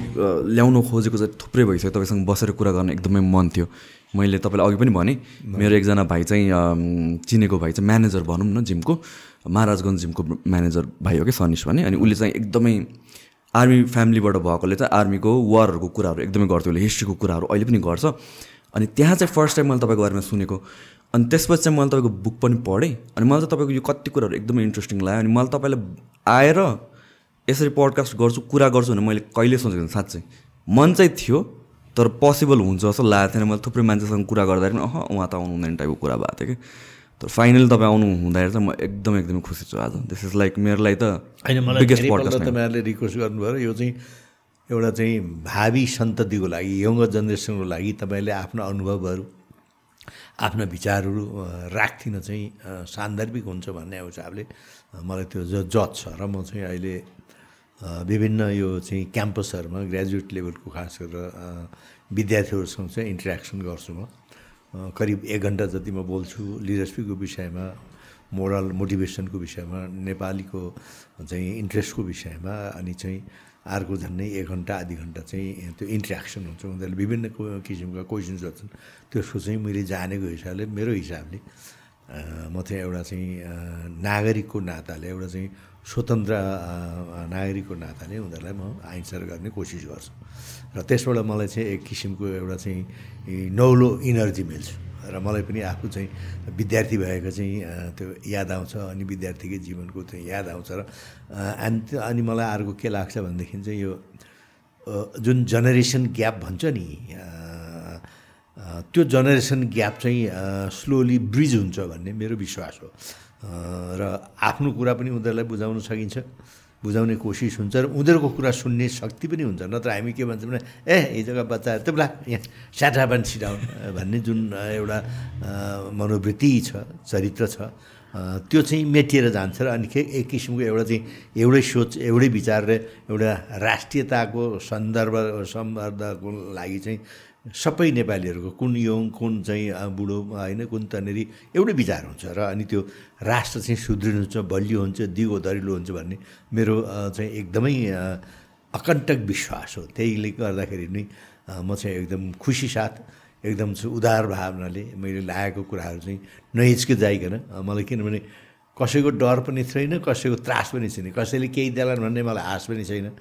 तपाईँलाई ल्याउनु खोजेको चाहिँ थुप्रै भइसक्यो। तपाईँसँग बसेर कुरा गर्न एकदमै मन थियो। मैले तपाईँलाई अघि पनि भनेँ मेरो एकजना भाइ चाहिँ चिनेको भाइ चाहिँ म्यानेजर भनौँ न जिमको महाराजगञ्ज जिमको म्यानेजर भाइ हो कि सनिस भने। अनि उसले चाहिँ एकदमै आर्मी फ्यामिलीबाट भएकोले चाहिँ आर्मीको वारहरूको कुराहरू एकदमै गर्थ्यो। उसले हिस्ट्रीको कुराहरू अहिले पनि गर्छ। अनि त्यहाँ चाहिँ फर्स्ट टाइम मैले तपाईँको बारेमा सुनेको। अनि त्यसपछि चाहिँ मैले तपाईँको बुक पनि पढेँ। अनि मलाई चाहिँ तपाईँको यो कति कुराहरू एकदमै इन्ट्रेस्टिङ लाग्यो। अनि मैले तपाईँलाई आएर यसरी पडकास्ट गर्छु कुरा गर्छु भने मैले कहिले सोचेको थिएँ साँच्चै। मन चाहिँ थियो तर पोसिबल हुन्छ जस्तो लागेको थिएन। मैले थुप्रै मान्छेसँग कुरा गर्दाखेरि अह उहाँ त आउनु हुँदैन टाइपको कुरा भएको थियो कि। तर फाइनली तपाईँ आउनु हुँदाखेरि चाहिँ म एकदम एकदमै खुसी छु आज। दिस इज लाइक मेरो लागि त बिगेस्ट पडकास्ट तपाईँहरूले रिक्वेस्ट गर्नुभयो यो चाहिँ एउटा चाहिँ भावी सन्ततिको लागि यङ जेनेरेसनको लागि तपाईँले आफ्नो अनुभवहरू आफ्ना विचारहरू राखिदिन चाहिँ सान्दर्भिक हुन्छ भन्ने हिसाबले मलाई त्यो ज जज छ र म चाहिँ अहिले विभिन्न यो चाहिँ क्याम्पसहरूमा ग्रेजुएट लेभलको खास गरेर विद्यार्थीहरूसँग चाहिँ इन्ट्रेक्सन गर्छु म। करिब एक घन्टा जति म बोल्छु लिडरसिपको विषयमा मोरल मोटिभेसनको विषयमा नेपालीको चाहिँ इन्ट्रेस्टको विषयमा अनि चाहिँ अर्को झन्डै एक घन्टा आधी घन्टा चाहिँ त्यो इन्ट्रेक्सन हुन्छ। उनीहरूले विभिन्न किसिमका क्वेसन्स गर्छन्। त्यसको चाहिँ मैले जानेको हिसाबले मेरो हिसाबले म चाहिँ एउटा चाहिँ नागरिकको नाताले एउटा चाहिँ स्वतन्त्र नागरिकको नाताले उनीहरूलाई म आन्सर गर्ने कोसिस गर्छु। र त्यसबाट मलाई चाहिँ एक किसिमको एउटा चाहिँ नौलो इनर्जी मिल्छ। र मलाई पनि आफू चाहिँ विद्यार्थी भएको चाहिँ त्यो याद आउँछ अनि विद्यार्थीकै जीवनको चाहिँ याद आउँछ र अनि अनि मलाई अर्को के लाग्छ भनेदेखि चाहिँ यो जुन जेनेरेसन ग्याप भन्छ नि त्यो जेनेरेसन ग्याप चाहिँ स्लोली ब्रिज हुन्छ भन्ने मेरो विश्वास हो। र आफ्नो कुरा पनि उनीहरूलाई बुझाउन सकिन्छ। बुझाउने कोसिस हुन्छ र उनीहरूको कुरा सुन्ने शक्ति पनि हुन्छ। नत्र हामी के भन्छौँ भने ए हिजोका बच्चाहरू त बेला यहाँ स्याटापन छिटाउन भन्ने जुन एउटा मनोवृत्ति छ चरित्र छ त्यो चाहिँ मेटिएर जान्छ र अनि एक किसिमको एउटा चाहिँ एउटै सोच एउटै विचार र एउटा राष्ट्रियताको सन्दर्भ सम्बन्धको लागि चाहिँ सबै नेपालीहरूको कुन यङ कुन चाहिँ बुढो होइन कुन तनेरी एउटै विचार हुन्छ र अनि त्यो राष्ट्र चाहिँ सुदृढ हुन्छ बलियो हुन्छ दिगो दरिलो हुन्छ भन्ने मेरो चाहिँ एकदमै अकण्टक विश्वास हो। त्यहीले गर्दाखेरि नै म चाहिँ एकदम खुसी साथ एकदम उदार भावनाले मैले लागेको कुराहरू चाहिँ नहिचकिचाइकन मलाई किनभने कसैको डर पनि छैन कसैको त्रास पनि छैन कसैले केही देलान् भन्ने मलाई आश पनि छैन।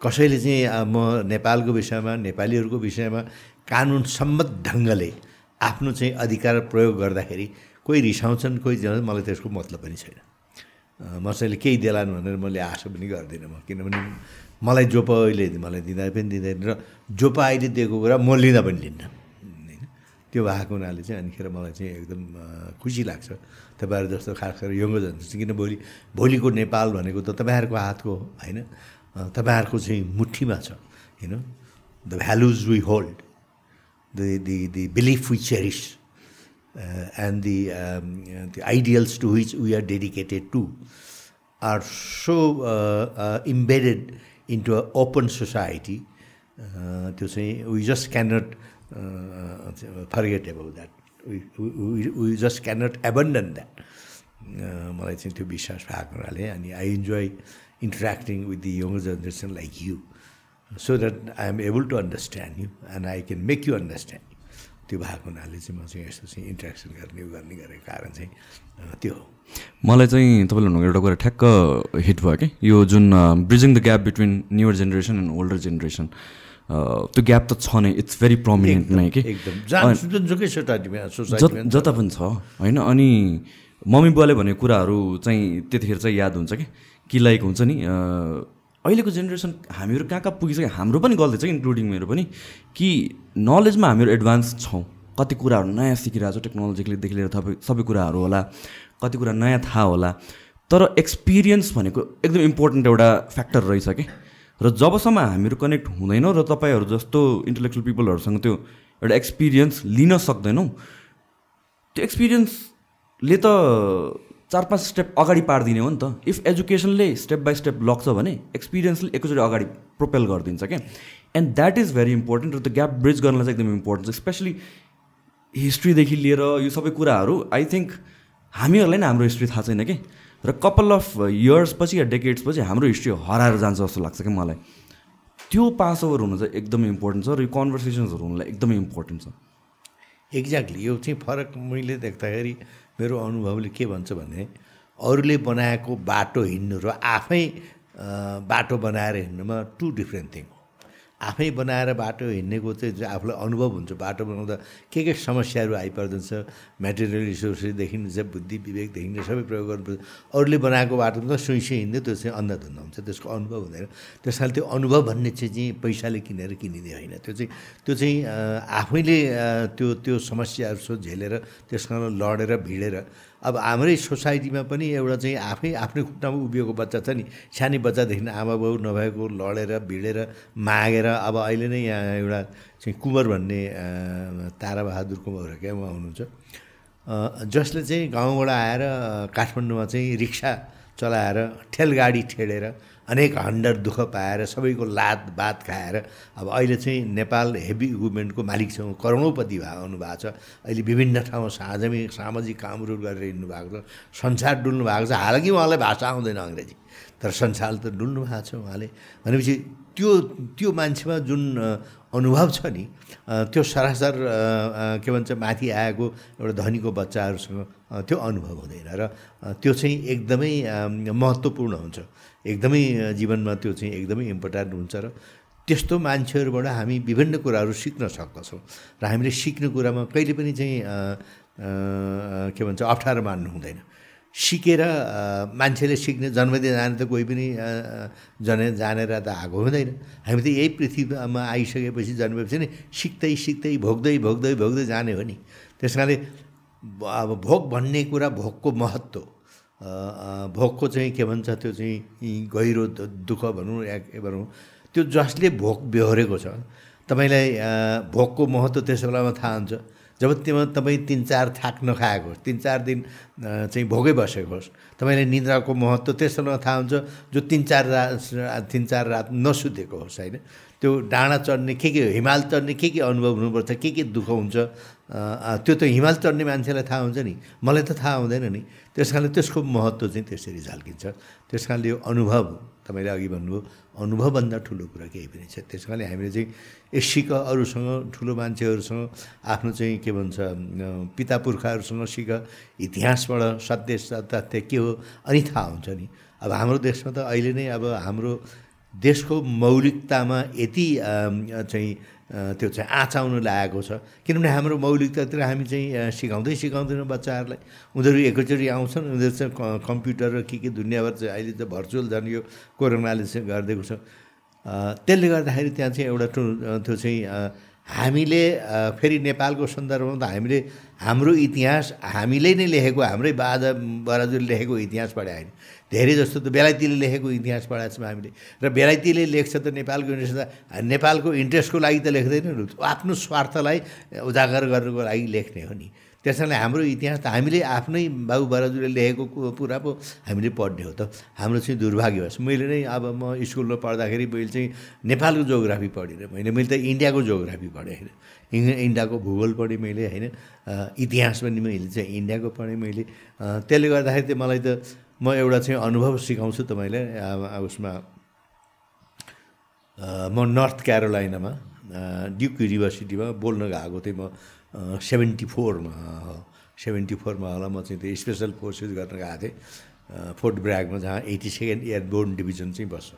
कसैले चाहिँ म नेपालको विषयमा नेपालीहरूको विषयमा कानुन सम्मत ढङ्गले आफ्नो चाहिँ अधिकार प्रयोग गर्दाखेरि कोही रिसाउँछन् कोही मलाई त्यसको मतलब पनि छैन। कसैले केही देलान् भनेर मैले आशा पनि गर्दिनँ म किनभने मलाई जो अहिले मलाई दिँदा पनि दिँदैन र जो अहिले दिएको कुरा म लिँदा पनि लिन्न। होइन? त्यो भएको हुनाले चाहिँ अनिखेर मलाई चाहिँ एकदम खुसी लाग्छ। तपाईँहरू जस्तो खास गरेर यङ्ग जनरेसन किन भोलि भोलिको नेपाल भनेको त तपाईँहरूको हातको हो होइन? तपाईँहरूको चाहिँ मुठीमा छ होइन the values we hold the uh, um, the ideals to which we are dedicated to are so uh, uh, embedded into an open society uh, to say we just cannot uh, forget about that. We, we, we just cannot abandon that. मलाई चाहिँ त्यो विश्वास भएको हुनाले अनि I enjoy interacting with the younger generation like you so that I am able to understand you and I can make you understand त्यो भएको हुनाले चाहिँ म चाहिँ यस्तो चाहिँ इन्ट्रेक्सन गर्ने गर्ने गरेको कारण चाहिँ त्यो हो। मलाई चाहिँ तपाईँले भन्नुको एउटा कुरा ठ्याक्क हिट भयो कि? यो जुन bridging the gap between newer generation and older generation त्यो ग्याप त छ नै इट्स भेरी प्रमिनेन्ट नै कि? जता पनि छ होइन? अनि मम्मी बुवाले भनेको कुराहरू चाहिँ त्यतिखेर चाहिँ याद हुन्छ कि? कि लाइक हुन्छ नि अहिलेको जेनेरेसन हामीहरू कहाँ कहाँ पुगिसक्यो हाम्रो पनि गल्ती छ इन्क्लुडिङ मेरो पनि कि नलेजमा हामीहरू एडभान्स छौँ। कति कुराहरू नयाँ सिकिरहेको छ टेक्नोलोजीदेखि लिएर सबै सबै कुराहरू होला कति कुरा नयाँ थाहा होला। तर एक्सपिरियन्स भनेको एकदम इम्पोर्टेन्ट एउटा फ्याक्टर रहेछ कि। र जबसम्म हामीहरू कनेक्ट हुँदैनौँ र तपाईँहरू जस्तो इन्टेलेक्चुअल पिपलहरूसँग त्यो एउटा एक्सपिरियन्स लिन सक्दैनौँ त्यो एक्सपिरियन्सले त चार पाँच स्टेप अगाडि पारिदिने हो नि त। इफ एजुकेसनले स्टेप बाई स्टेप लग्छ भने एक्सपिरियन्सले एकैचोटि अगाडि प्रोपेल गरिदिन्छ क्या and that is very important र त्यो ग्याप ब्रिज गर्नलाई चाहिँ एकदम इम्पोर्टेन्ट छ स्पेसली हिस्ट्रीदेखि लिएर यो सबै कुराहरू आई थिङ्क हामीहरूलाई नै हाम्रो हिस्ट्री थाहा छैन कि र कपाल अफ इयर्स पछि या डेकेड्स पछि हाम्रो हिस्ट्री हराएर जान्छ जस्तो लाग्छ क्या मलाई? त्यो पास ओभर हुनु चाहिँ एकदमै इम्पोर्टेन्ट छ र यो कन्भर्सेसन्सहरू हुनुलाई एकदमै इम्पोर्टेन्ट छ। एक्ज्याक्टली यो चाहिँ फरक मैले देख्दाखेरि मेरो अनुभवले के भन्छ भने अरूले बनाएको बाटो हिँड्नु र आफै बाटो बनाएर हिँड्नुमा टु डिफ्रेन्ट थिङ आफै बनाएर बाटो हिँड्नेको चाहिँ आफूलाई अनुभव हुन्छ बाटो बनाउँदा के के समस्याहरू आइपर्दछ मेटेरियल रिसोर्सेसदेखि चाहिँ बुद्धि विवेकदेखि सबै प्रयोग गर्नुपर्छ। अरूले बनाएको बाटोमा त सुइँ सुई हिँड्दै त्यो चाहिँ अन्धधुन्द हुन्छ त्यसको अनुभव हुँदैन। त्यस त्यो अनुभव भन्ने चाहिँ चाहिँ पैसाले किनेर किनिने होइन। त्यो चाहिँ त्यो चाहिँ आफैले त्यो त्यो समस्याहरू झेलेर त्यससँग लडेर भिडेर अब हाम्रै सोसाइटीमा पनि एउटा चाहिँ आफै आफ्नै खुट्टामा उभिएको बच्चा छ नि सानै बच्चादेखि आमा बाउ नभएको लडेर भिडेर मागेर अब अहिले नै यहाँ एउटा चाहिँ कुँवर भन्ने ताराबहादुर कुँवर क्या उहाँ हुनुहुन्छ। जसले चाहिँ गाउँबाट आएर काठमाडौँमा चाहिँ रिक्सा चलाएर ठेलगाडी ठेलेर अनेक हन्डर दुःख पाएर सबैको लात बात खाएर अब अहिले चाहिँ नेपाल हेभी इक्विपमेन्टको मालिक छ करोडौँपति भए आउनुभएको छ। अहिले विभिन्न ठाउँमा साझमी सामाजिक कामहरू गरेर हिँड्नु भएको छ। संसार डुल्नु भएको छ। हालाकि उहाँलाई भाषा आउँदैन अङ्ग्रेजी तर संसार त डुल्नु भएको छ उहाँले। भनेपछि त्यो त्यो मान्छेमा जुन अनुभव छ नि त्यो सरासर के भन्छ माथि आएको एउटा धनीको बच्चाहरूसँग त्यो अनुभव हुँदैन। र त्यो चाहिँ एकदमै महत्त्वपूर्ण हुन्छ। एकदमै जीवनमा त्यो चाहिँ एकदमै इम्पोर्टेन्ट हुन्छ र त्यस्तो मान्छेहरूबाट हामी विभिन्न कुराहरू सिक्न सक्दछौँ र हामीले सिक्ने कुरामा कहिले पनि चाहिँ के भन्छ अप्ठ्यारो मान्नु हुँदैन। सिकेर मान्छेले सिक्ने जन्मदिन जाने त कोही पनि जने जानेर त आएको हुँदैन। हामी त यही पृथ्वीमा आइसकेपछि जन्मेपछि नै सिक्दै सिक्दै भोग्दै भोग्दै भोग्दै जाने हो नि। त्यस कारणले अब भोग भन्ने कुरा भोगको महत्त्व भोगको चाहिँ के भन्छ त्यो चाहिँ गहिरो दुःख भनौँ या के भनौँ त्यो जसले भोग बेहोरेको छ तपाईँलाई भोगको महत्त्व त्यस बेलामा थाहा हुन्छ। जब त्यो तपाईँ तिन चार थाक नखाएको होस् तिन चार दिन चाहिँ भोगै बसेको होस् तपाईँले निद्राको महत्त्व त्यस बेलामा थाहा हुन्छ जो तिन चार रात तिन चार रात नसुतेको होस् होइन? त्यो डाँडा चढ्ने के के हिमाल चढ्ने के के अनुभव हुनुपर्छ के के दुःख हुन्छ त्यो त हिमाल चढ्ने मान्छेलाई थाहा हुन्छ नि। मलाई त थाहा हुँदैन नि। त्यस कारणले त्यसको महत्त्व चाहिँ त्यसरी झल्किन्छ। त्यस कारणले यो अनुभव तपाईँले अघि भन्नुभयो अनुभवभन्दा ठुलो कुरा केही पनि छ त्यस कारणले हामीले चाहिँ सिक अरूसँग ठुलो मान्छेहरूसँग आफ्नो चाहिँ के भन्छ पिता पुर्खाहरूसँग सिक इतिहासबाट सत्य तथ्य के हो अनि थाहा हुन्छ नि। अब हाम्रो देशमा त अहिले नै अब हाम्रो देशको मौलिकतामा यति चाहिँ त्यो चाहिँ आँचाउनु लागेको छ। किनभने हाम्रो मौलिकतातिर हामी चाहिँ सिकाउँदै सिकाउँदैनौँ बच्चाहरूलाई। उनीहरू एकैचोटि आउँछन् उनीहरू चाहिँ कम्प्युटर र के के दुनियाँभर चाहिँ अहिले त भर्चुअल झन् यो कोरोनाले चाहिँ गरिदिएको छ। त्यसले गर्दाखेरि त्यहाँ चाहिँ एउटा त्यो चाहिँ हामीले फेरि नेपालको सन्दर्भमा त हामीले हाम्रो इतिहास हामीले नै लेखेको हाम्रै बाजा बराजुले लेखेको इतिहास पढायो धेरै जस्तो त बेलायतीले लेखेको इतिहास पढाएको छौँ हामीले। र बेलायतीले लेख्छ त नेपालको इन्ट्रेस्ट नेपालको इन्ट्रेस्टको लागि त लेख्दैन आफ्नो स्वार्थलाई उजागर गर्नुको लागि लेख्ने हो नि। त्यसैले हाम्रो इतिहास त हामीले आफ्नै बाबु बराजुले लेखेको पुरा पो हामीले पढ्ने हो त। हाम्रो चाहिँ दुर्भाग्यवश मैले नै अब म स्कुलमा पढ्दाखेरि मैले चाहिँ नेपालको जोग्राफी पढिनँ मैले मैले त इन्डियाको जोग्राफी पढेँ होइन। इन्डियाको भूगोल पढेँ मैले होइन। इतिहास पनि मैले चाहिँ इन्डियाको पढेँ मैले। त्यसले गर्दाखेरि चाहिँ मलाई त म एउटा चाहिँ अनुभव सिकाउँछु तपाईँलाई उसमा। म नर्थ क्यारोलाइनामा ड्युक युनिभर्सिटीमा बोल्न गएको थिएँ म सेभेन्टी फोरमा सेभेन्टी फोरमा होला म चाहिँ त्यो स्पेसल फोर्सेस गर्न गएको थिएँ। फोर्ट ब्रागमा जहाँ एट्टी सेकेन्ड एयरबोर्न डिभिजन चाहिँ बस्छ।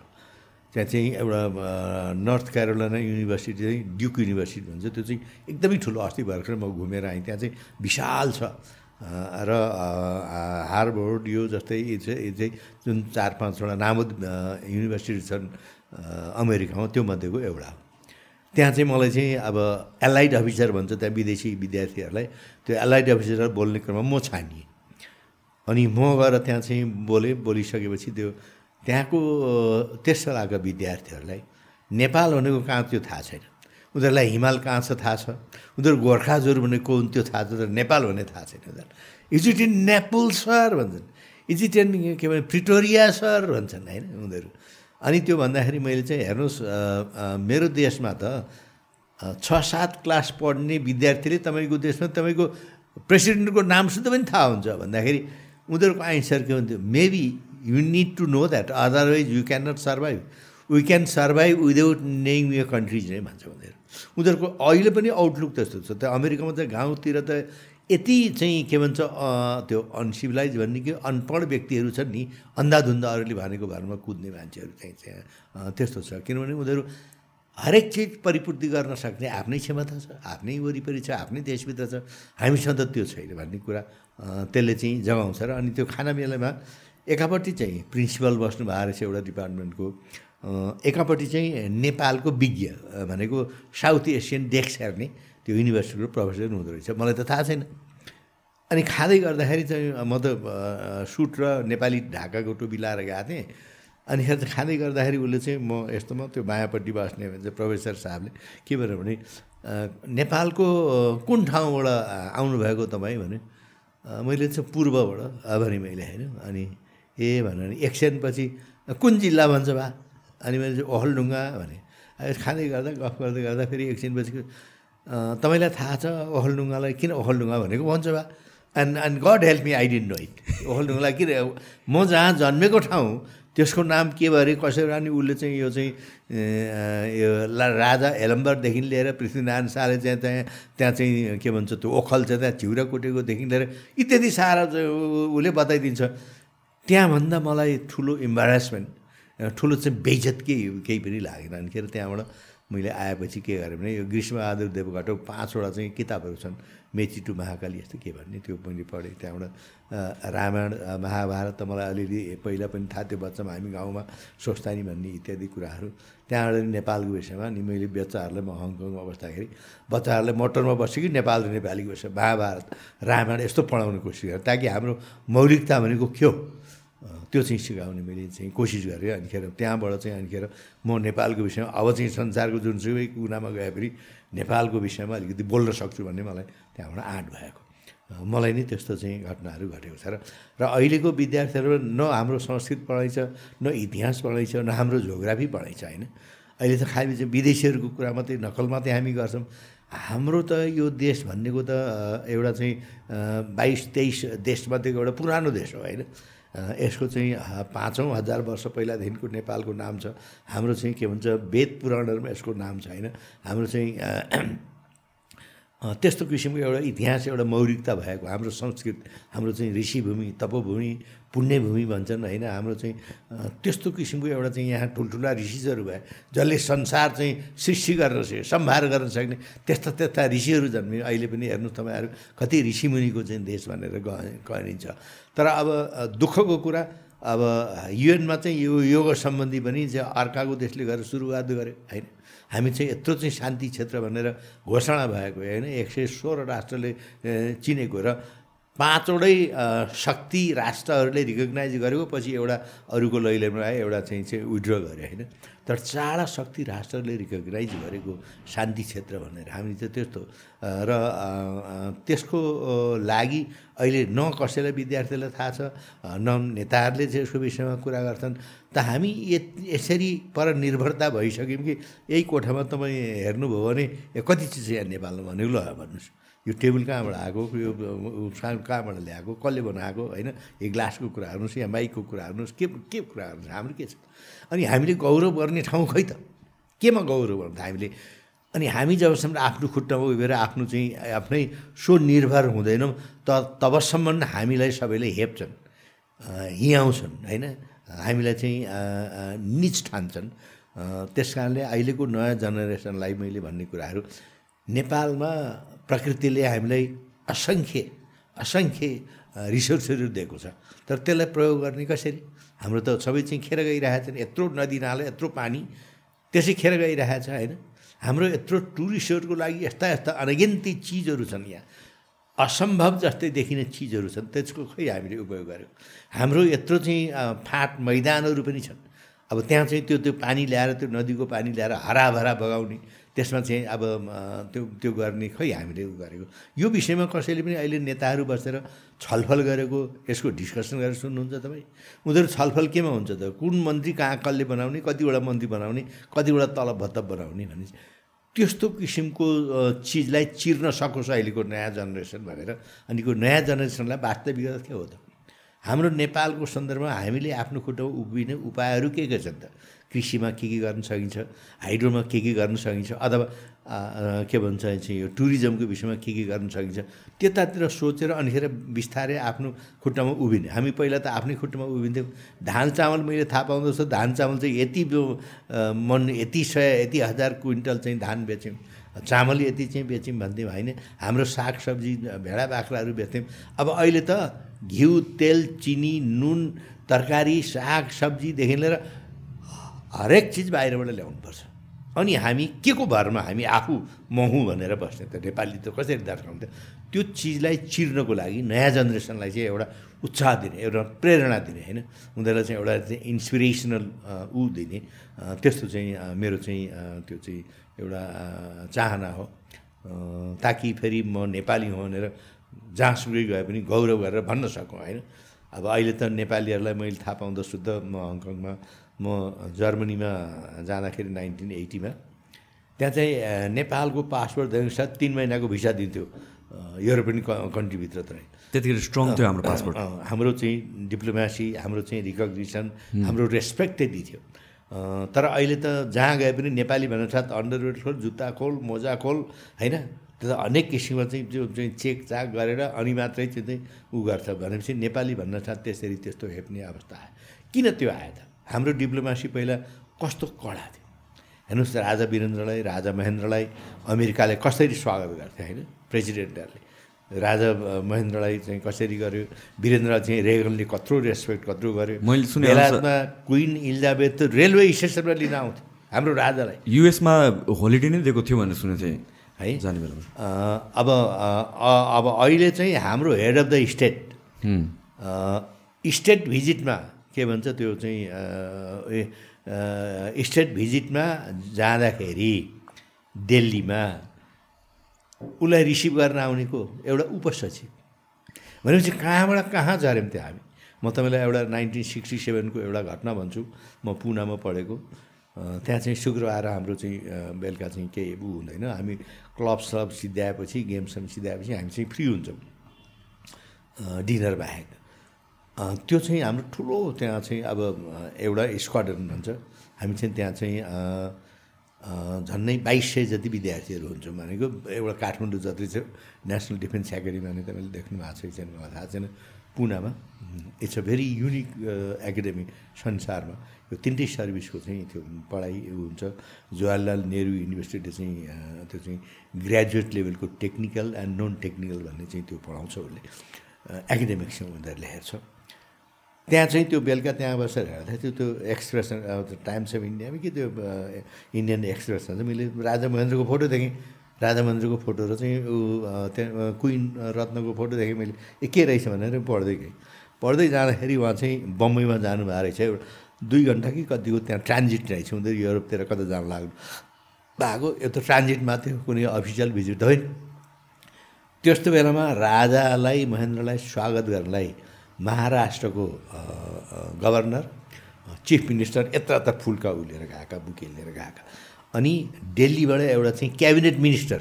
त्यहाँ चाहिँ एउटा नर्थ क्यारोलाइना युनिभर्सिटी चाहिँ ड्युक युनिभर्सिटी भन्छ त्यो चाहिँ एकदमै ठुलो अस्ति भर्खर म घुमेर आएँ त्यहाँ चाहिँ विशाल छ। र हार्वर्ड यो जस्तै यो चाहिँ जुन चार पाँचवटा नामद युनिभर्सिटी छन् अमेरिकामा त्यो मध्येको एउटा हो। त्यहाँ चाहिँ मलाई चाहिँ अब एलाइड अफिसर भन्छ त्यहाँ विदेशी विद्यार्थीहरूलाई। त्यो एलाइड अफिसर बोल्ने क्रममा म छानिएँ। अनि म गएर त्यहाँ चाहिँ बोलेँ बोलिसकेपछि त्यो त्यहाँको त्यस बेलाका विद्यार्थीहरूलाई। नेपाल भनेको कहाँ त्यो थाहा छैन। उनीहरूलाई हिमाल कहाँ छ थाहा छ? उनीहरू गोर्खाजहरू भने को हुन्थ्यो थाहा छ तर नेपाल भन्ने थाहा छैन उनीहरू is it in Nepal sir भन्छन्। इज इट इन के भन्छ प्रिटोरिया सर भन्छन् होइन उनीहरू। अनि त्यो भन्दाखेरि मैले चाहिँ हेर्नुहोस् मेरो देशमा त छ सात क्लास पढ्ने विद्यार्थीले तपाईँको देशमा तपाईँको प्रेसिडेन्टको नाम सुध पनि थाहा हुन्छ। भन्दाखेरि उनीहरूको आन्सर के हुन्थ्यो maybe you need to know that otherwise you can not survive we can survive without नेङ यो कन्ट्रिज नै भन्छ उनीहरू। उनीहरूको अहिले पनि आउटलुक त्यस्तो छ। त्यो अमेरिकामा त गाउँतिर त यति चाहिँ के भन्छ त्यो अनसिभिलाइज भन्ने कि अनपढ व्यक्तिहरू छन् नि अन्धाधुन्दा अरूले भनेको भरमा कुद्ने मान्छेहरू चाहिँ चाहिँ त्यस्तो छ। किनभने उनीहरू हरेक चिज परिपूर्ति गर्न सक्ने आफ्नै क्षमता छ आफ्नै वरिपरि छ आफ्नै देशभित्र छ। हामीसँग त्यो छैन भन्ने कुरा त्यसले चाहिँ जगाउँछ। र अनि त्यो खाना मेलामा एकापट्टि चाहिँ प्रिन्सिपल बस्नु भएको रहेछ एउटा डिपार्टमेन्टको। एकापट्टि चाहिँ नेपालको विज्ञ भनेको साउथ एसियन डेस्क हेर्ने त्यो युनिभर्सिटीको प्रोफेसर हुँदो रहेछ। मलाई त थाहा छैन। अनि खाँदै गर्दाखेरि चाहिँ म त सुट र नेपाली ढाकाको टोपी लाएर गएको थिएँ। अनि त खाँदै गर्दाखेरि उसले चाहिँ म यस्तोमा त्यो बायाँपट्टि बस्ने भन्छ प्रोफेसर साहबले के भनेर भने नेपालको कुन ठाउँबाट आउनुभएको तपाईँ भने मैले चाहिँ पूर्वबाट भने मैले होइन अनि ए भनेर एकछिनपछि कुन जिल्ला भन्छ बा? अनि मैले चाहिँ ओहलढुङ्गा भने खाँदै गर्दा गफ गर्दै गर्दा फेरि एकछिनपछि तपाईँलाई थाहा छ ओखलढुङ्गालाई किन ओखलढुङ्गा भनेको? भन्छ बा and and God help me I didn't know it ओखलढुङ्गालाई किन म जहाँ जन्मेको ठाउँ त्यसको नाम के भरे कसरी अनि उसले चाहिँ यो चाहिँ यो राजा हेलम्बरदेखि लिएर पृथ्वीनारायण शाहले चाहिँ त्यहाँ त्यहाँ चाहिँ के भन्छ त्यो ओखल छ त्यहाँ चिउरा कुटेकोदेखि लिएर इत्यादि सारा चाहिँ उसले बताइदिन्छ। त्यहाँभन्दा मलाई ठुलो इम्बारेसमेन्ट ठुलो चाहिँ बेइज्जत केही केही पनि लागेन अनि के अरे त्यहाँबाट मैले आएपछि के गरेँ भने यो ग्रीष्मबहादुर देवघाटको पाँचवटा चाहिँ किताबहरू छन् मेची टु महाकाली यस्तो के भन्ने त्यो मैले पढेँ। त्यहाँबाट रामायण महाभारत त मलाई अलिअलि पहिला पनि थाहा त्यो बच्चामा हामी गाउँमा स्वस्थानी भन्ने इत्यादि कुराहरू। त्यहाँबाट नेपालको विषयमा अनि मैले बच्चाहरूलाई म हङकङमा बस्दाखेरि बच्चाहरूलाई मोटरमा बस्छु कि नेपाल र नेपालीको विषय महाभारत रामायण यस्तो पढाउने कोसिस गरेँ ताकि हाम्रो मौलिकता भनेको के हो? त्यो चाहिँ सिकाउने मैले चाहिँ कोसिस गरेँ। अनिखेर त्यहाँबाट चाहिँ अनिखेर म नेपालको विषयमा अब चाहिँ संसारको जुनसुकै कुनामा गए फेरि नेपालको विषयमा अलिकति बोल्न सक्छु भन्ने मलाई त्यहाँबाट आँट भएको। मलाई नै त्यस्तो चाहिँ घटनाहरू घटेको छ। र र अहिलेको विद्यार्थीहरू न हाम्रो संस्कृत पढाइ छ न इतिहास पढाइ छ न हाम्रो जोग्राफी पढाइ छ होइन? अहिले त खालि चाहिँ विदेशीहरूको कुरा मात्रै नकल मात्रै हामी गर्छौँ। हाम्रो त यो देश भन्नेको त एउटा चाहिँ बाइस तेइस देशमध्येको एउटा पुरानो देश हो होइन? यसको चाहिँ पाँचौँ हजार वर्ष पहिलादेखिको नेपालको नाम छ। हाम्रो चाहिँ के भन्छ वेद पुराणहरूमा यसको नाम छ होइन हाम्रो चाहिँ त्यस्तो किसिमको एउटा इतिहास एउटा मौलिकता भएको हाम्रो संस्कृत हाम्रो चाहिँ ऋषिभूमि तपोभूमि पुण्यभूमि भन्छन् होइन? हाम्रो चाहिँ त्यस्तो किसिमको एउटा चाहिँ यहाँ ठुल्ठुला ऋषिजहरू भए जसले संसार चाहिँ सृष्टि गर्न सक्यो सम्हार गर्न सक्ने त्यस्ता त्यस्ता ऋषिहरू जन्मे। अहिले पनि हेर्नु तपाईँहरू कति ऋषिमुनिको चाहिँ देश भनेर गनिन्छ तर अब दुःखको कुरा अब युएनमा चाहिँ यो योग सम्बन्धी पनि चाहिँ अर्काको देशले गरेर सुरुवात गर्यो होइन? हामी चाहिँ यत्रो चाहिँ शान्ति क्षेत्र भनेर घोषणा भएको होइन? एक सय सोह्र राष्ट्रले चिनेको र पाँचवटै शक्ति राष्ट्रहरूले रिकगनाइज गरेको पछि एउटा अरूको लैलेमा आयो एउटा चाहिँ चाहिँ विड्र गरे होइन? तर चारवटा शक्ति राष्ट्रले रिकगनाइज गरेको शान्ति क्षेत्र भनेर हामी चाहिँ त्यस्तो र त्यसको लागि अहिले न कसैलाई विद्यार्थीलाई थाहा छ न नेताहरूले चाहिँ यसको विषयमा कुरा गर्छन्। त हामी यसरी पर निर्भरता भइसक्यौँ कि यही कोठामा तपाईँ हेर्नुभयो भने कति चिज यहाँ नेपालमा भनेको ल भन्नुहोस्। यो टेबल कहाँबाट आएको? यो कहाँबाट ल्याएको? कसले बनाएको? होइन? यो ग्लासको कुरा हेर्नुहोस् या माइकको कुरा हेर्नुहोस् के के कुरा हेर्नुहोस्? हाम्रो के छ? अनि हामीले गौरव गर्ने ठाउँ खै त? केमा गौरव गर्नु हामीले? अनि हामी जबसम्म आफ्नो खुट्टामा उभिएर आफ्नो चाहिँ आफ्नै स्वनिर्भर हुँदैनौँ त तबसम्म हामीलाई सबैले हेप्छन्। हिँडाउँछन् होइन? हामीलाई चाहिँ निच ठान्छन्। त्यस कारणले अहिलेको नयाँ जेनेरेसनलाई मैले भन्ने कुराहरू नेपालमा प्रकृतिले हामीलाई असङ्ख्य असङ्ख्य रिसोर्सहरू दिएको छ। तर त्यसलाई प्रयोग गर्ने कसरी? हाम्रो त सबै चाहिँ खेर गइरहेको छ यत्रो नदी नाला यत्रो पानी त्यसै खेर गइरहेको छ होइन? हाम्रो यत्रो टुरिस्टहरूको लागि यस्ता यस्ता अनगिन्ती चिजहरू छन् यहाँ। असम्भव जस्तै देखिने चिजहरू छन्। त्यसको खै हामीले उपयोग गऱ्यौँ हाम्रो यत्रो चाहिँ फाँट मैदानहरू पनि छन्। अब त्यहाँ चाहिँ त्यो त्यो पानी ल्याएर त्यो नदीको पानी ल्याएर हराभरा बगाउने त्यसमा चाहिँ अब त्यो त्यो गर्ने खै हामीले गरेको? यो विषयमा कसैले पनि अहिले नेताहरू बसेर छलफल गरेको यसको डिस्कसन गरेर सुन्नुहुन्छ तपाईँ? उनीहरू छलफल केमा हुन्छ त? कुन मन्त्री कहाँ कसले बनाउने कतिवटा मन्त्री बनाउने कतिवटा तलब भत्ता बनाउने भन्ने त्यस्तो किसिमको चिजलाई चिर्न सकोस् अहिलेको नयाँ जेनेरेसन भनेर। अनि को नयाँ जेनेरेसनलाई वास्तविकता के हो त? हाम्रो नेपालको सन्दर्भमा हामीले आफ्नो खुट्टामा उभिने उपायहरू के के छन् त? कृषिमा के के गर्न सकिन्छ हाइड्रोमा के के गर्न सकिन्छ अथवा के भन्छ यो टुरिज्मको विषयमा के के गर्न सकिन्छ त्यतातिर सोचेर अनिखेर बिस्तारै आफ्नो खुट्टामा उभिने। हामी पहिला त आफ्नै खुट्टामा उभिन्थ्यौँ। धान चामल मैले थाहा पाउँदछु धान चामल चाहिँ यति मन यति सय यति हजार क्विन्टल चाहिँ धान बेच्यौँ। चामल यति चाहिँ बेच्यौँ भन्थ्यौँ होइन? हाम्रो सागसब्जी भेडा बाख्राहरू बेच्थ्यौँ। अब अहिले त घिउ तेल चिनी नुन तरकारी साग सब्जीदेखि लिएर हरेक चिज बाहिरबाट ल्याउनुपर्छ अनि हामी के को भरमा हामी आफू महु भनेर बस्ने त नेपाली त कसरी दर्शाउँथ्यो त्यो चिजलाई चिर्नको लागि नयाँ जेनेरेसनलाई चाहिँ एउटा उत्साह दिने एउटा प्रेरणा दिने होइन? उनीहरूलाई चाहिँ एउटा चाहिँ इन्सपिरेसनल ऊ दिने। त्यस्तो चाहिँ मेरो चाहिँ त्यो चाहिँ एउटा चाहना हो। ताकि फेरि म नेपाली हो भनेर जहाँसुकै गए पनि गौरव गरेर भन्न सकौँ होइन? अब अहिले त नेपालीहरूलाई मैले थाहा पाउँदा शुद्ध म हङकङमा म जर्मनीमा जाँदाखेरि नाइन्टिन एट्टीमा त्यहाँ चाहिँ नेपालको पासपोर्ट दिएको साथ तिन महिनाको भिसा दिन्थ्यो युरोपियन कन्ट्रीभित्र त त्यतिखेर स्ट्रङ थियो हाम्रो पासपोर्ट हाम्रो चाहिँ डिप्लोमेसी हाम्रो चाहिँ रिकग्निसन हाम्रो रेस्पेक्टै दिन्थ्यो तर अहिले त जहाँ गए पनि नेपाली भन्नु साथ अन्डरवेयर खोल जुत्ता खोल मोजा खोल होइन? त्यो अनेक किसिमको चाहिँ त्यो चाहिँ चेक चाक गरेर अनि मात्रै त्यो चाहिँ उ गर्छ। भनेपछि नेपाली भन्न साथ त्यसरी त्यस्तो हेप्ने अवस्था आयो। किन त्यो आयो त? हाम्रो डिप्लोमेसी पहिला कस्तो कडा थियो? हेर्नुहोस् त राजा वीरेन्द्रलाई राजा महेन्द्रलाई अमेरिकाले कसरी स्वागत गर्थे होइन? प्रेसिडेन्टहरूले राजा महेन्द्रलाई चाहिँ कसरी गर्यो? वीरेन्द्र चाहिँ रेगनले कत्रो रेस्पेक्ट कत्रो गर्यो? मैले सुने बेलायतमा क्विन इलिजाबेथ त रेलवे स्टेसनमा लिन आउँथ्यो हाम्रो राजालाई। युएसमा होलिडे नै दिएको थियो भनेर सुनेको थिएँ। है? जाने बेलामा। अब अब अहिले चाहिँ हाम्रो head of the state state भिजिटमा के भन्छ त्यो चाहिँ स्टेट भिजिटमा जाँदाखेरि दिल्लीमा उसलाई रिसिभ गर्न आउनेको एउटा उपसचिव। भनेपछि कहाँबाट कहाँ झऱ्यौँ त्यो हामी? म तपाईँलाई एउटा नाइन्टिन सिक्सटी सेभेनको एउटा घटना भन्छु। म पुनामा पढेको। त्यहाँ चाहिँ शुक्रबार हाम्रो चाहिँ बेलुका चाहिँ केही ऊ हुँदैन। हामी क्लब स्लब सिद्ध्याएपछि गेम्सहरू सिद्ध्याएपछि हामी चाहिँ फ्री हुन्छौँ। डिनर बाहेक। त्यो चाहिँ हाम्रो ठुलो त्यहाँ चाहिँ अब एउटा स्क्वाडन भन्छ। हामी चाहिँ त्यहाँ चाहिँ झन्डै बाइस सय जति विद्यार्थीहरू हुन्छौँ भनेको एउटा काठमाडौँ जति छ नेसनल डिफेन्स एकाडेमी भने तपाईँले देख्नु भएको छ छैन मलाई थाहा छैन। पुनामा। It's a very unique academy संसारमा। यो तिनटै सर्भिसको चाहिँ त्यो पढाइ हुन्छ। जवाहरलाल नेहरू युनिभर्सिटीले चाहिँ त्यो चाहिँ ग्रेजुएट लेभलको टेक्निकल एन्ड नन टेक्निकल भन्ने चाहिँ त्यो पढाउँछ उसले। एकाडेमिक्स उनीहरूले हेर्छ। त्यहाँ चाहिँ त्यो बेलुका त्यहाँ बसेर हेर्दा त्यो त्यो एक्सप्रेस अब टाइम्स अफ इन्डियामा कि त्यो इन्डियन एक्सप्रेस भन्छ मैले राजा महेन्द्रको फोटो देखेँ। राजा महेन्द्रको फोटो र चाहिँ ऊ त्यहाँ क्विन रत्नको फोटो देखेँ मैले। ए के रहेछ भनेर पढ्दै गएँ। पढ्दै जाँदाखेरि उहाँ चाहिँ बम्बईमा जानुभएको रहेछ। एउटा दुई घन्टा कि कतिको त्यहाँ ट्रान्जिट रहेछ। उनीहरू युरोपतिर कता जानु लाग्नु। भएको यो त ट्रान्जिटमा थियो कुनै अफिसियल भिजिट होइन। त्यस्तो बेलामा राजालाई महेन्द्रलाई स्वागत गर्नलाई महाराष्ट्रको गभर्नर चिफ मिनिस्टर यत्र फुलका उ लिएर गएका बुके लिएर गएका। अनि दिल्लीबाट एउटा चाहिँ cabinet minister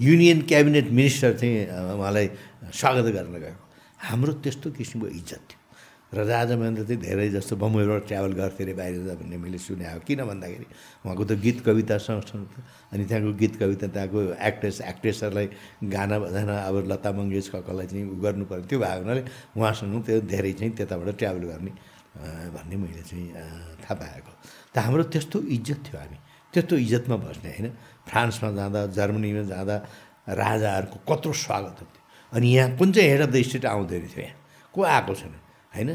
union cabinet minister चाहिँ उहाँलाई स्वागत गर्न गएको। हाम्रो त्यस्तो किसिमको इज्जत। थियो र राजा महेन्द्र चाहिँ धेरै जस्तो बम्बईबाट ट्राभल गर्थे अरे बाहिर भन्ने मैले सुने अब किन भन्दाखेरि उहाँको त गीत कविता सँगसँगै अनि त्यहाँको गीत कविता त्यहाँको एक्ट्रेस एक्ट्रेसहरूलाई गाना बजाना अब लता मङ्गेशकरलाई चाहिँ उ गर्नु पऱ्यो त्यो भएको हुनाले उहाँसँग त्यो धेरै चाहिँ त्यताबाट ट्राभल गर्ने भन्ने मैले चाहिँ थाहा पाएको। त हाम्रो त्यस्तो इज्जत थियो हामी। त्यस्तो इज्जतमा बस्ने होइन? फ्रान्समा जाँदा जर्मनीमा जाँदा राजाहरूको कत्रो स्वागत हुन्थ्यो। अनि यहाँ कुन चाहिँ हेड अफ द स्टेट आउँदैन थियो यहाँ? को आएको छैन? होइन?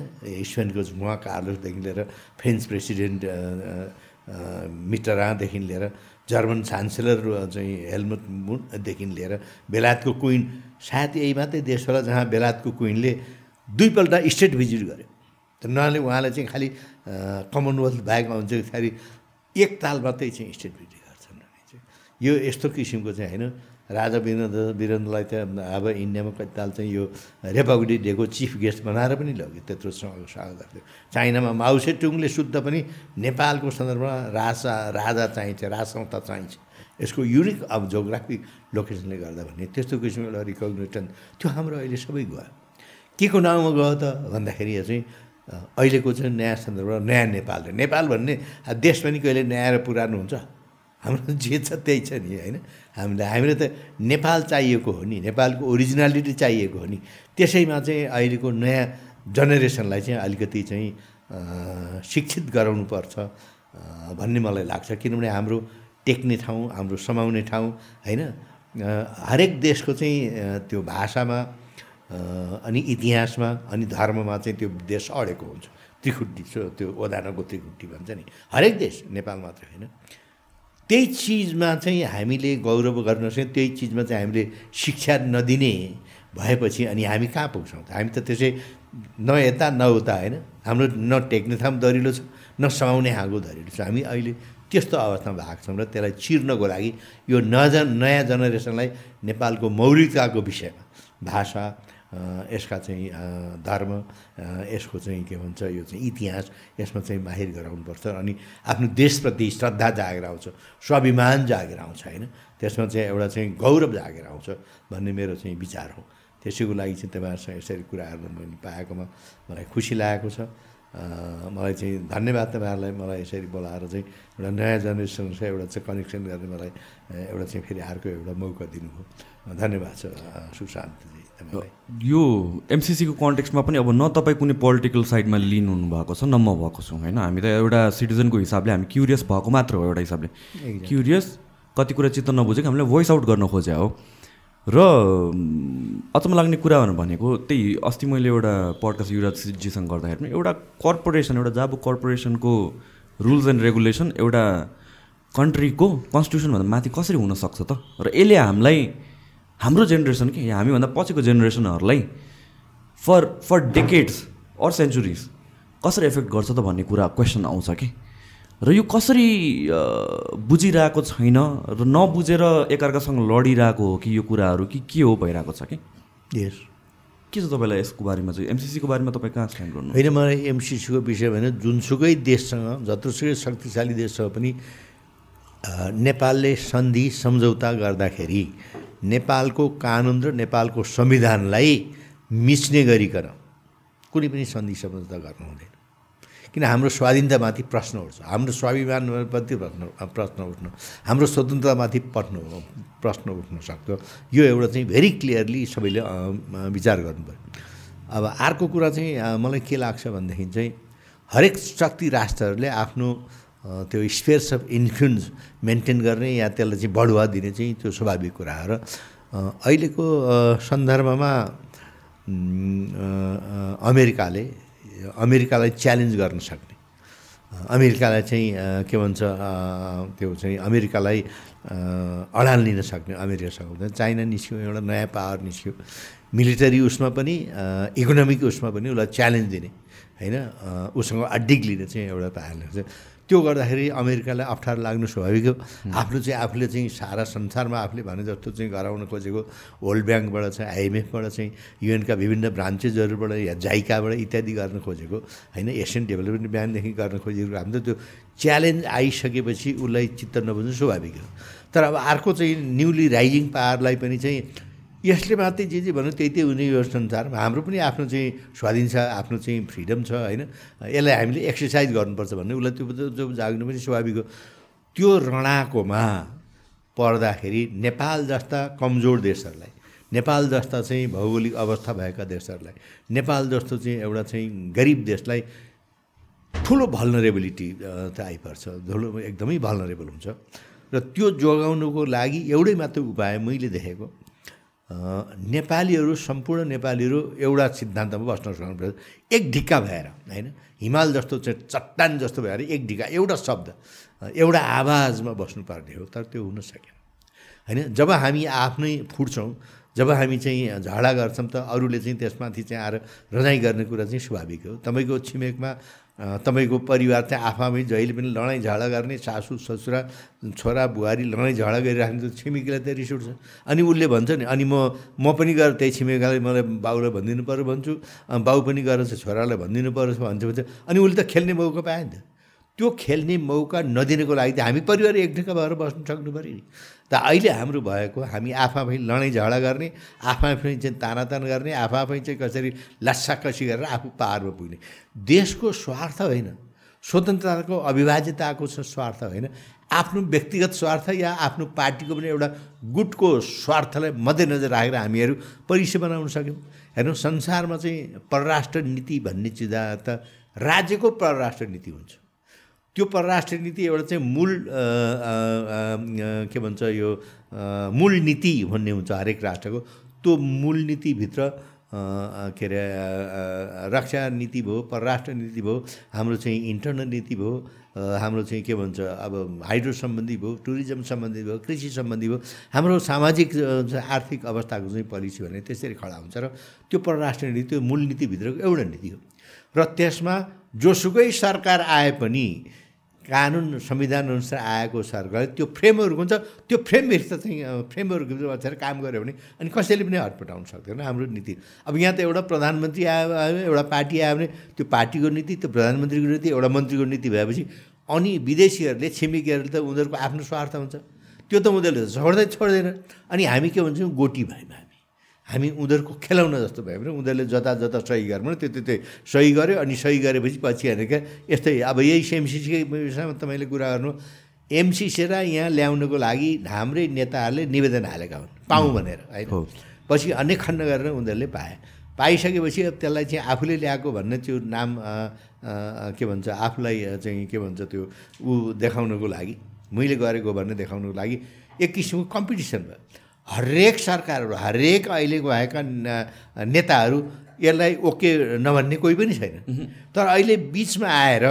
स्पेनको मुवा कार्लोसदेखि लिएर फ्रेन्च प्रेसिडेन्ट मिटरादेखि लिएर जर्मन चान्सेलर चाहिँ हेलमट मुनदेखि लिएर बेलायतको क्विन सायद यही मात्रै देश होला जहाँ बेलायतको क्विनले दुईपल्ट स्टेट भिजिट गर्यो। त उहाँले उहाँले चाहिँ खालि कमनवेल्थ बाहेक आउँछ खालि एक ताल मात्रै चाहिँ स्टेट भिजिट गर्छन्। चाहिँ यो यस्तो किसिमको चाहिँ होइन राजा वीरेन्द्र वीरेन्द्रलाई त अब इन्डियामा कति ताल चाहिँ यो रिपब्लिक डेको चिफ गेस्ट बनाएर पनि लग्यो त्यत्रो स्वागत गर्थ्यो चाइनामा माउसे टुङले शुद्ध पनि नेपालको सन्दर्भमा राजा राजा चाहिन्छ राज संस्था चाहिन्छ। यसको युनिक अब जोग्राफिक लोकेसनले गर्दा भन्ने त्यस्तो किसिमको एउटा रिकग्नेसन त्यो हाम्रो अहिले सबै गयो। के को नाउँमा गयो त? भन्दाखेरि चाहिँ अहिलेको चाहिँ नयाँ सन्दर्भमा नयाँ नेपाल नेपाल भन्ने देश पनि कहिले नयाँ र पुरानो हुन्छ? हाम्रो जे छ त्यही छ नि होइन? हामीलाई हामीलाई त नेपाल चाहिएको हो नि नेपालको ओरिजिनालिटी चाहिएको हो नि। त्यसैमा चाहिँ अहिलेको नयाँ जेनेरेसनलाई चाहिँ अलिकति चाहिँ शिक्षित गराउनुपर्छ भन्ने मलाई लाग्छ। किनभने हाम्रो टेक्ने ठाउँ हाम्रो समाउने ठाउँ होइन? हरेक देशको चाहिँ त्यो भाषामा अनि इतिहासमा अनि धर्ममा चाहिँ त्यो देश अडेको हुन्छ। त्रिखुट्टी त्यो ओदानको त्रिखुट्टी भन्छ नि। हरेक देश नेपाल मात्र होइन। त्यही चिजमा चाहिँ हामीले गौरव गर्न सक्छौँ त्यही चिजमा चाहिँ हामीले शिक्षा नदिने भएपछि अनि हामी कहाँ पुग्छौँ? त हामी त त्यसै न यता न उता होइन? हाम्रो न टेक्ने थाम दरिलो छ न समाउने हाँगो दरिलो छ। हामी अहिले त्यस्तो अवस्थामा भएको छौँ र त्यसलाई चिर्नको लागि यो नजा नयाँ जेनेरेसनलाई नेपालको मौलिकताको विषयमा भाषा यसका चाहिँ धर्म यसको चाहिँ के भन्छ यो चाहिँ इतिहास यसमा चाहिँ माहिर गराउनुपर्छ अनि आफ्नो देशप्रति श्रद्धा जागेर आउँछ स्वाभिमान जागेर आउँछ होइन? त्यसमा चाहिँ एउटा चाहिँ गौरव जागेर आउँछ भन्ने मेरो चाहिँ विचार हो। त्यसैको लागि चाहिँ तपाईँहरूसँग यसरी कुराहरू मैले पाएकोमा मलाई खुसी लागेको छ। मलाई चाहिँ धन्यवाद तपाईँहरूलाई मलाई यसरी बोलाएर चाहिँ एउटा नयाँ जेनेरेसनसँग एउटा चाहिँ कनेक्सन गर्ने मलाई एउटा चाहिँ फेरि अर्को एउटा मौका दिनुभयो। धन्यवाद छ सुशान्तजी यो एमसिसीको कन्टेक्समा पनि अब न तपाईँ कुनै पोलिटिकल साइडमा लिनु भएको छ न म भएको छु होइन? हामी त एउटा सिटिजनको हिसाबले हामी क्युरियस भएको मात्र हो एउटा हिसाबले। क्युरियस कति कुरा चित्त नबुझेको हामीले भोइस आउट गर्न खोजे हो। र अचम्म लाग्ने कुरा भनेको त्यही अस्ति मैले एउटा पडकास्ट युवराजजीसँग गर्दाखेरि पनि एउटा कर्पोरेसन एउटा जाबु कर्पोरेसनको रुल्स एन्ड रेगुलेसन एउटा कन्ट्रीको कन्स्टिट्युसनभन्दा माथि कसरी हुनसक्छ त? र यसले हामीलाई हाम्रो जेनेरेसन के? हामीभन्दा पछिको जेनेरेसनहरूलाई for for decades or centuries कसरी एफेक्ट गर्छ त भन्ने कुरा क्वेसन आउँछ कि? र यो कसरी बुझिरहेको छैन र नबुझेर एकअर्कासँग लडिरहेको हो कि यो कुराहरू कि के हो भइरहेको छ कि? यस के छ तपाईँलाई यसको बारेमा चाहिँ? एमसिसीको बारेमा तपाईँ कहाँ स्ट्यान्ड गर्नु होइन मलाई एमसिसीको विषय भने जुनसुकै देशसँग जत्रोसुकै शक्तिशाली देशसँग पनि नेपालले सन्धि सम्झौता गर्दाखेरि नेपालको कानुन र नेपालको संविधानलाई मिच्ने गरिकन कुनै पनि सन्धि सम्झौता गर्नु हुँदैन। किन हाम्रो स्वाधीनतामाथि प्रश्न उठ्छ। हाम्रो स्वाभिमानप्रति प्रश्न प्रश्न उठ्नु हाम्रो स्वतन्त्रतामाथि प्रश्न प्रश्न उठ्न सक्छ। यो एउटा चाहिँ भेरी क्लियरली सबैले विचार गर्नु पऱ्यो अब अर्को कुरा चाहिँ मलाई के लाग्छ भनेदेखि चाहिँ हरेक शक्ति राष्ट्रहरूले आफ्नो त्यो स्पेयर्स अफ इन्फ्लुएन्स मेन्टेन गर्ने या त्यसलाई चाहिँ बढुवा दिने चाहिँ त्यो स्वाभाविक कुरा हो र अहिलेको सन्दर्भमा अमेरिकाले अमेरिकालाई च्यालेन्ज गर्न सक्ने। अमेरिकालाई चाहिँ के भन्छ त्यो चाहिँ अमेरिकालाई अडान लिन सक्ने अमेरिकासँग चाइना निस्क्यो एउटा नयाँ पावर निस्क्यो। मिलिटरी उसमा पनि इकोनोमिक उसमा पनि उसलाई च्यालेन्ज दिने होइन? उसँग अड्डिक लिने चाहिँ एउटा पावर त्यो गर्दाखेरि अमेरिकालाई अप्ठ्यारो लाग्नु स्वाभाविक हो। आफ्नो चाहिँ आफूले चाहिँ सारा संसारमा आफूले भने जस्तो चाहिँ गराउन खोजेको वर्ल्ड ब्याङ्कबाट चाहिँ आइएमएफबाट चाहिँ युएनका विभिन्न ब्रान्चेसहरूबाट या जाइकाबाट इत्यादि गर्न खोजेको। होइन एसियन डेभलपमेन्ट ब्याङ्कदेखि गर्न खोजेको। हाम्रो त्यो च्यालेन्ज आइसकेपछि उसलाई चित्त नबुझ्नु स्वाभाविक हो। तर अब अर्को चाहिँ न्युली राइजिङ पावरलाई पनि चाहिँ यसले मात्रै जे जे भन्यो त्यही त्यही हुने यो संसारमा हाम्रो पनि आफ्नो चाहिँ स्वाधीन छ आफ्नो चाहिँ फ्रिडम छ होइन? यसलाई हामीले एक्सर्साइज गर्नुपर्छ भन्ने उसलाई त्यो जो जाग्नु पनि स्वाभाविक हो। त्यो रणाकोमा पर्दाखेरि नेपाल जस्ता कमजोर देशहरूलाई नेपाल जस्ता चाहिँ भौगोलिक अवस्था भएका देशहरूलाई नेपाल जस्तो चाहिँ एउटा चाहिँ गरिब देशलाई ठुलो भल्नरेबिलिटी चाहिँ आइपर्छ ठुलो एकदमै भल्नरेबल हुन्छ। र त्यो जोगाउनुको लागि एउटै मात्र उपाय मैले देखेको नेपालीहरू सम्पूर्ण नेपालीहरू एउटा सिद्धान्तमा बस्न सक्नुपर्छ एक ढिक्का भएर होइन? हिमाल जस्तो चाहिँ चट्टान जस्तो भएर एक ढिक्का एउटा शब्द एउटा आवाजमा बस्नुपर्ने हो तर त्यो हुन सकेन। होइन? जब हामी आफ्नै फुट्छौँ जब हामी चाहिँ झगडा गर्छौँ त अरूले चाहिँ त्यसमाथि चाहिँ आएर रजाइ गर्ने कुरा चाहिँ स्वाभाविक हो। तपाईँको छिमेकमा तपाईँको परिवार चाहिँ आफैमै जहिले पनि लडाइँ झगडा गर्ने सासु ससुरा छोरा बुहारी लडाइँ झगडा गरिराख्ने छिमेकीलाई त रिस उठ्छ। अनि उसले भन्छ नि अनि म म पनि गएर त्यही छिमेकीलाई मलाई बाउलाई भनिदिनु पऱ्यो भन्छु। बाउ पनि गएर चाहिँ छोरालाई भनिदिनु पऱ्यो भन्छ। भन्छ। अनि उसले त खेल्ने मौका पायो नि त त्यो खेल्ने मौका नदिनको लागि त हामी परिवार एक ढिक्का भएर बस्नु सक्नु पऱ्यो नि। त अहिले हाम्रो भएको हामी आफै लडाइँ झगडा गर्ने आफै चाहिँ तानातान गर्ने आफै चाहिँ कसरी लासाकसी गरेर आफू पाहाडमा पुग्ने। देशको स्वार्थ होइन स्वतन्त्रताको अविभाज्यताको स्वार्थ होइन आफ्नो व्यक्तिगत स्वार्थ या आफ्नो पार्टीको पनि एउटा गुटको स्वार्थलाई मध्यनजर राखेर हामीहरू परिचय बनाउन सक्यौँ। हेर्नु संसारमा चाहिँ परराष्ट्र नीति भन्ने चिज त राज्यको परराष्ट्र नीति हुन्छ। त्यो परराष्ट्र नीति एउटा चाहिँ मूल के भन्छ यो मूल नीति भन्ने हुन्छ हरेक राष्ट्रको। त्यो मूल नीतिभित्र के अरे रक्षा नीति भयो परराष्ट्र नीति भयो हाम्रो चाहिँ इन्टरनल नीति भयो हाम्रो चाहिँ के भन्छ अब हाइड्रो सम्बन्धी भयो टुरिज्म सम्बन्धी भयो कृषि सम्बन्धी भयो हाम्रो सामाजिक आर्थिक अवस्थाको चाहिँ पोलिसी भने त्यसरी खडा हुन्छ र त्यो परराष्ट्र नीति त्यो मूल नीतिभित्रको एउटा नीति हो। र त्यसमा जोसुकै सरकार आए पनि कानुन संविधान अनुसार आएको सरकार त्यो फ्रेमवर्क हुन्छ त्यो फ्रेमभित्र चाहिँ फ्रेमवर्कभित्र बसेर काम गऱ्यो भने अनि कसैले पनि हटपटाउन सक्दैन हाम्रो नीति। अब यहाँ त एउटा प्रधानमन्त्री आयो आयो एउटा पार्टी आयो भने त्यो पार्टीको नीति त्यो प्रधानमन्त्रीको नीति एउटा मन्त्रीको नीति भएपछि अनि विदेशीहरूले छिमेकीहरूले त उनीहरूको आफ्नो स्वार्थ हुन्छ। त्यो त उनीहरूले छोड्दै छोड्दैन। अनि हामी के भन्छौँ गोटी भयौँ हामी उनीहरूको खेलाउन जस्तो भयो भने उनीहरूले जता जता सही गर्नु त्यो त्यो सही गर्यो अनि सही गरेपछि पछि हेरेर क्या यस्तै अब यही एमसिसीकै विषयमा तपाईँले कुरा गर्नु एमसिसी र यहाँ ल्याउनुको लागि हाम्रै नेताहरूले निवेदन हालेका हुन् पाऊँ भनेर होइन? पछि अनेक खण्ड गरेर उनीहरूले पाए। पाइसकेपछि अब त्यसलाई चाहिँ आफूले ल्याएको भन्ने त्यो नाम के भन्छ आफूलाई चाहिँ के भन्छ त्यो ऊ देखाउनको लागि मैले गरेको भन्ने देखाउनुको लागि एक किसिमको कम्पिटिसन भयो। हरेक सरकारहरू हरेक अहिले भएका नेताहरू यसलाई ओके नभन्ने कोही पनि छैन। तर अहिले बिचमा आएर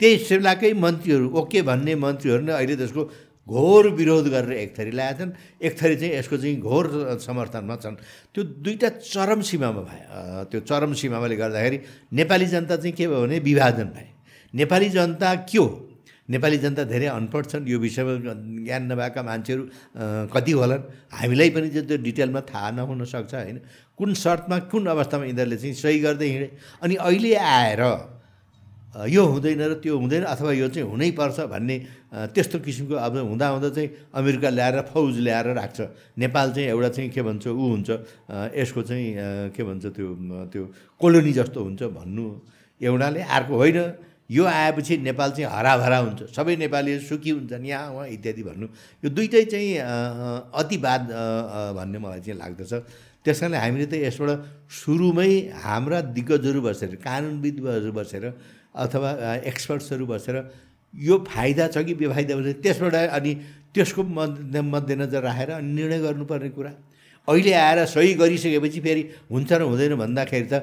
त्यही सिमलाकै मन्त्रीहरू ओके भन्ने मन्त्रीहरू नै अहिले त्यसको घोर विरोध गरेर एक थरी ल्याएका छन्। एक थरी चाहिँ यसको चाहिँ घोर समर्थनमा छन्। त्यो दुईवटा चरम सीमामा भयो त्यो चरम सीमाले गर्दाखेरि नेपाली जनता चाहिँ के भयो भने विभाजन भए। नेपाली जनता के हो? नेपाली जनता धेरै अनपढ छन्। यो विषयमा ज्ञान नभएका मान्छेहरू कति होलान्? हामीलाई पनि त्यो डिटेलमा थाहा नहुन सक्छ होइन? कुन शर्तमा कुन अवस्थामा यिनीहरूले चाहिँ सही गर्दै हिँडे? अनि अहिले आएर यो हुँदैन र त्यो हुँदैन अथवा यो चाहिँ हुनैपर्छ भन्ने त्यस्तो किसिमको अब हुँदा चाहिँ अमेरिका ल्याएर फौज ल्याएर राख्छ। नेपाल चाहिँ एउटा चाहिँ के भन्छ ऊ हुन्छ यसको चाहिँ के भन्छ त्यो त्यो कोलोनी जस्तो हुन्छ भन्नु एउटाले। अर्को होइन यो आएपछि नेपाल चाहिँ हराभरा हुन्छ। सबै नेपालीहरू सुखी हुन्छन् यहाँ उहाँ इत्यादि भन्नु। यो दुइटै चाहिँ अतिवाद भन्ने मलाई चाहिँ लाग्दछ। त्यस कारणले हामीले त यसबाट सुरुमै हाम्रा दिग्गजहरू बसेर कानुनविदहरू बसेर अथवा एक्सपर्ट्सहरू बसेर यो फाइदा छ कि बेफाइदा बसेर त्यसबाट अनि त्यसको मध्य मध्यनजर राखेर अनि निर्णय गर्नुपर्ने कुरा। अहिले आएर सही गरिसकेपछि फेरि हुन्छ र हुँदैन भन्दाखेरि त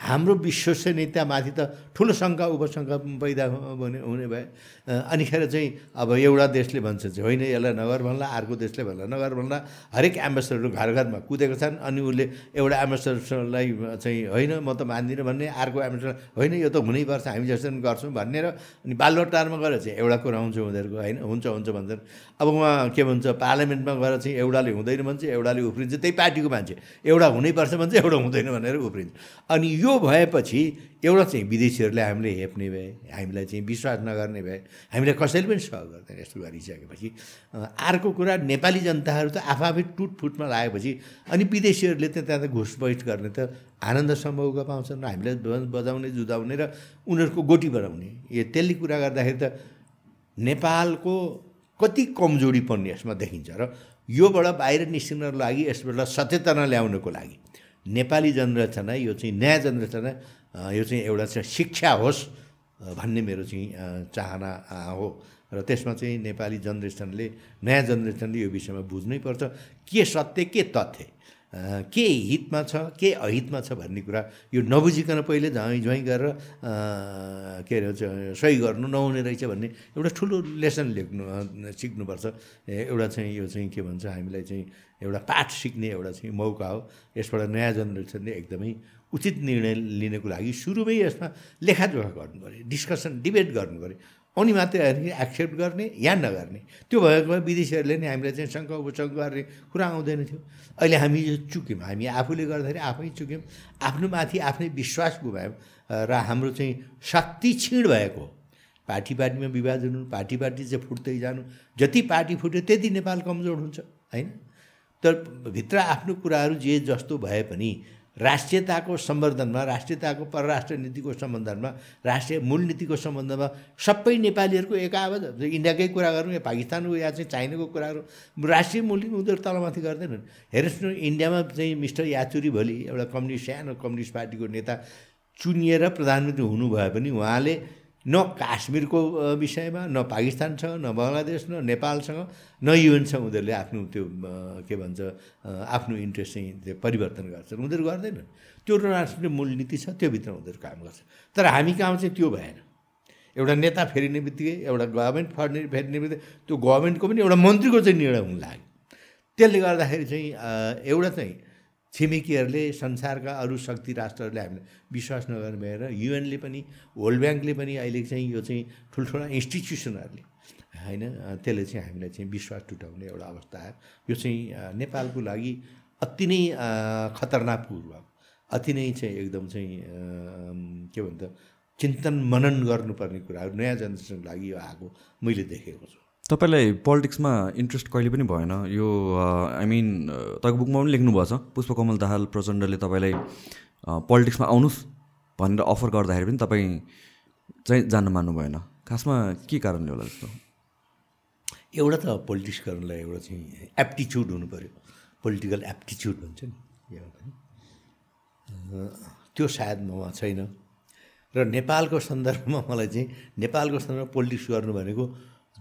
हाम्रो विश्वसनीयतामाथि त ठुलो शङ्का उपशङ्का पैदा हुने हुने भए अनिखेर चाहिँ अब एउटा देशले भन्छ चाहिँ होइन यसलाई नगर भन्ला अर्को देशले भन्ला नगर भन्ला हरेक एम्बेसडरहरू घर घरमा कुदेको छन् अनि उसले एउटा एम्बेसडरलाई चाहिँ होइन म त मान्दिनँ भन्ने अर्को एम्बेसडर होइन यो त हुनैपर्छ हामी जस्तो गर्छौँ भन्ने र अनि बालबटारमा गएर चाहिँ एउटा कुरा आउँछ उनीहरूको होइन हुन्छ हुन्छ भन्छन्। अब उहाँ के भन्छ पार्लियामेन्टमा गएर चाहिँ एउटाले हुँदैन भन्छ एउटाले उफ्रिन्छ त्यही पार्टीको मान्छे एउटा हुनैपर्छ भन्छ एउटा हुँदैन भनेर उफ्रिन्छ। अनि यो यो भएपछि एउटा चाहिँ विदेशीहरूले हामीले हेप्ने भए हामीलाई चाहिँ विश्वास नगर्ने भए हामीलाई कसैले पनि सहयोग गर्दैन यस्तो गरिसकेपछि। अर्को कुरा नेपाली जनताहरू त आफै टुटफुटमा लागेपछि अनि विदेशीहरूले त त्यहाँ त घुसपैठ गर्ने त आनन्द सम्भवको पाउँछन् र हामीलाई बजाउने जुदाउने र उनीहरूको गोटी बनाउने यो त्यसले कुरा गर्दाखेरि त नेपालको कति कमजोरी पर्ने यसमा देखिन्छ र योबाट बाहिर निस्किनको लागि यसबाट सचेतना ल्याउनको लागि। नेपाली जनरचना यो चाहिँ नयाँ जनरचना यो चाहिँ एउटा चाहिँ शिक्षा होस् भन्ने मेरो चाहिँ चाहना हो। र त्यसमा चाहिँ नेपाली जनरेसनले नयाँ जनरेसनले यो विषयमा बुझ्नै पर्छ। के सत्य के तथ्य? के हितमा छ के अहितमा छ भन्ने कुरा यो नबुझिकन पहिले झैँ झैँ गरेर के अरे सही गर्नु नहुने रहेछ भन्ने एउटा ठुलो लेसन लेख्नु सिक्नुपर्छ। एउटा चाहिँ यो चाहिँ के भन्छ हामीलाई चाहिँ एउटा पाठ सिक्ने एउटा चाहिँ मौका हो। यसबाट नयाँ जेनेरेसनले एकदमै उचित निर्णय लिनको लागि सुरुमै यसमा लेखाजोखा गर्नु पऱ्यो डिस्कसन डिबेट गर्नु पऱ्यो। अनि मात्रै एक्सेप्ट गर्ने या नगर्ने। त्यो भएको विदेशीहरूले नै हामीलाई चाहिँ शङ्का उपशङ्का गर्ने कुरा आउँदैन थियो। अहिले हामी यो चुक्यौँ हामी आफूले गर्दाखेरि आफै चुक्यौँ आफ्नो माथि आफ्नै विश्वास गुमायौँ र हाम्रो चाहिँ शक्ति क्षीण भएको पार्टी पार्टीमा विभाजन हुनु पार्टी पार्टी चाहिँ फुट्दै जानु जति पार्टी फुट्यो त्यति नेपाल कमजोर हुन्छ होइन? तर भित्र आफ्नो कुराहरू जे जस्तो भए पनि राष्ट्रियताको सम्वर्धनमा राष्ट्रियताको परराष्ट्र नीतिको सम्बन्धनमा राष्ट्रिय मूल नीतिको सम्बन्धमा सबै नेपालीहरूको एक आवाज इन्डियाकै कुरा गरौँ या पाकिस्तानको या चाहिँ चाइनाको कुराहरू राष्ट्रिय मूल नीति उनीहरू तलमाथि गर्दैनन्। हेर्नुहोस् न इन्डियामा चाहिँ मिस्टर याचुरी भोलि एउटा कम्युनिस्ट सानो कम्युनिस्ट पार्टीको नेता चुनिएर प्रधानमन्त्री हुनुभयो पनि उहाँले न काश्मीरको विषयमा न पाकिस्तानसँग न बङ्गलादेश न नेपालसँग न युएनसँग उनीहरूले आफ्नो त्यो के भन्छ आफ्नो इन्ट्रेस्ट चाहिँ त्यो परिवर्तन गर्छन्। उनीहरू गर्दैनन्। त्यो राष्ट्रिय मूलनीति छ त्योभित्र उनीहरू काम गर्छ। तर हामी कहाँ चाहिँ त्यो भएन। एउटा नेता फेरिने बित्तिकै एउटा गभर्मेन्ट फर्ने फेरिने बित्तिकै त्यो गभर्मेन्टको पनि एउटा मन्त्रीको चाहिँ निर्णय हुन लाग्यो। त्यसले गर्दाखेरि चाहिँ एउटा चाहिँ छिमेकीहरूले संसारका अरू शक्ति राष्ट्रहरूले हामीलाई विश्वास नगर्ने भएर युएनले पनि वर्ल्ड ब्याङ्कले पनि अहिले चाहिँ यो चाहिँ ठुल्ठुला इन्स्टिट्युसनहरूले होइन त्यसले चाहिँ हामीलाई चाहिँ विश्वास टुटाउने एउटा अवस्था आयो। यो चाहिँ नेपालको लागि अति नै खतरनाक पूर्व अति नै चाहिँ एकदम चाहिँ के भन्छ चिन्तन मनन गर्नुपर्ने कुराहरू नयाँ जेनेरेसनको लागि यो आएको मैले देखेको छु। तपाईँलाई पोलिटिक्समा इन्ट्रेस्ट कहिले पनि भएन। यो आई मिन तपाईँको बुकमा पनि लेख्नुभएको छ। पुष्पकमल दाहाल प्रचण्डले तपाईँलाई पोलिटिक्समा आउनुहोस् भनेर अफर गर्दाखेरि पनि तपाईँ चाहिँ जान मान्नु भएन। खासमा के कारणले होला जस्तो? एउटा त पोलिटिक्स गर्नलाई एउटा चाहिँ एप्टिच्युड हुनु पऱ्यो पोलिटिकल एप्टिच्युड भन्छ नि। त्यो सायद ममा छैन। र नेपालको सन्दर्भमा मलाई चाहिँ नेपालको सन्दर्भमा पोलिटिक्स गर्नु भनेको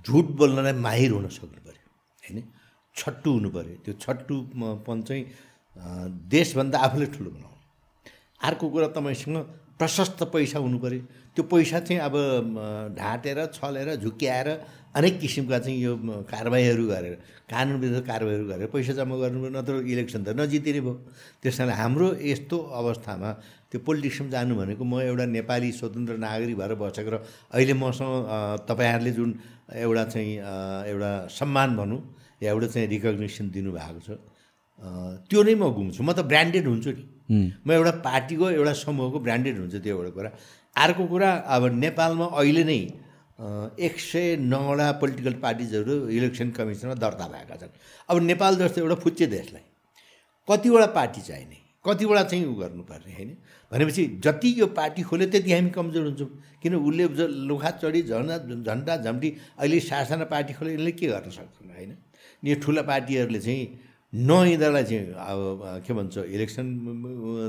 झुट बोल्नलाई माहिर हुन सक्नु पऱ्यो होइन? छट्टु हुनु पऱ्यो त्यो छट्टुपन चाहिँ देशभन्दा आफूले ठुलो बनाउनु। अर्को कुरा तपाईँसँग प्रशस्त पैसा हुनु पऱ्यो त्यो पैसा चाहिँ अब ढाँटेर छलेर झुक्क्याएर अनेक किसिमका चाहिँ यो कारवाहीहरू गरेर कानुन विरुद्ध कारवाहीहरू गरेर पैसा जम्मा गर्नु नत्र इलेक्सन त नजितिने भयो। त्यस कारण हाम्रो यस्तो अवस्थामा त्यो पोलिटिक्समा जानु भनेको म एउटा नेपाली स्वतन्त्र नागरिक भएर बसेको र अहिले मसँग तपाईँहरूले जुन एउटा चाहिँ एउटा सम्मान भनौँ या एउटा चाहिँ रिकग्नेसन दिनुभएको छ त्यो नै म घुम्छु म त ब्रान्डेड हुन्छु नि। म एउटा पार्टीको एउटा समूहको ब्रान्डेड हुन्छ त्यो एउटा कुरा। अर्को कुरा अब नेपालमा अहिले नै एक सय नौवटा पोलिटिकल पार्टिजहरू इलेक्सन कमिसनमा दर्ता भएका छन्। अब नेपाल जस्तो एउटा फुच्चे देशलाई कतिवटा पार्टी चाहिने कतिवटा चाहिँ उ गर्नुपर्ने होइन? भनेपछि जति यो पार्टी खोल्यो त्यति हामी कमजोर हुन्छौँ। किन उसले लुखा चढी झन्डा झन्डा झम्टी अहिले सासाना पार्टी खोल्यो यसले के गर्न सक्छन् होइन? यो ठुला पार्टीहरूले चाहिँ न यिनीहरूलाई चाहिँ अब के भन्छ इलेक्सन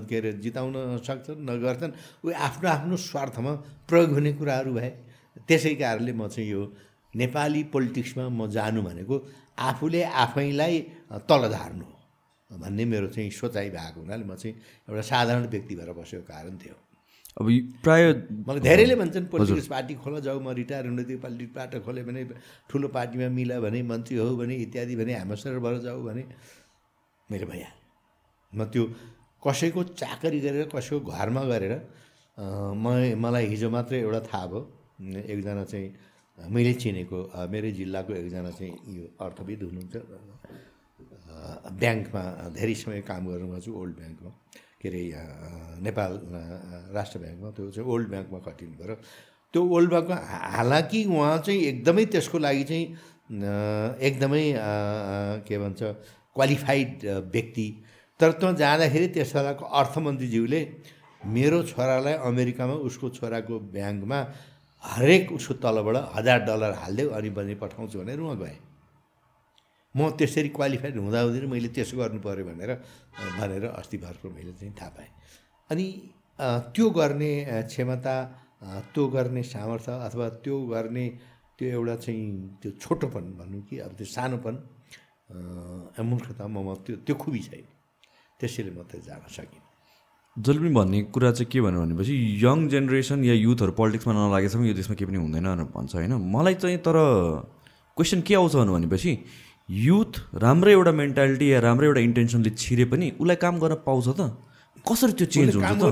के अरे जिताउन सक्छन् नगर्छन्। ऊ आफ्नो आफ्नो स्वार्थमा प्रयोग हुने कुराहरू भए। त्यसै कारणले म चाहिँ यो नेपाली पोलिटिक्समा म जानु भनेको आफूले आफैलाई तल झार्नु हो भन्ने मेरो चाहिँ सोचाइ भएको हुनाले म चाहिँ एउटा साधारण व्यक्ति भएर बसेको कारण थियो। अब प्राय मलाई धेरैले भन्छन् पोलिटिक्स पार्टी खोल जाऊ म रिटायर हुने त्यो पार्टी पार्टी खोल्यो भने ठुलो पार्टीमा मिला भने मन्त्री हो भने इत्यादि भने एम्बेसडर भएर जाऊ भने मेरो भइहाल्यो म त्यो कसैको चाकरी गरेर कसैको घरमा गरेर म मलाई हिजो मात्रै एउटा थाहा भयो। एकजना चाहिँ मैले चिनेको मेरै जिल्लाको एकजना चाहिँ यो अर्थविद हुनुहुन्छ। ब्याङ्कमा धेरै समय काम गर्नुभएको छु ओल्ड ब्याङ्कमा। के अरे नेपाल राष्ट्र ब्याङ्कमा त्यो चाहिँ ओल्ड ब्याङ्कमा खटिनु पऱ्यो त्यो ओल्ड ब्याङ्कमा हालाकि उहाँ चाहिँ एकदमै त्यसको लागि चाहिँ एकदमै के भन्छ क्वालिफाइड व्यक्ति। तर त्यहाँ जाँदाखेरि त्यस बेलाको अर्थमन्त्रीज्यूले मेरो छोरालाई अमेरिकामा उसको छोराको ब्याङ्कमा हरेक उसको तलबाट हजार डलर हालिदेऊ अनि पनि पठाउँछु भनेर उहाँ गएँ। म त्यसरी क्वालिफाइड हुँदाहुँदै मैले त्यसो गर्नु पऱ्यो भनेर भनेर अस्ति भर्खर मैले चाहिँ थाहा पाएँ। अनि त्यो गर्ने क्षमता त्यो गर्ने सामर्थ्य अथवा त्यो गर्ने त्यो एउटा चाहिँ त्यो छोटोपन भनौँ कि अब त्यो सानोपन मूर्खता ममा त्यो त्यो खुबी छैन। त्यसैले म जान सकिनँ। जसले पनि भन्ने कुरा चाहिँ के भन्यो भनेपछि यङ जेनेरेसन या युथहरू पोलिटिक्समा नलागेसम्म यो देशमा केही पनि हुँदैन भनेर भन्छ होइन। मलाई चाहिँ तर क्वेसन के आउँछ भनेपछि युथ राम्रै एउटा मेन्टालिटी या राम्रै एउटा इन्टेन्सनले छिरे पनि उसलाई काम गर्न पाउँछ त। कसरी त्यो चेन्ज हुन्छ त?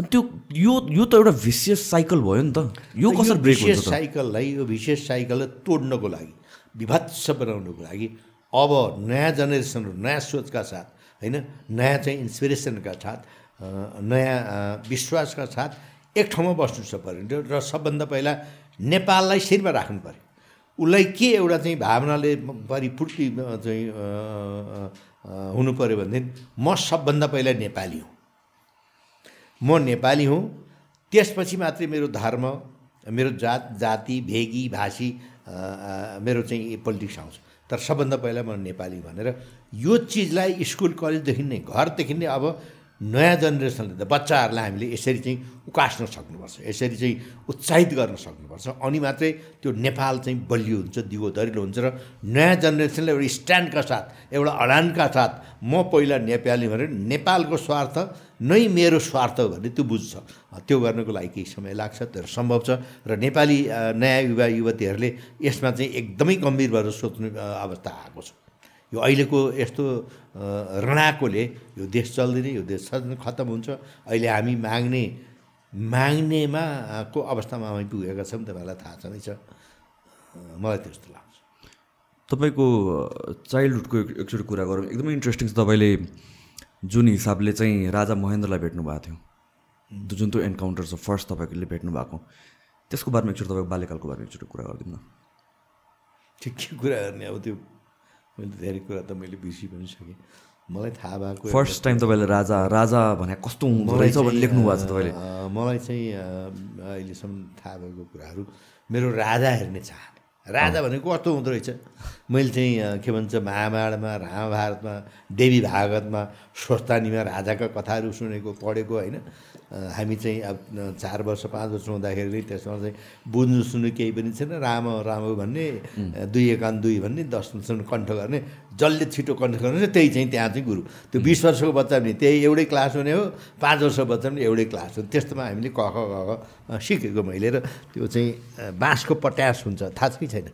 अनि त्यो यो यो त एउटा भिसियस साइकल भयो नि त। यो कसरी ब्रेक हुन्छ साइकललाई यो भिसियस साइकललाई तोड्नको लागि विभत्स बनाउनको लागि अब नयाँ जेनेरेसनहरू नयाँ सोचका साथ होइन? नयाँ चाहिँ इन्सपिरेसनका साथ नयाँ विश्वासका साथ एक ठाउँमा बस्नु छ पऱ्यो र सबभन्दा पहिला नेपाललाई शिरमा राख्नु पऱ्यो उसलाई के एउटा चाहिँ भावनाले परिपूर्ति चाहिँ हुनु पऱ्यो भनेदेखि म सबभन्दा पहिला नेपाली हुँ। म नेपाली हुँ। त्यसपछि मात्रै मेरो धर्म मेरो जात जाति भेगी भाषी मेरो चाहिँ पोलिटिक्स आउँछ। तर सबभन्दा पहिला म नेपाली भनेर यो चिजलाई स्कुल कलेजदेखि नै घरदेखि नै अब नयाँ जेनेरेसनले त बच्चाहरूलाई हामीले यसरी चाहिँ उकास्न सक्नुपर्छ यसरी चाहिँ उत्साहित गर्न सक्नुपर्छ। अनि मात्रै त्यो नेपाल चाहिँ बलियो हुन्छ दिगो दरिलो हुन्छ र नयाँ जेनेरेसनले एउटा स्ट्यान्डका साथ एउटा अडानका साथ म पहिला नेपाली भनेर नेपालको स्वार्थ नै मेरो स्वार्थ भन्ने त्यो बुझ्छ। त्यो गर्नको लागि केही समय लाग्छ तर सम्भव छ। र नेपाली नयाँ युवा युवतीहरूले यसमा चाहिँ एकदमै गम्भीर भएर सोच्ने अवस्था आएको छ। यो अहिलेको यस्तो रणाकोले यो देश चल्दैन यो देश खत्तम हुन्छ। अहिले हामी माग्ने माग्नेमा को अवस्थामा हामी पुगेका छौँ तपाईँलाई थाहा छँदैछ मलाई त्यस्तो लाग्छ। तपाईँको चाइल्डहुडको एकचोटि कुरा गरौँ। एकदमै इन्ट्रेस्टिङ छ तपाईँले जुन हिसाबले चाहिँ राजा महेन्द्रलाई भेट्नु भएको थियो। जुन त्यो एन्काउन्टर छ फर्स्ट तपाईँले भेट्नु भएको। त्यसको बारेमा एकचोटि तपाईँको बाल्यकालको बारेमा एकचोटि कुरा गरिदिनु न। ठिक के कुरा गर्ने अब त्यो। मैले धेरै कुरा त मैले बिर्सि पनि सकेँ। मलाई थाहा भएको फर्स्ट टाइम तपाईँले राजा राजा भने कस्तो हुँदो रहेछ भनेर लेख्नु भएको छ तपाईँले। मलाई चाहिँ अहिलेसम्म थाहा भएको कुराहरू मेरो राजा हेर्ने चाहना राजा भनेको कस्तो हुँदो रहेछ? मैले चाहिँ के भन्छ महाभारतमा रामभारतमा देवी भागवतमा स्वस्तानीमा राजाका कथाहरू सुनेको पढेको होइन? हामी चाहिँ अब चार वर्ष पाँच वर्ष हुँदाखेरि नै त्यसमा चाहिँ बुझ्नु सुन्नु केही पनि छैन। राम राम भन्ने दुई एकान दुई भन्ने दससम्म कण्ठ गर्ने जसले छिटो कण्ठ गर्ने त्यही चाहिँ त्यहाँ चाहिँ गुरु। त्यो बिस वर्षको बच्चा पनि त्यही एउटै क्लास हुने हो पाँच वर्षको बच्चा पनि एउटै क्लास हो। त्यस्तोमा हामीले क ख ग सिकेको मैले र त्यो चाहिँ बाँसको पट्यास हुन्छ। थाहा छ कि छैन?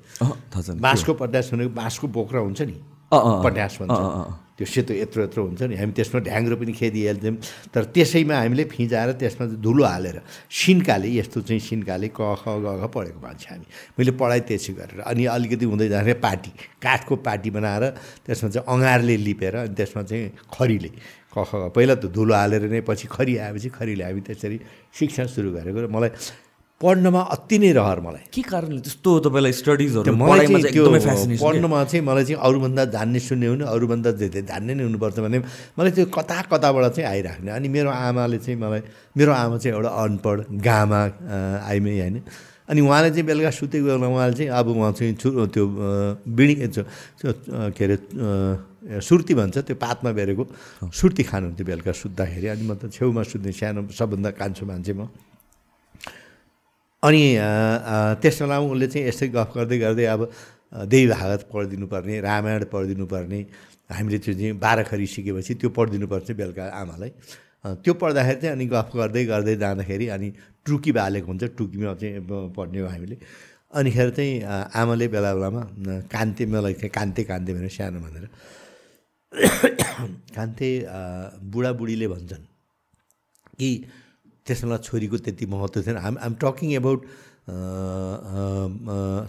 बाँसको पट्यास भनेको बाँसको बोक्रा हुन्छ नि? पट्यास भन्छ। त्यो सेतो यत्रो यत्रो हुन्छ नि हामी त्यसमा ढ्याङ्ग्रो पनि खेदिहाल्थ्यौँ। तर त्यसैमा हामीले फिजाएर त्यसमा धुलो हालेर सिन्काले यस्तो चाहिँ सिन्काले क ख ग ख पढेको मान्छे हामी। मैले पढाइ त्यसै गरेर अनि अलिकति हुँदै जाँदाखेरि पार्टी काठको पार्टी बनाएर त्यसमा चाहिँ अँगारले लिपेर अनि त्यसमा चाहिँ खरीले। क ख पहिला त धुलो हालेर नै पछि खरी आएपछि खरीले। हामी त्यसरी शिक्षा सुरु गरेको र मलाई पढ्नमा अति नै रहर मलाई। के कारणले त्यस्तो तपाईँलाई स्टडिजहरू मलाई चाहिँ पढ्नमा चाहिँ मलाई चाहिँ अरूभन्दा जान्ने सुन्ने हुने अरूभन्दा धेरै जान्ने नै हुनुपर्छ भने मलाई त्यो कता कताबाट चाहिँ आइराख्ने। अनि मेरो आमाले चाहिँ मलाई मेरो आमा चाहिँ एउटा अनपढ गामा आइमै होइन। अनि उहाँले चाहिँ बेलुका सुतेको बेला उहाँले चाहिँ अब उहाँ चाहिँ छु त्यो बिडी के अरे सुर्ती भन्छ त्यो पातमा बेरेको सुर्ती खानुहुन्थ्यो बेलुका सुत्दाखेरि। अनि म त छेउमा सुत्ने सानो सबभन्दा कान्छो मान्छे म। अनि त्यस बेलामा उसले चाहिँ यस्तै गफ गर्दै गर्दै अब देवी भागवत पढिदिनु पर्ने रामायण पढिदिनु पर्ने हामीले त्यो चाहिँ बाह्रखरी सिकेपछि त्यो पढिदिनु पर्छ बेलुका आमालाई। त्यो पढ्दाखेरि चाहिँ अनि गफ गर्दै गर्दै जाँदाखेरि अनि टुकी बालेको हुन्छ टुकीमा चाहिँ पढ्ने हो हामीले। अनिखेर चाहिँ आमाले बेला बेलामा कान्ते मलाई कान्ते कान्ते भनेर सानो भनेर कान्ते बुढाबुढीले भन्छन् कि त्यसमा छोरीको त्यति महत्त्व थिएन हाम आम टकिङ एबाउट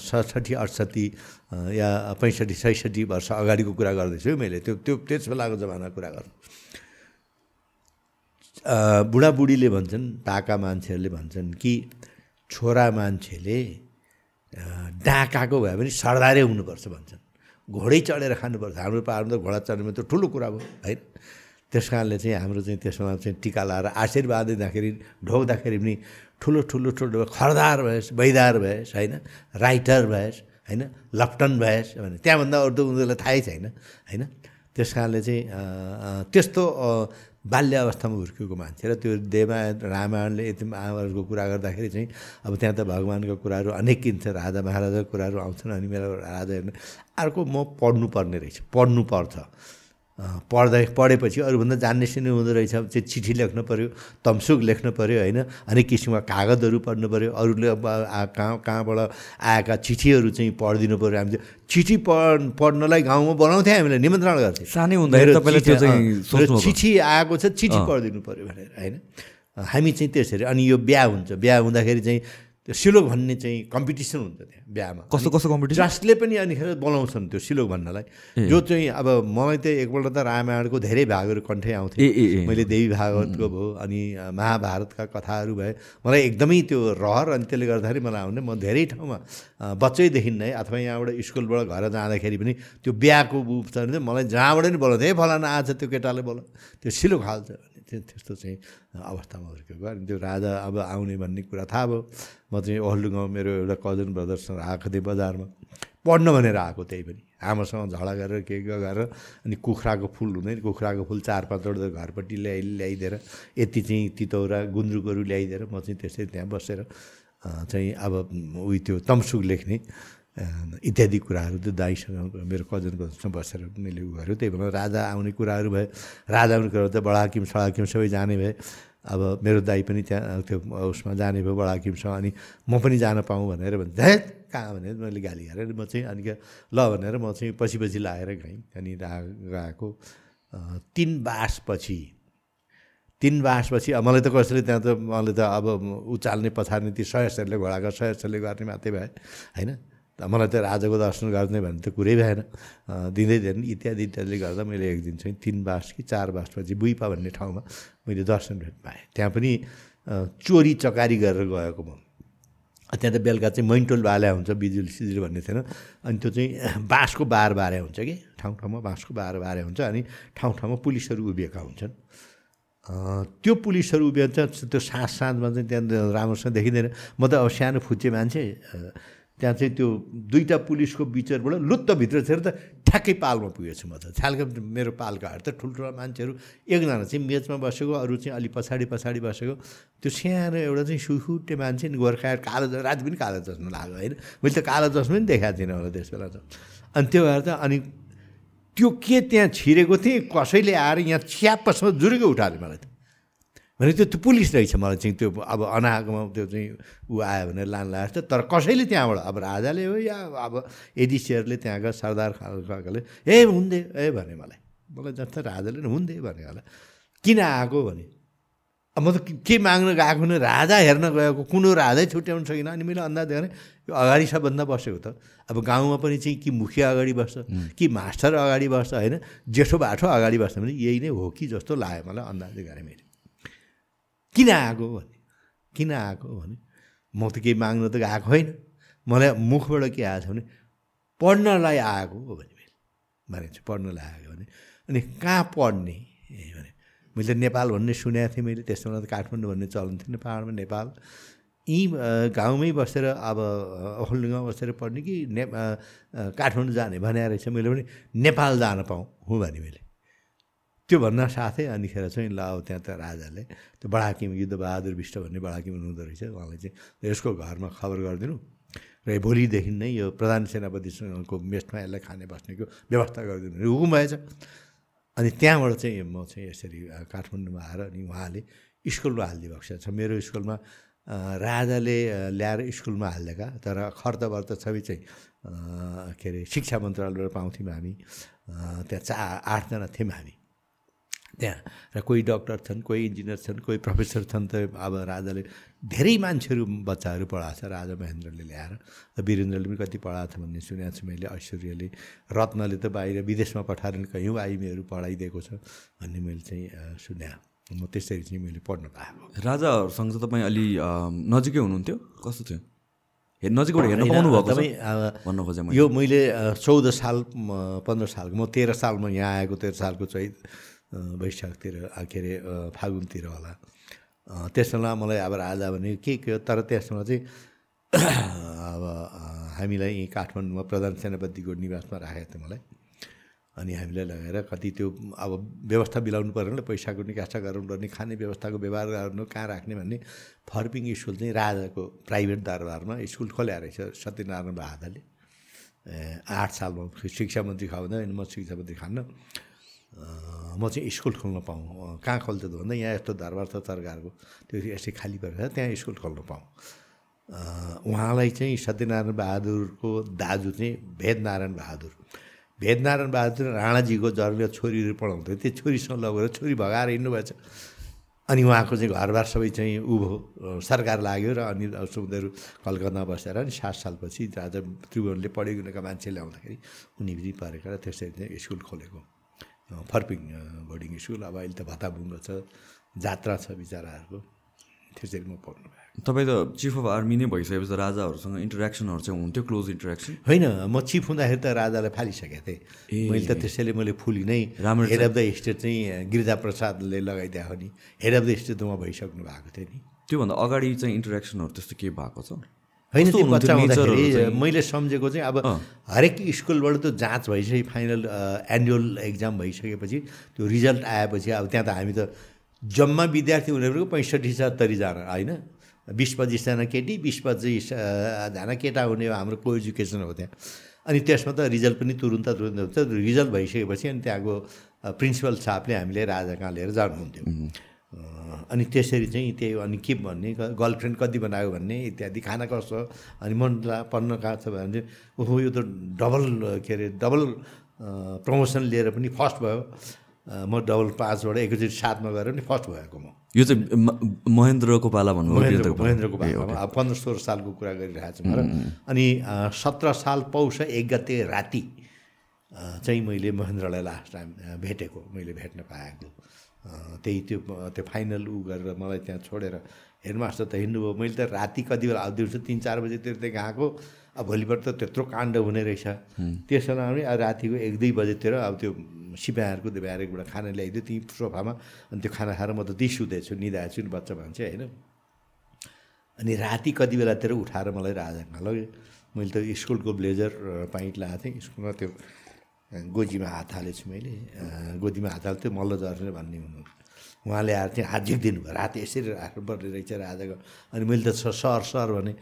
सडसठी अडसठी या पैँसठी छैसठी वर्ष अगाडिको कुरा गर्दैछु मैले। त्यो त्यो त्यस बेलाको जमानाको कुरा गर्छु। बुढाबुढीले भन्छन् पाका मान्छेहरूले भन्छन् कि छोरा मान्छेले डाकाको भयो भने सरदारै हुनुपर्छ भन्छन्। घोडै चढेर खानुपर्छ। हाम्रो पाहाडमा त घोडा चढ्नुमा त ठुलो कुरा भयो है त्यस कारणले चाहिँ हाम्रो चाहिँ त्यसमा चाहिँ टिका लाएर आशीर्वाद दिँदाखेरि ढोक्दाखेरि पनि ठुलो ठुलो ठुलो खरदार भएस् बैदार भएस् होइन? राइटर भएस् होइन? लप्टन भएस् भने त्यहाँभन्दा अरू उनीहरूलाई थाहै छैन होइन? त्यस कारणले चाहिँ त्यस्तो बाल्य अवस्थामा हुर्किएको मान्छे र त्यो देवा रामायणले यति आमाहरूको कुरा गर्दाखेरि चाहिँ अब त्यहाँ त भगवान्को कुराहरू अनेक किन्छ राजा महाराजाको कुराहरू आउँछन् अनि मेरो राजा हेर्नु अर्को म पढ्नु पर्ने रहेछ पढ्नु पर्छ पढ्दा पढेपछि अरूभन्दा जान्ने सुन्ने हुँदो रहेछ चाहिँ चिठी लेख्नु पऱ्यो तम्सुक लेख्नु पऱ्यो होइन? अनेक किसिमका कागजहरू पढ्नु पऱ्यो अरूले कहाँ कहाँबाट आएका चिठीहरू चाहिँ पढिदिनु पऱ्यो हामी चाहिँ चिठी पढ पढ्नलाई गाउँमा बनाउँथ्यौँ हामीले निमन्त्रण गर्थ्यौँ। सानै हुँदाखेरि चिठी आएको छ चिठी पढिदिनु पऱ्यो भनेर होइन? हामी चाहिँ त्यसरी अनि यो बिहा हुन्छ बिहा हुँदाखेरि चाहिँ त्यो सिलोक भन्ने चाहिँ कम्पिटिसन हुन्छ त्यहाँ बिहामा। कस्तो कस्तो कम्पिटिसन जसले पनि अनिखेर बोलाउँछन् त्यो सिलोक भन्नलाई। जो चाहिँ अब मलाई त एकपल्ट त रामायणको धेरै भागहरू कन्ठै आउँथे। ए ए ए। मैले देवी भागवतको भयो अनि महाभारतका कथाहरू भए। मलाई एकदमै त्यो रहर अनि त्यसले गर्दाखेरि मलाई आउने म धेरै ठाउँमा बच्चैदेखि नै अथवा यहाँबाट स्कुलबाट घर जाँदाखेरि पनि त्यो बिहाको मलाई जहाँबाट नि बोलाउँछ ए फलाना आज त्यो केटाले बोला त्यो सिलो खाल्छ भने त्यो त्यस्तो चाहिँ अवस्थामा हुर्केको अनि त्यो राजा अब आउने भन्ने कुरा थाहा भयो। म चाहिँ गाउँ मेरो एउटा कजन ब्रदर्ससँग आएको थिएँ बजारमा। पढ्न भनेर आएको त्यही पनि। आमासँग झगडा गरेर के के गरेर अनि कुखुराको फुल हुँदैन कुखुराको फुल चार पाँचवटा घरपट्टि ल्याइ ल्याइदिएर यति चाहिँ तितौरा गुन्द्रुकहरू ल्याइदिएर म चाहिँ त्यसै त्यहाँ बसेर चाहिँ अब उयो त्यो तमसुक लेख्ने इत्यादि कुराहरू त्यो दाईसँग मेरो कजन ब्रदर्ससँग बसेर मैले उ गऱ्यो त्यही भएर राजा आउने कुराहरू भए राजा आउने कुराहरू त बडाकिम सडाकिम सबै जाने भए। अब मेरो दाई पनि त्यहाँ त्यो उसमा जाने भयो बडाकिमसँग अनि म पनि जान पाऊँ भनेर भन्छ ध्यात कहाँ भनेर मैले गाली गरेर म चाहिँ अनि ल भनेर म चाहिँ पछि पछि लाएर गएँ। अनि गएको तिन बासपछि तिन बासपछि अब मलाई त कसैले त्यहाँ त मलाई त अब उचाल्ने पछार्ने ती सयसहरूले घोडाको सयसहरूले गर्ने मात्रै भए होइन? मलाई त राजाको दर्शन गर्ने भन्ने त कुरै भएन। दिँदै दिएन। इत्यादि इत्यादिले गर्दा मैले एक दिन चाहिँ तिन बास कि चार बासपछि बुइपा भन्ने ठाउँमा मैले दर्शन भेट पाएँ। त्यहाँ पनि चोरी चकारी गरेर गएको म। त्यहाँ त बेलुका चाहिँ मैन्टोल बाल्या हुन्छ बिजुली सिजुली भन्ने थिएन। अनि त्यो चाहिँ बाँसको बार बारे हुन्छ कि? ठाउँ ठाउँमा बाँसको बार बारे हुन्छ अनि ठाउँ ठाउँमा पुलिसहरू उभिएका हुन्छन्। त्यो पुलिसहरू उभिन्छ त्यो साँझ साँझमा चाहिँ त्यहाँ राम्रोसँग देखिँदैन। म त अब सानो फुच्चे मान्छे त्यहाँ चाहिँ त्यो दुईवटा पुलिसको बिचबाट लुत्त भित्र छिरेर त ठ्याक्कै पालमा पुगेछु म त। छ्यालका मेरो पालकाहरू त ठुल्ठुला मान्छेहरू। एकजना चाहिँ मेचमा बसेको अरू चाहिँ अलि पछाडि पछाडि बसेको। त्यो सानो एउटा चाहिँ सुखुट्टे मान्छे नि गोर्खा कालो राति पनि कालो चस्मा लाग्यो होइन। मैले त कालो चस्मा पनि देखाएको थिइनँ होला त्यस बेला त। अनि त्यो भएर त अनि त्यो के त्यहाँ छिरेको थिएँ कसैले आएर यहाँ च्याप्पसँग जुरुकै उठाल्यो मलाई त। भने त्यो त्यो पुलिस रहेछ मलाई चाहिँ त्यो अब अनागमा त्यो चाहिँ ऊ आयो भनेर लान छ तर कसैले त्यहाँबाट अब राजाले हो या अब एडिसियरले त्यहाँका सरदार खालकाले ए हुन्दे ए भने मलाई। मलाई जस्तो राजाले नि हुन्दे भने होला। किन आएको भने? अब म त के- के माग्न गएको भने राजा हेर्न गएको कुनै राजै छुट्याउनु सकिनँ। अनि मैले अन्दाज गरेँ यो अगाडि सबभन्दा बसेको त। अब गाउँमा पनि चाहिँ कि मुखिया अगाडि बस्छ कि मास्टर अगाडि बस्छ होइन? जेठो बाठो अगाडि बस्छ भने यही नै हो कि जस्तो लाग्यो मलाई अन्दाज गरेँ मैले। किन आएको भने किन आएको भने म त केही माग्न त गएको होइन। मलाई मुखबाट के आएको छ भने पढ्नलाई आएको भने मैले। भनेको छु पढ्नलाई आएको भने अनि कहाँ पढ्ने? भने मैले नेपाल भन्ने सुनेको थिएँ मैले त्यस्तो बेला त काठमाडौँ भन्ने चलन थियो नेपालमा नेपाल। यहीँ गाउँमै बसेर अब ओखलडुङ्गामा बसेर पढ्ने कि ने काठमाडौँ जाने भने रहेछ। मैले पनि नेपाल जान पाऊँ हुँ भने मैले। त्यो भन्न साथै अनिखेर चाहिँ ल अब त्यहाँ त राजाले त्यो बडाकिम युद्धबहादुर विष्ट भन्ने बडाकिम हुनुहुँदो रहेछ। उहाँलाई चाहिँ यसको घरमा खबर गरिदिनु। र भोलिदेखि नै यो प्रधान सेनापतिसँगको मेसमा यसलाई खाने बस्नेको व्यवस्था गरिदिनु। हुकुम भएछ। अनि त्यहाँबाट चाहिँ म चाहिँ यसरी काठमाडौँमा आएर अनि उहाँले स्कुलमा हालिदिएको छ मेरो स्कुलमा राजाले ल्याएर स्कुलमा हालिदिएका। तर खर्चवर्त सबै चाहिँ के अरे शिक्षा मन्त्रालयबाट पाउँथ्यौँ हामी। त्यहाँ चा आठजना थियौँ हामी। त्यहाँ। र कोही डक्टर छन् कोही इन्जिनियर छन् कोही प्रोफेसर छन् त अब राजाले धेरै मान्छेहरू बच्चाहरू पढाएको छ राजा महेन्द्रले ल्याएर। र वीरेन्द्रले पनि कति पढाएको छ भन्ने सुनेको छु मैले ऐश्वर्यले रत्नले त बाहिर विदेशमा पठाएर कयौँ आइमीहरू पढाइदिएको छ भन्ने मैले चाहिँ सुने म त्यसरी चाहिँ मैले पढ्न पाएको। राजाहरूसँग चाहिँ तपाईँ अलि नजिकै हुनुहुन्थ्यो? कस्तो थियो? हे नजिकबाट हेर्न पाउनु भएको भन्न खोजेँ यो मैले चौध साल पन्ध्र सालको म तेह्र सालमा यहाँ आएको तेह्र सालको चाहिँ वैशाखतिर के अरे फागुनतिर होला। अ, त्यस बेला मलाई अब राजा भने के के तर त्यसमा चाहिँ अब हामीलाई यहीँ काठमाडौँमा प्रधान सेनापतिको निवासमा राखेको थियो मलाई। अनि हामीलाई लगेर कति त्यो अब व्यवस्था मिलाउनु पऱ्यो पैसाको निकासा गराउनु पर्ने खाने व्यवस्थाको व्यवहार गर्नु कहाँ राख्ने भन्ने फर्पिङ स्कुल चाहिँ राजाको प्राइभेट दरबारमा स्कुल खोल्या रहेछ सत्यनारायण बहादुरले। आठ सालमा शिक्षा मन्त्री अनि म शिक्षा मन्त्री खान्न। म चाहिँ स्कुल खोल्न पाऊँ। कहाँ खोल्छ त भन्दा यहाँ यस्तो दरबार छ सरकारको त्यो यसै खाली छ त्यहाँ स्कुल खोल्न पाऊँ। उहाँलाई चाहिँ सत्यनारायण बहादुरको दाजु चाहिँ भेदनारायण बहादुर। भेदनारायण बहादुर राणाजीको जरले छोरीहरू पढाउँथ्यो त्यो छोरीसँग लगेर छोरी भगाएर हिँड्नुभएछ। अनि उहाँको चाहिँ घरबार सबै चाहिँ भयो। सरकार लाग्यो र अनि उनीहरू कलकत्तामा बसेर अनि सात सालपछि राजा त्रिभुवनले पढेको मान्छे ल्याउँदाखेरि उनी पनि र त्यसरी चाहिँ स्कुल खोलेको। फर्पिङ बोर्डिङ स्कुल अब अहिले त भत्ताबुङ्गो छ जात्रा छ बिचराहरूको। त्यसरी म पढ्नु तपाईँ त चिफ अफ आर्मी नै भइसकेपछि त राजाहरूसँग इन्टरेक्सनहरू चाहिँ हुन्थ्यो क्लोज इन्टरेक्सन होइन म चिफ हुँदाखेरि त राजालाई फालिसकेको थिएँ। मैले त त्यसैले मैले फुली नै राम्रो हेड अफ द स्टेट चाहिँ गिरिजा प्रसादले लगाइदिएको हो नि। हेड अफ द स्टेट त म भइसक्नु भएको थिएँ नि। त्योभन्दा अगाडि चाहिँ इन्टरेक्सनहरू त्यस्तो के भएको छ? होइन त्यो बच्चा हुँदाखेरि? मैले सम्झेको चाहिँ अब हरेक स्कुलबाट त जाँच भइसके फाइनल एनुअल एक्जाम भइसकेपछि। त्यो रिजल्ट आएपछि अब त्यहाँ त हामी त जम्मा विद्यार्थी उनीहरूको पैँसठी सत्तरीजना होइन? बिस पच्चिसजना केटी बिस पच्चिसजना केटा हुने हाम्रो को एजुकेसन हो त्यहाँ। अनि त्यसमा त रिजल्ट पनि तुरुन्त तुरुन्त हुन्छ रिजल्ट भइसकेपछि अनि त्यहाँको प्रिन्सिपल साहबले हामीले राजा कहाँ लिएर जानुहुन्थ्यो। अनि त्यसरी चाहिँ त्यही अनि के भन्ने गर्लफ्रेन्ड कति बनायो भन्ने इत्यादि खाना कस्तो अनि मन ला- पढ्न कहाँ छ भने चाहिँ ओहो यो त डबल के अरे डबल प्रमोसन लिएर पनि फर्स्ट भयो। म डबल पाँचबाट एकैचोटि सातमा गएर पनि फर्स्ट भएको म। यो चाहिँ महेन्द्रको पाला भन्नुभयो महेन्द्रको पाला। अब पन्ध्र सोह्र सालको कुरा गरिरहेको छु अनि सत्र साल पौष एक गते राति चाहिँ मैले महेन्द्रलाई लास्ट टाइम भेटेको मैले भेट्न पाएको। त्यही त्यो त्यो फाइनल उ गरेर मलाई त्यहाँ छोडेर हेडमास्टर त हिँड्नुभयो मैले त राति कति बेला दिउँसो तिन चार बजीतिर त्यहाँ गएको अब भोलिपल्ट त त्यत्रो काण्ड हुने रहेछ। त्यसो पनि अब रातिको एक दुई बजीतिर अब त्यो सिपाहीहरूको त्यो ब्यारेकबाट खाना ल्याइदियो त्यहीँ सोफामा। अनि त्यो खाना खाएर म त दिसुँदैछु निधाएको छु नि बच्चा मान्छे होइन? अनि राति कति बेलातिर उठाएर मलाई राजामा लग्यो। मैले त स्कुलको ब्लेजर पाइन्ट लगाएको थिएँ। स्कुलमा त्यो गोजीमा हात हालेछु मैले। अ, गोजीमा हात हाल्थ्यो मल्ल जर्ने भन्ने हुनु। उहाँले आएर चाहिँ हात झिक्दिनु भयो। राति यसरी राख्नुपर्ने रहेछ राजाको अनि मैले त सर सर भने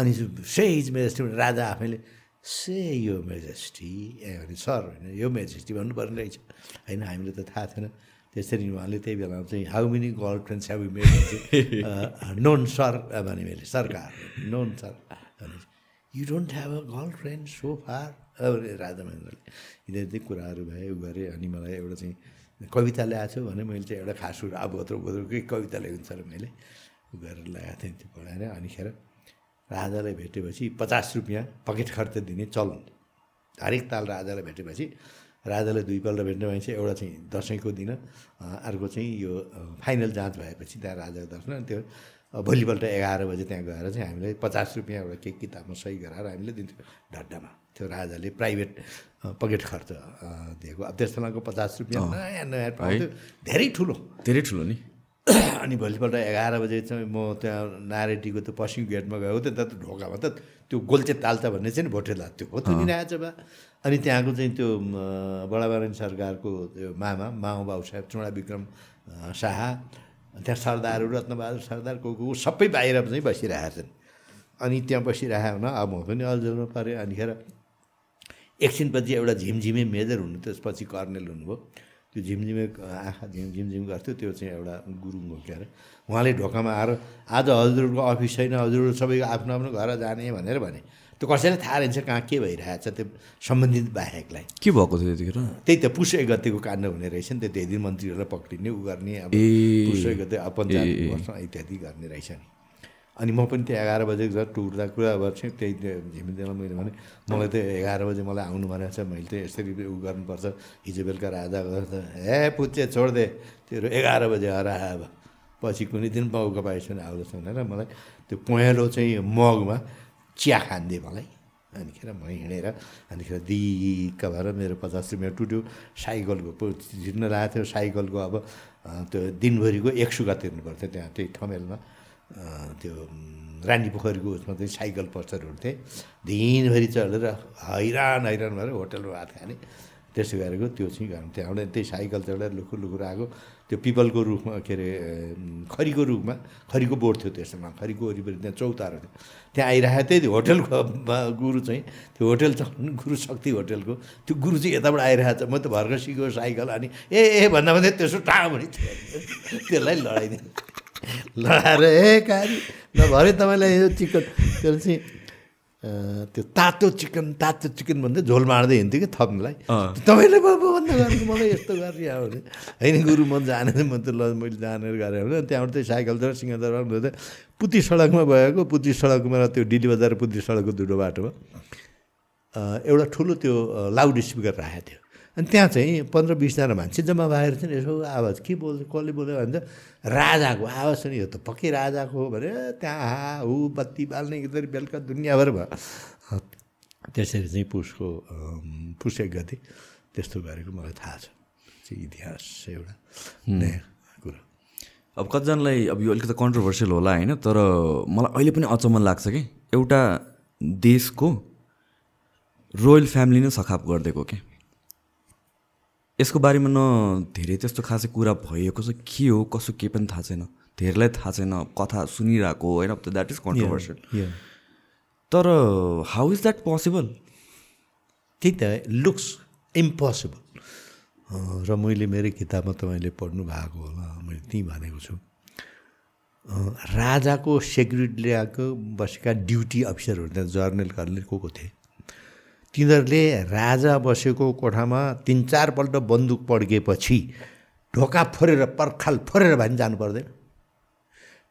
अनि सेज मेजेस्टी भने राजा आफैले से यो मेजेस्टी? ए भने सर होइन यो मेजेस्टी भन्नुपर्ने रहेछ। होइन हामीले त थाहा थिएन। त्यसरी उहाँले त्यही बेलामा चाहिँ how many girl friends have made none sir भने मैले सरकार none sir you don't have a girl friend so far भने राजा महेन्द्रले यिनीहरू चाहिँ कुराहरू भए उ गरेँ अनि मलाई एउटा चाहिँ कविता ल्याएको छु भने मैले चाहिँ एउटा खास कुरो अब भत्रो भत्रोकै कविता ल्याएको छ मैले उ गरेर ल्याएको थिएँ त्यो पढाएर अनिखेर राजालाई भेटेपछि पचास रुपियाँ पकेट खर्च दिने चलन हरेक ताल राजालाई भेटेपछि राजालाई दुईपल्ट भेट्ने भएपछि एउटा चाहिँ दसैँको दिन अर्को चाहिँ यो फाइनल जाँच भएपछि त्यहाँ राजाको दर्शन त्यो भोलिपल्ट एघार बजे त्यहाँ गएर चाहिँ हामीलाई पचास रुपियाँ एउटा केक किताबमा सही गराएर हामीले दिन्थ्यौँ। ढड्डामा। त्यो राजाले प्राइभेट पकेट खर्च दिएको। अब त्यस्तो खालको पचास रुपियाँ नयाँ नयाँ पाउँथ्यो। धेरै ठुलो। धेरै ठुलो नि। अनि भोलिपल्ट एघार बजे चाहिँ म त्यहाँ नारेटीको त्यो पश्चिम गेटमा गएको थिएँ। त ढोकामा त त्यो गोल्चे ताल्चा भन्ने चाहिँ नि भोटेला त्यो हो। त्यो आएछ बा अनि त्यहाँको चाहिँ त्यो म, बडाबारेन सरकारको त्यो मामा माओ बाबु साहेब चुडा विक्रम शाह त्यहाँ सरदारहरू रत्नबहादुर सरदार को को सबै बाहिर चाहिँ बसिरहेका छन् अनि त्यहाँ बसिरहेको हुन अब म पनि अल्झाउनु पऱ्यो अनिखेर एकछिनपछि एउटा झिमझिमे मेजर हुनु त्यसपछि कर्नेल हुनुभयो। त्यो झिमझिमे आँखा झिम झिमझिम गर्थ्यो। त्यो चाहिँ एउटा गुरुङ हो क्यारे उहाँले ढोकामा आएर आज हजुरको अफिस छैन हजुरहरू सबैको आफ्नो आफ्नो घर जाने भनेर भने। त्यो कसैलाई थाहा रहन्छ कहाँ के भइरहेछ त्यो सम्बन्धित बाहेकलाई। के भएको थियो त्यतिखेर? त्यही त पुस एक गतेको काण्ड हुने रहेछ नि त त्यही दिन मन्त्रीहरूलाई पक्रिने उ गर्ने अब। पुस एक गते पञ्चायत वर्ष इत्यादि गर्ने रहेछ नि। अनि म पनि त्यहाँ एघार बजे जब टुर्दा कुरा गर्छु त्यही झिमिँदैन मैले भने मलाई त एघार बजे मलाई आउनु भनेको छ मैले त यसरी उ गर्नुपर्छ हिजो बेलुका राजा गर्दा हे पुच्चे छोडिदे तेरो एघार बजे हराए अब। पछि कुनै दिन मौका पाएछ भने आउँदैछ भनेर मलाई त्यो पहेँलो चाहिँ मगमा चिया खानिदिए मलाई। अनिखेर म हिँडेर अनिखेर दिक्क भएर मेरो पचास रुपियाँ टुट्यो। साइकलको पो झिर्न लागेको थियो। साइकलको अब त्यो दिनभरिको एक सुगा तिर्नु पर्थ्यो त्यहाँ त्यही ठमेलमा। त्यो रानी पोखरीको उसमा चाहिँ साइकल पस्टर उठ्थेँ दिनभरि चढेर हैरान हैरान भएर होटलमा भात खाने। त्यसो गरेको त्यो चाहिँ गर्नु त्यहाँबाट त्यही साइकल चढेर लुखुर लुखुर आएको त्यो पिपलको रुखमा के अरे खरीको रुखमा खरीको बोर्ड थियो त्यसमा खरीको वरिपरि त्यहाँ चौतारो थियो। त्यहाँ आइरहेको त्यही होटलको गुरु चाहिँ त्यो होटल चलाउनु गुरु शक्ति होटलको। त्यो गुरु चाहिँ यताबाट आइरहेको छ म त भर्खर सिकेको साइकल अनि ए ए भन्दा भन्दै त्यसो टाढो भने त्यसलाई लडाइदिएँ। लडाएर ए कारी ल भरे तपाईँलाई यो चिकन त्यसले चाहिँ त्यो तातो चिकन तातो चिकन भन्दै झोल मार्दै हिँड्थ्यो कि थप्नुलाई तपाईँले बन्द गर्नु मलाई यस्तो गर्ने अब होइन गुरु म जाने म त ल मैले जानेर गरेँ भने त्यहाँबाट चाहिँ साइकल चढ सिंहदरबार हुँदा। पुती सडकमा गएको पुती सडकमा त्यो डिडी बजार पुती सडकको दुटो बाटोमा एउटा ठुलो त्यो लाउड स्पिकर राखेको थियो। अनि त्यहाँ चाहिँ पन्ध्र बिसजना मान्छे जम्मा भएर चाहिँ यसो आवाज के बोल्छ कसले बोल्यो भन्छ राजाको आवाज सुनि यो त पक्कै राजाको हो भने त्यहाँ हा बत्ती बाल्ने इधर बेलुका दुनियाँभर भयो। त्यसरी चाहिँ पुसको पुस एक गति त्यस्तो गरेको मलाई थाहा छ। चाहिँ इतिहास एउटा नयाँ कुरो। अब कतिजनालाई अब यो अलिकति कन्ट्रोभर्सियल होला होइन तर मलाई अहिले पनि अचम्म लाग्छ कि? एउटा देशको रोयल फ्यामिली नै सखाप गरिदिएको के? यसको बारेमा न धेरै त्यस्तो खासै कुरा भएको छ के हो कसो केही पनि थाहा छैन। धेरैलाई थाहा छैन कथा सुनिरहेको होइन? द्याट इज कन्ट्रोभर्सियल तर हाउ इज द्याट पोसिबल त्यही त लुक्स इम्पोसिबल र मैले मेरो किताबमा तपाईँले पढ्नु भएको होला मैले त्यहीँ भनेको छु। राजाको सेक्युरिटी ल्याएको बसेका ड्युटी अफिसरहरू त्यहाँ जर्नल को को थिए? तिनीहरूले राजा बसेको कोठामा तिन चारपल्ट बन्दुक पड्केपछि ढोका फोरेर पर्खाल फोरेर भए पनि जानु पर्दैन।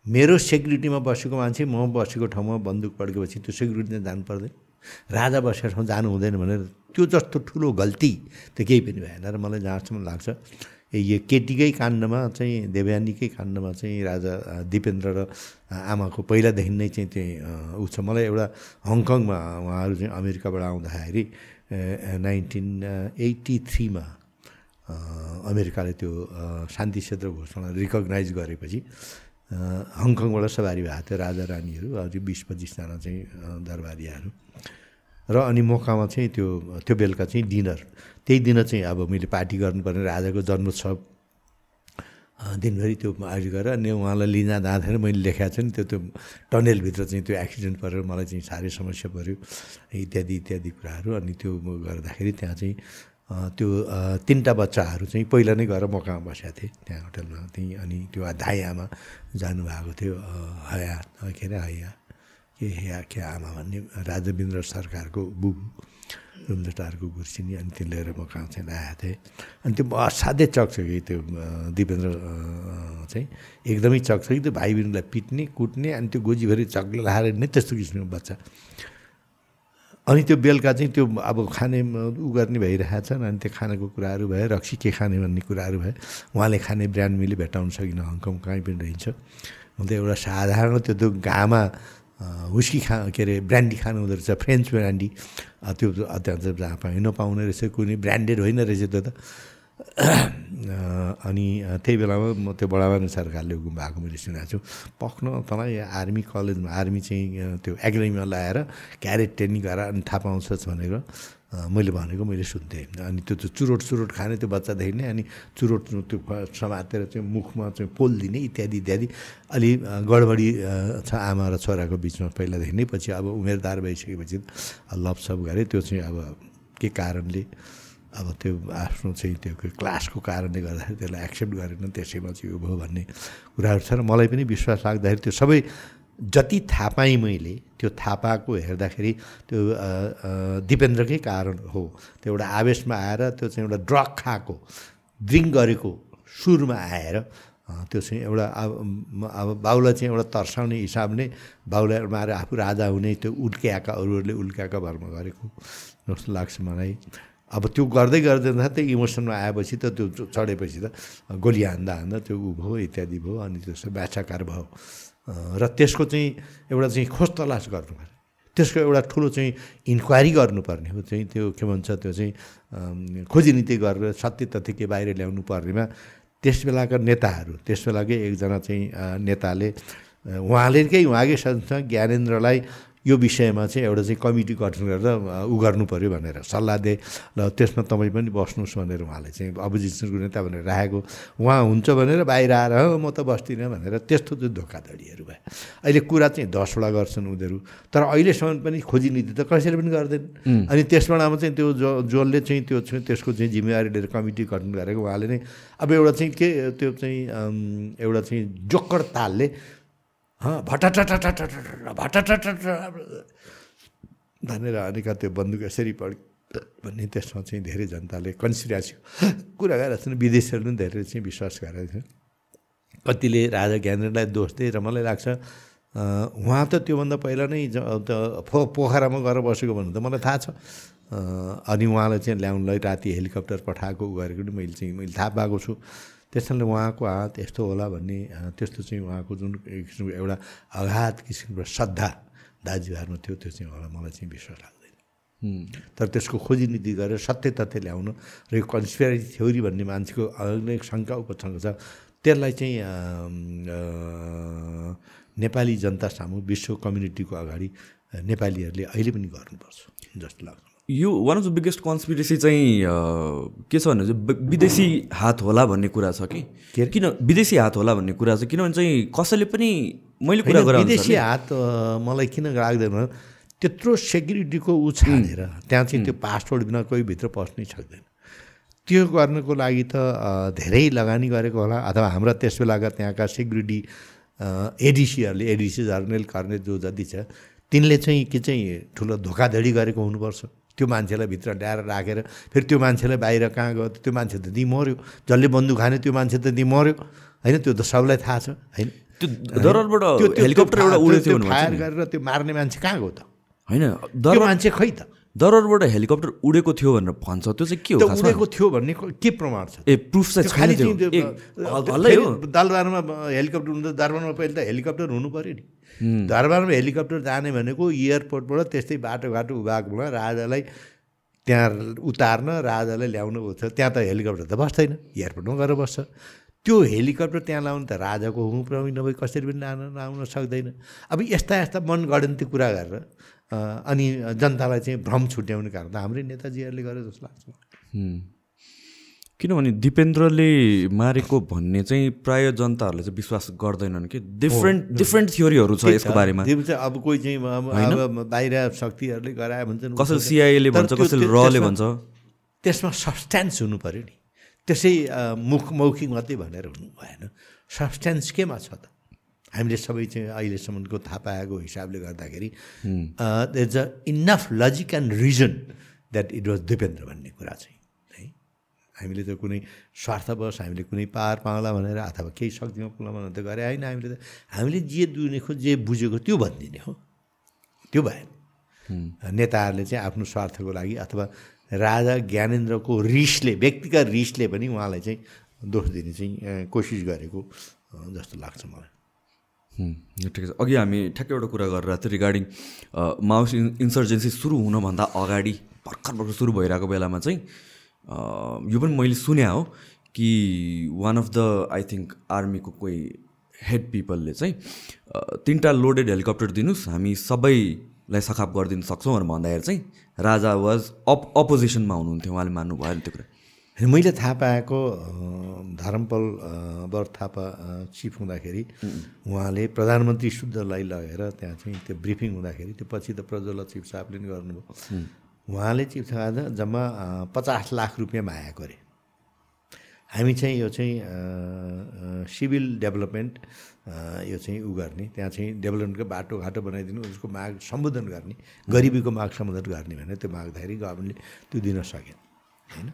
मेरो सेक्युरिटीमा बसेको मान्छे म बसेको ठाउँमा बन्दुक पड्केपछि त्यो सेक्युरिटीमा जानु पर्दैन। राजा बसेको ठाउँ जानु हुँदैन भनेर त्यो जस्तो ठुलो गल्ती त केही पनि भएन र मलाई जहाँसम्म लाग्छ यो केटीकै काण्डमा चाहिँ देवयानीकै काण्डमा चाहिँ राजा दिपेन्द्र र आमाको पहिलादेखि नै चाहिँ त्यही ऊ छ। मलाई एउटा हङकङमा उहाँहरू चाहिँ अमेरिकाबाट आउँदाखेरि नाइन्टिन एट्टी थ्रीमा अमेरिकाले त्यो शान्ति क्षेत्र घोषणा रिकगनाइज गरेपछि हङकङबाट सवारी भएको थियो राजा रानीहरू अझै बिस पच्चिसजना चाहिँ दरबारियाहरू र अनि मौकामा चाहिँ त्यो त्यो बेलुका चाहिँ डिनर त्यही दिन चाहिँ अब मैले पार्टी गर्नुपर्ने राजाको जन्मोत्सव दिनभरि त्यो आयोजन गरेर अनि उहाँलाई लिन जाँदाखेरि मैले लेखाएको छु नि त्यो त्यो टनेलभित्र चाहिँ त्यो एक्सिडेन्ट परेर मलाई चाहिँ साह्रै समस्या पऱ्यो इत्यादि इत्यादि कुराहरू। अनि त्यो गर्दाखेरि त्यहाँ चाहिँ त्यो तिनवटा बच्चाहरू चाहिँ पहिला नै गएर मकामा बसेका थिएँ त्यहाँ होटलमा। त्यहीँ अनि त्यो धाई आमा जानुभएको थियो हया के अरे हया के या के आमा भन्ने राजविन्द्र सरकारको बुबु रुम्जटारको गुर्सिनी अनि त्यो लिएर म कहाँ चाहिँ आएको थिएँ। अनि त्यो असाध्यै चकचकी त्यो दिपेन्द्र चाहिँ एकदमै चकचकी त्यो भाइ बहिनीलाई पिट्ने कुट्ने अनि त्यो गोजीभरि चक्ले लाएर नै त्यस्तो किसिमको बच्चा। अनि त्यो बेलुका चाहिँ त्यो अब खाने उ गर्ने भइरहेको छ अनि त्यो खानाको कुराहरू भए रक्सी के खाने भन्ने कुराहरू भए उहाँले खाने ब्रान्ड मैले भेटाउन सकिनँ हङकङ कहीँ पनि रहन्छ। अन्त एउटा साधारण त्यो त्यो घामा हुस्की खा के अरे ब्रान्डी खानु हुँदो रहेछ फ्रेन्च ब्रान्डी त्यो जहाँ पाइ नपाउने रहेछ कुनै ब्रान्डेड होइन रहेछ त्यो त। अनि त्यही बेलामा म त्यो बडाबानु सरकारले हुकुम भएको मैले सुनेको छु। पक्न तँलाई आर्मी कलेजमा आर्मी चाहिँ त्यो एकाडेमीमा लगाएर क्यारेट ट्रेनिङ गरेर अनि थाहा पाउँछस् भनेर। मैले भनेको मैले सुन्थेँ। अनि त्यो चाहिँ चुरोट चुरोट खाने त्यो बच्चादेखि नै अनि चुरोट त्यो समातेर चाहिँ मुखमा चाहिँ पोल दिने इत्यादि इत्यादि। अलि गडबडी छ आमा र छोराको बिचमा पहिलादेखि नै पछि अब उमेरदार भइसकेपछि लपसप गरे। त्यो चाहिँ अब के कारणले अब त्यो आफ्नो चाहिँ त्यो क्लासको कारणले गर्दाखेरि त्यसलाई एक्सेप्ट गरेन त्यसैमा चाहिँ यो भयो भन्ने कुराहरू छ। र मलाई पनि विश्वास लाग्दाखेरि त्यो सबै जति थाहा पाएँ मैले त्यो थाहा पाएको हेर्दाखेरि त्यो दिपेन्द्रकै कारण हो। त्यो एउटा आवेशमा आएर त्यो चाहिँ एउटा ड्रग खाएको ड्रिङ्क गरेको सुरमा आएर त्यो चाहिँ एउटा अब अब बाउलाई चाहिँ एउटा तर्साउने हिसाबले बाउलाई मारेर आफू राजा हुने त्यो उल्क्याएका अरूहरूले उल्क्याएका भरमा गरेको जस्तो लाग्छ मलाई। अब त्यो गर्दै गर्दै त्यो इमोसनमा आएपछि त त्यो चढेपछि त गोली हान्दा हान्दा त्यो ऊ भयो इत्यादि भयो अनि त्यस्तो व्याचाकार भयो। र त्यसको चाहिँ एउटा चाहिँ खोज तलास गर्नुपर्ने। त्यसको एउटा ठुलो चाहिँ इन्क्वायरी गर्नुपर्ने हो। चाहिँ त्यो के भन्छ त्यो चाहिँ खोजी नीति गरेर सत्य तथ्य के बाहिर ल्याउनु पर्नेमा त्यस बेलाका नेताहरू त्यस बेलाकै एकजना चाहिँ नेताले उहाँले कै उहाँकै संस्था ज्ञानेन्द्रलाई यो विषयमा चाहिँ एउटा चाहिँ कमिटी गठन गरेर उ गर्नु पऱ्यो भनेर सल्लाह दिए। ल त्यसमा तपाईँ पनि बस्नुहोस् भनेर उहाँले चाहिँ अपोजिसनको नेता भनेर राखेको। उहाँ हुन्छ भनेर बाहिर आएर म त बस्दिनँ भनेर त्यस्तो चाहिँ धोकाधडीहरू भयो। अहिले कुरा चाहिँ दसवटा गर्छन् उनीहरू। तर अहिलेसम्म पनि खोजी नीति त कसैले पनि गर्दैन। अनि त्यसबाट अब चाहिँ त्यो जो जसले चाहिँ त्यो त्यसको चाहिँ जिम्मेवारी लिएर कमिटी गठन गरेको उहाँले नै अब एउटा चाहिँ के त्यो चाहिँ एउटा चाहिँ जोक्कर तालले भटट भटट भनेर अनेका त्यो बन्दुक यसरी पढ भन्ने त्यसमा चाहिँ धेरै जनताले कन्सिडरेसन कुरा गरिरहेको छन् विदेशीहरू पनि धेरै चाहिँ विश्वास गरेको थियो कतिले राजा ज्ञानेन्द्रलाई दोष दिए र मलाई लाग्छ उहाँ त त्योभन्दा पहिला नै पो पोखरामा गएर बसेको भन्नु त मलाई थाहा छ अनि उहाँलाई चाहिँ ल्याउनलाई राति हेलिकप्टर पठाएको गरेको पनि मैले चाहिँ मैले थाहा पाएको छु त्यस कारणले उहाँको हात यस्तो होला भन्ने त्यस्तो चाहिँ उहाँको जुन एक किसिमको एउटा अगाध किसिमको श्रद्धा दाजुभाइहरूमा थियो त्यो चाहिँ होला मलाई चाहिँ विश्वास लाग्दैन। तर त्यसको खोजी नीति गरेर सत्य तथ्य ल्याउन र यो कन्सपिरेसी थ्योरी भन्ने मान्छेको अनेक शङ्का उपशङ्का छ त्यसलाई चाहिँ नेपाली जनता सामु विश्व कम्युनिटीको अगाडि नेपालीहरूले अहिले पनि गर्नुपर्छ जस्तो लाग्छ। यो one of the biggest conspiracy चाहिँ के छ भने चाहिँ विदेशी हात होला भन्ने कुरा छ कि? किन विदेशी हात होला भन्ने कुरा छ? किनभने चाहिँ कसैले पनि मैले कुरा गरेँ विदेशी हात मलाई किन लाग्दैन? त्यत्रो सेक्युरिटीको ऊ छानेर त्यहाँ चाहिँ त्यो पासपोर्ट बिना कोही भित्र पस्नै सक्दैन। त्यो गर्नको लागि त धेरै लगानी गरेको होला। अथवा हाम्रा त्यस बेलाका त्यहाँका सेक्युरिटी एडिसीहरूले एडिसी जर्नेल कर्ने जो जति छ तिनले चाहिँ के चाहिँ ठुलो धोकाधडी गरेको हुनुपर्छ? त्यो मान्छेलाई भित्र ल्याएर राखेर फेरि त्यो मान्छेलाई बाहिर कहाँ गयो? त्यो मान्छे त दिँ मऱ्यो जसले बन्दुक खाने त्यो मान्छे त दिँ मऱ्यो होइन त्यो त सबलाई थाहा छ होइन? त्यो हेलिकप्टर एउटा उडेको फायर गरेर त्यो मार्ने मान्छे कहाँ गयो त? होइन त्यो मान्छे खै त? दरबारबाट हेलिकप्टर उडेको थियो भनेर भन्छ। त्यो चाहिँ के हो? उडेको थियो भन्ने के प्रमाण छ? ए प्रुफ चाहिँ खालि दरबारमा हेलिकप्टर हुँदा दरबारमा पहिले त हेलिकप्टर हुनु पऱ्यो नि। दरबारमा हेलिकप्टर जाने भनेको एयरपोर्टबाट त्यस्तै बाटोघाटो उभाएकोमा राजालाई त्यहाँ उतार्न राजालाई ल्याउनु छ त्यहाँ त हेलिकप्टर त बस्दैन एयरपोर्टमा गएर बस्छ। त्यो हेलिकप्टर त्यहाँ लाउनु त राजाको हुँ नभए कसरी पनि लान लाउन सक्दैन। अब यस्ता यस्ता मनगढन्ती कुरा गरेर अनि जनतालाई चाहिँ भ्रम छुट्याउने कारण त हाम्रै नेताजीहरूले गरे जस्तो लाग्छ। किनभने दिपेन्द्रले मारेको भन्ने चाहिँ प्राय जनताहरूले चाहिँ विश्वास गर्दैनन् कि? डिफ्रेन्ट डिफ्रेन्ट थ्योरीहरू छ यसको बारेमा। अब कोही चाहिँ बाहिर शक्तिहरूले गरायो भन्छ कसैले सिआइएले भन्छ कसैले रले भन्छ? त्यसमा सब्सटेन्स हुनु पऱ्यो नि। त्यसै मुख मौखिक मात्रै भनेर हुनु भएन। सब्सटेन्स केमा छ त? हामीले सबै चाहिँ अहिलेसम्मको थाहा पाएको हिसाबले गर्दाखेरि there is a enough logic and reason that it was Dipendra भन्ने कुरा चाहिँ। हामीले त कुनै स्वार्थवश हामीले कुनै पार पाउला भनेर अथवा केही सक्दिनँ पुग्ला भनेर त गरे होइन हामीले त हामीले जे दुनेको जे बुझेको त्यो भनिदिने हो। त्यो भएन। नेताहरूले चाहिँ आफ्नो स्वार्थको लागि अथवा राजा ज्ञानेन्द्रको रिसले व्यक्तिगत रिसले पनि उहाँलाई चाहिँ दोष दिने चाहिँ कोसिस गरेको जस्तो लाग्छ मलाई। ठिक छ। अघि हामी ठ्याक्कै एउटा कुरा गरेर थियो रिगार्डिङ माओस इन्सर्जेन्सी सुरु हुनभन्दा अगाडि भर्खर भर्खर सुरु भइरहेको बेलामा चाहिँ यो पनि मैले सुने हो कि one of the I think आर्मीको कोही हेड पिपलले चाहिँ तिनवटा लोडेड हेलिकप्टर दिनुहोस् हामी सबैलाई सखाप गरिदिनु सक्छौँ भनेर भन्दाखेरि चाहिँ राजा वाज अप अपोजिसनमा हुनुहुन्थ्यो उहाँले मान्नु भयो त्यो कुरा। मैले थाहा पाएको धरमपल वर थापा चिफ हुँदाखेरि उहाँले प्रधानमन्त्री शुद्धलाई लगेर त्यहाँ चाहिँ त्यो ब्रिफिङ हुँदाखेरि त्यो पछि त प्रज्वल चिफ साहबले पनि गर्नुभयो। उहाँले चिफ साहब जम्मा पचास लाख रुपियाँ मागेको अरे हामी चाहिँ यो चाहिँ सिभिल डेभलपमेन्ट यो चाहिँ उ गर्ने। त्यहाँ चाहिँ डेभलपमेन्टको बाटोघाटो बनाइदिनु उसको माग सम्बोधन गर्ने गरिबीको माग सम्बोधन गर्ने भने त्यो माग्दाखेरि गभर्मेन्टले त्यो दिन सकेन होइन?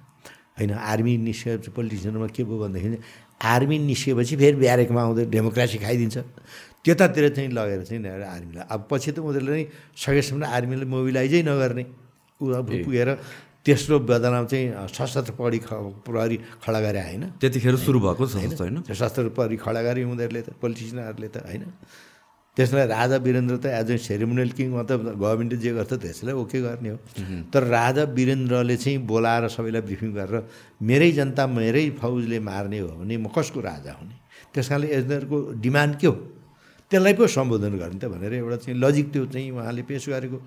होइन आर्मी निस्किए पोलिटिसियनमा के भयो भन्दाखेरि आर्मी निस्किएपछि फेरि ब्यारेकमा आउँदै डेमोक्रेसी खाइदिन्छ। त्यतातिर चाहिँ लगेर चाहिँ आर्मीलाई। अब पछि त उनीहरूले नै सकेसम्म आर्मीले मोबिलाइजै नगर्ने। पुगेर तेस्रो बदनाम चाहिँ सशस्त्र प्रहरी प्रहरी खडा गरे होइन। त्यतिखेर सुरु भएको होइन। सशस्त्र प्रहरी खडा गरे उनीहरूले त पोलिटिसियनहरूले त होइन। त्यसलाई राजा वीरेन्द्र त एज ए सेरिमोनियल किङ त गभर्मेन्टले जे गर्छ त्यसलाई ओके गर्ने हो। तर राजा वीरेन्द्रले चाहिँ बोलाएर सबैलाई ब्रिफिङ गरेर मेरै जनता मेरै फौजले मार्ने हो भने म कसको राजा हुने? त्यस कारणले यिनीहरूको डिमान्ड के हो? त्यसलाई पो सम्बोधन गर्ने त भनेर एउटा चाहिँ लजिक त्यो चाहिँ उहाँले पेस गरेको।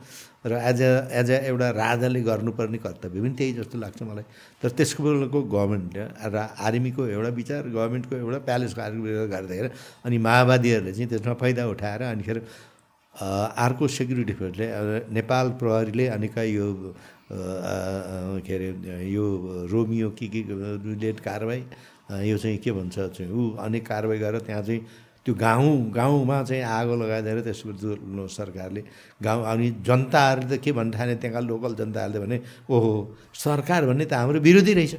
र एज अ एज अ एउटा राजाले गर्नुपर्ने कर्तव्य पनि त्यही जस्तो लाग्छ मलाई। तर त्यसको बेलाको गभर्मेन्ट र आर्मीको एउटा विचार गभर्मेन्टको एउटा प्यालेसको आर्मी गर्दाखेरि अनि माओवादीहरूले चाहिँ त्यसमा फाइदा उठाएर अनिखेर अर्को सेक्युरिटी फोर्सले नेपाल प्रहरीले अनिका यो के अरे यो रोमियो के के रिलेट कारवाही यो चाहिँ के भन्छ ऊ अनेक कारवाही गरेर त्यहाँ चाहिँ त्यो गाउँ गाउँमा चाहिँ आगो लगाइदिएर त्यसको सरकारले गाउँ अनि जनताहरूले त के भन्नु ठाने त्यहाँका लोकल जनताहरूले भने ओहो सरकार भन्ने त हाम्रो विरोधी रहेछ।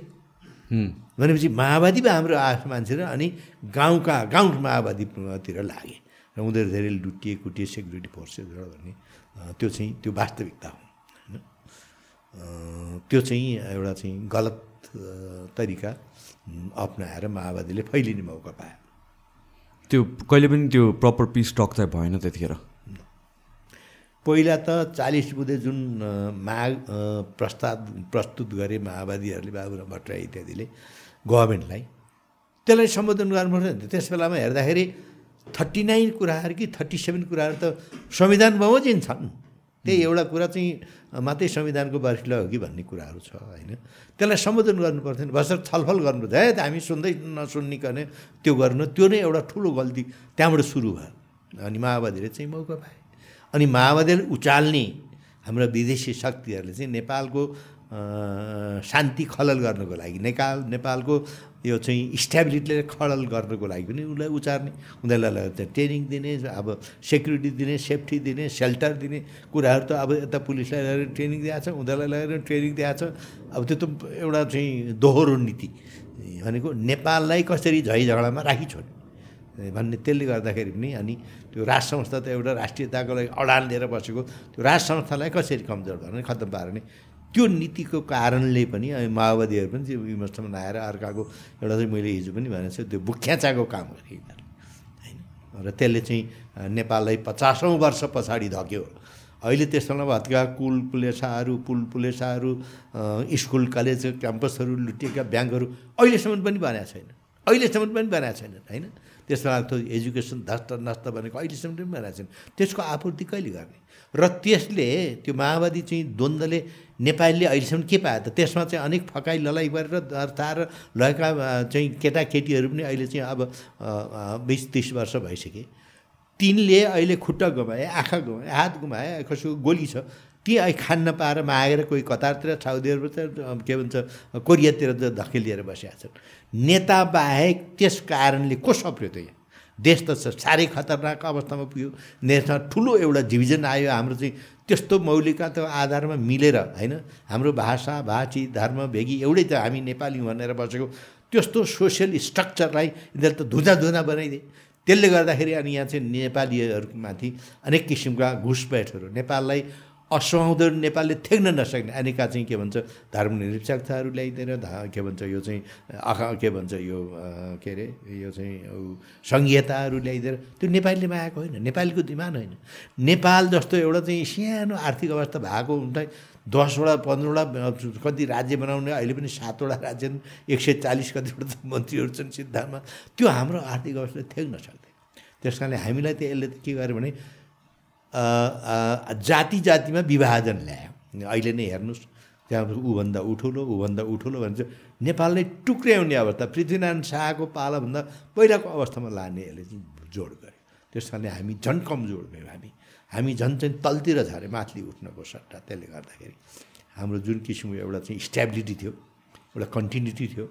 भनेपछि माओवादी पो हाम्रो आफ मान्छे र अनि गाउँका गाउँ माओवादीतिर लागे र उनीहरू धेरै लुटिए कुटिए सेक्युरिटी फोर्सेसबाट भन्ने त्यो चाहिँ त्यो वास्तविकता हो होइन। त्यो चाहिँ एउटा चाहिँ गलत तरिका अप्नाएर माओवादीले फैलिने मौका पायो। त्यो कहिले पनि त्यो प्रपर पिस टक चाहिँ भएन त्यतिखेर। पहिला त चालिस बुधे जुन माग प्रस्ताव प्रस्तुत गरे माओवादीहरूले बाबुराम भट्टराई इत्यादिले गभर्मेन्टलाई। त्यसलाई सम्बोधन गर्नुपर्छ त्यस बेलामा हेर्दाखेरि थर्टी नाइन कुराहरू कि थर्टी सेभेन कुराहरू त संविधान बमोजिन छन्। त्यही एउटा कुरा चाहिँ मात्रै संविधानको बार्खिला हो कि भन्ने कुराहरू छ होइन। त्यसलाई सम्बोधन गर्नु पर्थेन भर्खर छलफल गर्नुपर्छ है हामी सुन्दै नसुन्निकने त्यो गर्नु। त्यो नै एउटा ठुलो गल्ती त्यहाँबाट सुरु भयो। अनि माओवादीले चाहिँ मौका पाए। अनि माओवादीले उचाल्ने हाम्रो विदेशी शक्तिहरूले चाहिँ नेपालको शान्ति खलल गर्नको लागि नेपाल नेपालको यो चाहिँ स्ट्याबिलिटीलाई खडल गर्नको लागि पनि उसलाई उचार्ने। उनीहरूलाई ट्रेनिङ दिने अब सेक्युरिटी दिने सेफ्टी दिने सेल्टर दिने कुराहरू त अब यता पुलिसलाई लगेर ट्रेनिङ दिएको छ उनीहरूलाई लगेर ट्रेनिङ दिएको छ। अब त्यो त एउटा चाहिँ दोहोरो नीति। भनेको नेपाललाई कसरी झै झगडामा राखिछोड्ने भन्ने त्यसले गर्दाखेरि पनि अनि त्यो राज संस्था त एउटा राष्ट्रियताको लागि अडान लिएर बसेको। त्यो राज संस्थालाई कसरी कमजोर गर्ने खत्तम पार्ने? त्यो नीतिको कारणले पनि माओवादीहरू पनि त्यो विमर्शमा अर्काको एउटा चाहिँ मैले हिजो पनि भनेको छु त्यो बुख्याचाको काम गरे होइन? र त्यसले चाहिँ नेपाललाई पचासौँ वर्ष पछाडि धक्यो। अहिले त्यसमा भत्का कुल पुलेसाहरू पुल पुलेसाहरू स्कुल कलेज क्याम्पसहरू लुटिएका ब्याङ्कहरू अहिलेसम्म पनि बनाएको छैन। अहिलेसम्म पनि बनाएको छैन होइन? त्यसमा त्यो एजुकेसन धस्त नस्त भनेको अहिलेसम्म पनि बनाएको छैन। त्यसको आपूर्ति कहिले गर्ने? र त्यसले त्यो माओवादी चाहिँ द्वन्द्वले नेपालीले अहिलेसम्म के पायो त? त्यसमा चाहिँ अनेक फकाइ ललाइ गरेर तार लगेका चाहिँ केटाकेटीहरू पनि अहिले चाहिँ अब बिस तिस वर्ष भइसके। तिनले अहिले खुट्टा गुमाए आँखा गुमाए हात गुमाए कसैको गोली छ। ती अहिले खान नपाएर मागेर कोही कतारतिर साउदी अरब के भन्छ कोरियातिर धकेलिएर बसेका छन्। नेता बाहेक त्यस कारणले को सप्रियो त यहाँ? देश त साह्रै खतरनाक अवस्थामा पुग्यो। देशमा ठुलो एउटा डिभिजन आयो हाम्रो चाहिँ त्यस्तो मौलिकता आधारमा मिलेर होइन? हाम्रो भाषा भाषी धर्म भेगी एउटै त हामी नेपाली भनेर बसेको त्यस्तो सोसियल स्ट्रक्चरलाई यिनीहरूले त धुजा धुजा बनाइदिए। त्यसले गर्दाखेरि अनि यहाँ चाहिँ नेपालीहरूमाथि अनेक किसिमका घुसपैठहरू नेपाललाई असुहाउँदो नेपालले थेग्न नसक्ने। अनेका चाहिँ के भन्छ धर्मनिरपेक्षताहरू ल्याइदिएर के भन्छ यो चाहिँ अख के भन्छ यो के अरे यो चाहिँ सङ्घीयताहरू ल्याइदिएर त्यो नेपालीले मागेको होइन। नेपालीको डिमान्ड होइन। नेपाल जस्तो एउटा चाहिँ सानो आर्थिक अवस्था भएको हुन्छ दसवटा पन्ध्रवटा कति राज्य बनाउने अहिले पनि सातवटा राज्य एक सय चालिस कतिवटा मन्त्रीहरू छन् सिद्धान्तमा। त्यो हाम्रो आर्थिक अवस्था थेग्न सक्दैन। त्यस कारणले हामीलाई त यसले के गर्यो भने जाति जातिमा विभाजन ल्यायो। अहिले नै हेर्नुहोस् त्यहाँ ऊभन्दा उठुलो ऊभन्दा उठुलो भन्छ नेपाललाई टुक्र्याउने अवस्था पृथ्वीनारायण शाहको पालाभन्दा पहिलाको अवस्थामा लाने यसले चाहिँ जोड गर्यो। त्यस कारणले हामी झन् कमजोर भयौँ हामी। हामी झन् चाहिँ तलतिर झरे माथि उठ्नको सट्टा। त्यसले गर्दाखेरि हाम्रो जुन किसिमको एउटा चाहिँ स्ट्याबिलिटी थियो एउटा कन्टिन्युटी थियो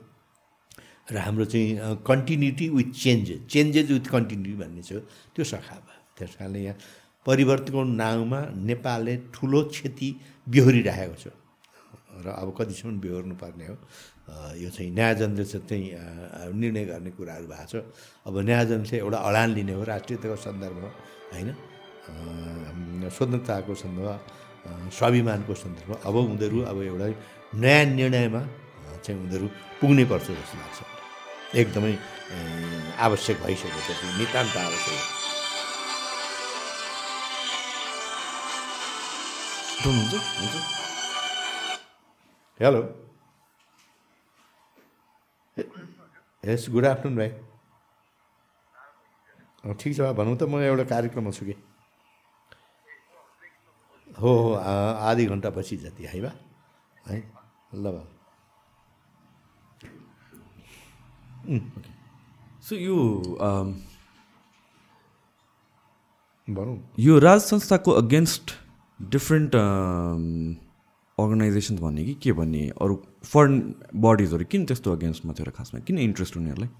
र हाम्रो चाहिँ continuity with changes changes with continuity भन्ने छ त्यो सखा भयो। त्यस कारणले यहाँ परिवर्तनको नाउँमा नेपालले ठुलो क्षति बेहोरिरहेको छ। र अब कतिसम्म बेहोर्नु पर्ने हो यो चाहिँ न्यायजनले चाहिँ निर्णय गर्ने कुराहरू भएको छ। अब न्यायजन चाहिँ एउटा अडान लिने हो राष्ट्रियताको सन्दर्भमा होइन? स्वतन्त्रताको सन्दर्भ स्वाभिमानको सन्दर्भमा अब उनीहरू अब एउटा नयाँ निर्णयमा चाहिँ उनीहरू पुग्नै पर्छ जस्तो लाग्छ। एकदमै आवश्यक भइसकेपछि नितान्त आवश्यक। हुन्छ हुन्छ हेलो यस गुड आफ्टरनुन भाइ ठिक छ भनौँ त म एउटा कार्यक्रममा छु कि हो हो आधी घन्टापछि जति है बा है ल बा सो यो भनौँ यो राज संस्थाको अगेन्स्ट डिफ्रेन्ट अर्गनाइजेसन भन्ने कि के भन्ने? अरू फरेन बडिजहरू किन त्यस्तो अगेन्स्टमा थियो र खासमा? किन इन्ट्रेस्ट उनीहरूलाई?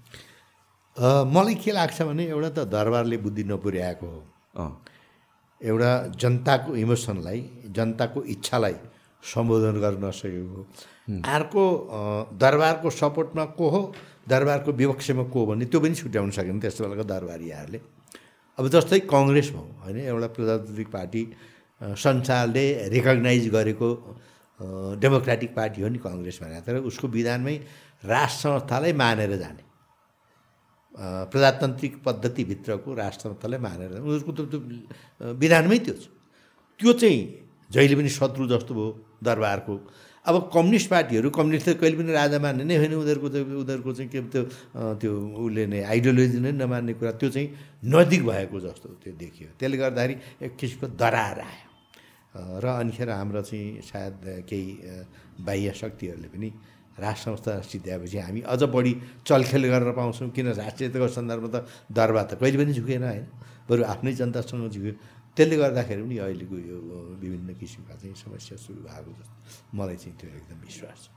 मलाई के लाग्छ भने एउटा त दरबारले बुद्धि नपुर्याएको हो। एउटा जनताको इमोसनलाई जनताको इच्छालाई सम्बोधन गर्न नसकेको अर्को दरबारको सपोर्टमा को हो? दरबारको विपक्षमा को हो भन्ने त्यो पनि छुट्याउन सकेन त्यस्तो बेलाको दरबारीहरूले अब जस्तै कङ्ग्रेस भयो होइन? एउटा प्रजातान्त्रिक पार्टी संसारले रेकगनाइज गरेको डेमोक्रेटिक पार्टी हो नि कङ्ग्रेस भने। तर उसको विधानमै राष्ट्र संस्थालाई मानेर जाने। प्रजातान्त्रिक पद्धतिभित्रको राष्ट्र संस्थालाई मानेर उनीहरूको त त्यो अ, विधानमै त्यो छ। त्यो चाहिँ जहिले पनि शत्रु जस्तो भयो दरबारको। अब कम्युनिस्ट पार्टीहरू कम्युनिस्टले कहिले पनि राजा मान्ने नै होइन उनीहरूको त उनीहरूको चाहिँ के त्यो त्यो उसले नै आइडियोलोजी नै नमान्ने कुरा त्यो चाहिँ नजिक भएको जस्तो त्यो देखियो। त्यसले गर्दाखेरि एक किसिमको दरार आयो। र अनिखेर हाम्रो चाहिँ सायद केही बाह्य शक्तिहरूले पनि राष्ट्र संस्था सिद्ध्याएपछि हामी अझ बढी चलखेल गर्न पाउँछौँ। किन राष्ट्रियताको सन्दर्भमा त दरबार त कहिले पनि झुकेन होइन। बरु आफ्नै जनतासँग झुक्यो। त्यसले गर्दाखेरि पनि अहिलेको यो विभिन्न किसिमका चाहिँ समस्या सुरु भएको जस्तो मलाई चाहिँ त्यो एकदम विश्वास छ।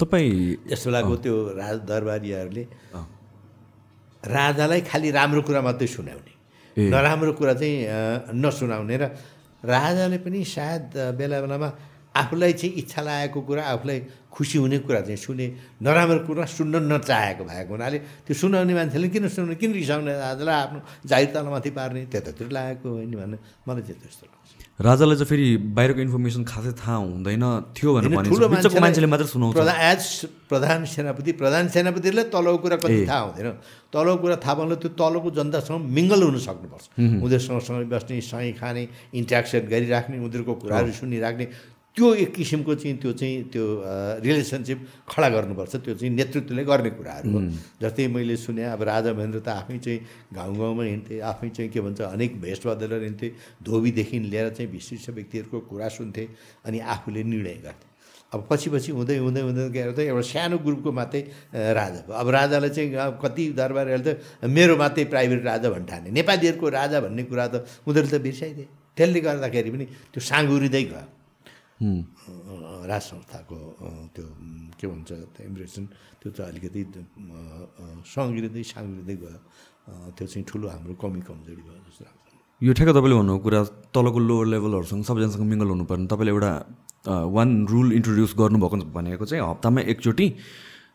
तपाईँ यस बेलाको त्यो राज दरबारीहरूले राजालाई खालि राम्रो कुरा मात्रै सुनाउने। नराम्रो कुरा चाहिँ नसुनाउने र राजाले पनि सायद बेला बेलामा आफूलाई चाहिँ इच्छा लागेको कुरा आफूलाई खुसी हुने कुरा चाहिँ सुने नराम्रो कुरा सुन्न नचाहेको भएको हुनाले त्यो सुनाउने मान्छेले किन सुनाउने किन रिसाउने राजालाई आफ्नो जाहिर तलमाथि पार्ने त्यतातिर लागेको होइन भने मलाई चाहिँ त्यस्तो लाग्छ। राजालाई चाहिँ फेरि बाहिरको इन्फर्मेसन खासै थाहा हुँदैन थियो भनेर बिचको मान्छेले मात्र सुनाउँछ। प्रधान एज प्रधान सेनापति प्रधान सेनापतिले तलको कुरा कति थाहा हुँदैन। तलको कुरा थाहा पाउनु त्यो तलको जनतासँग मिङ्गल हुन सक्नुपर्छ। उनीहरूसँग सँगै बस्ने सँगै खाने इन्ट्रेक्सन गरिराख्ने उनीहरूको कुराहरू सुनिराख्ने। त्यो एक किसिमको चाहिँ त्यो चाहिँ त्यो रिलेसनसिप खडा गर्नुपर्छ। त्यो चाहिँ नेतृत्वले गर्ने कुराहरू हो। जस्तै मैले सुने अब राजा महेन्द्र त आफै चाहिँ गाउँ गाउँमा हिँड्थे आफै चाहिँ के भन्छ अनेक भेष बदलेर हिँड्थे धोबीदेखि लिएर चाहिँ विशिष्ट व्यक्तिहरूको कुरा सुन्थे अनि आफूले निर्णय गर्थे। अब पछि पछि हुँदै हुँदै हुँदै गएर त एउटा सानो ग्रुपको मात्रै राजा भयो। अब राजालाई चाहिँ कति दरबारहरूले त मेरो मात्रै प्राइभेट राजा भन्ने ठाने। नेपालीहरूको राजा भन्ने कुरा त उनीहरूले त बिर्साइदिए। त्यसले गर्दाखेरि पनि त्यो साँगुरिँदै गयो। राज संस्थाको त्यो के भन्छ त्यो इम्प्रेसन त्यो चाहिँ अलिकति सङ्गिँदै साङ्गिँदै गयो। त्यो चाहिँ ठुलो हाम्रो कमी कमजोरी भयो जस्तो लाग्छ। यो ठ्याक्क तपाईँले भन्नुभएको कुरा तलको लोवर लेभलहरूसँग सबैजनासँग मिङ्गल हुनुपर्ने। तपाईँले एउटा वान रुल इन्ट्रोड्युस गर्नुभएको भनेको चाहिँ हप्तामा एकचोटि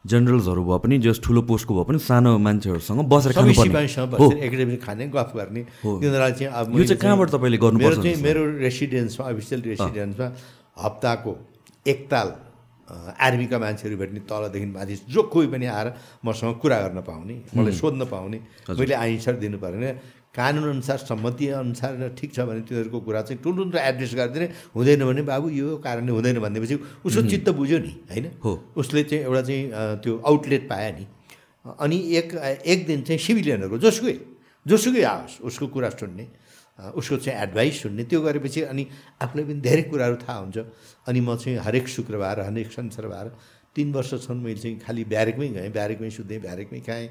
जेनरल्सहरू भए पनि जस ठुलो पोस्टको भए पनि सानो मान्छेहरूसँग बसेर एकाडेमी खाने गफ गर्ने। यो चाहिँ कहाँबाट तपाईँले गर्नुपर्छ? मेरो रेसिडेन्समा अफिसियल रेसिडेन्समा हप्ताको एकताल आर्मीका मान्छेहरू भेट्ने तलदेखि माथि जो कोही पनि आएर मसँग कुरा गर्न पाउने मलाई सोध्न पाउने मैले आइन्सर दिनु परेन। कानुन अनुसार सम्मति अनुसार ठिक छ भने तिनीहरूको कुरा चाहिँ ठुल्ठुलो एड्रेस गरिदिने। हुँदैन भने बाबु यो कारणले हुँदैन भनेपछि उसको चित्त बुझ्यो नि होइन? हो। उसले चाहिँ एउटा चाहिँ त्यो आउटलेट पायो नि। अनि एक एक दिन चाहिँ सिभिलियनहरूको जोसुकै जोसुकै आओस् उसको कुरा सुन्ने। उसको चाहिँ एडभाइस सुन्ने। त्यो गरेपछि अनि आफूलाई पनि धेरै कुराहरू थाहा हुन्छ। अनि म चाहिँ हरेक शुक्रबार हरेक शनिबार तिन वर्षसम्म मैले चाहिँ खालि ब्यारेकमै गएँ। ब्यारेकमै सुत्थेँ ब्यारेकमै खाएँ।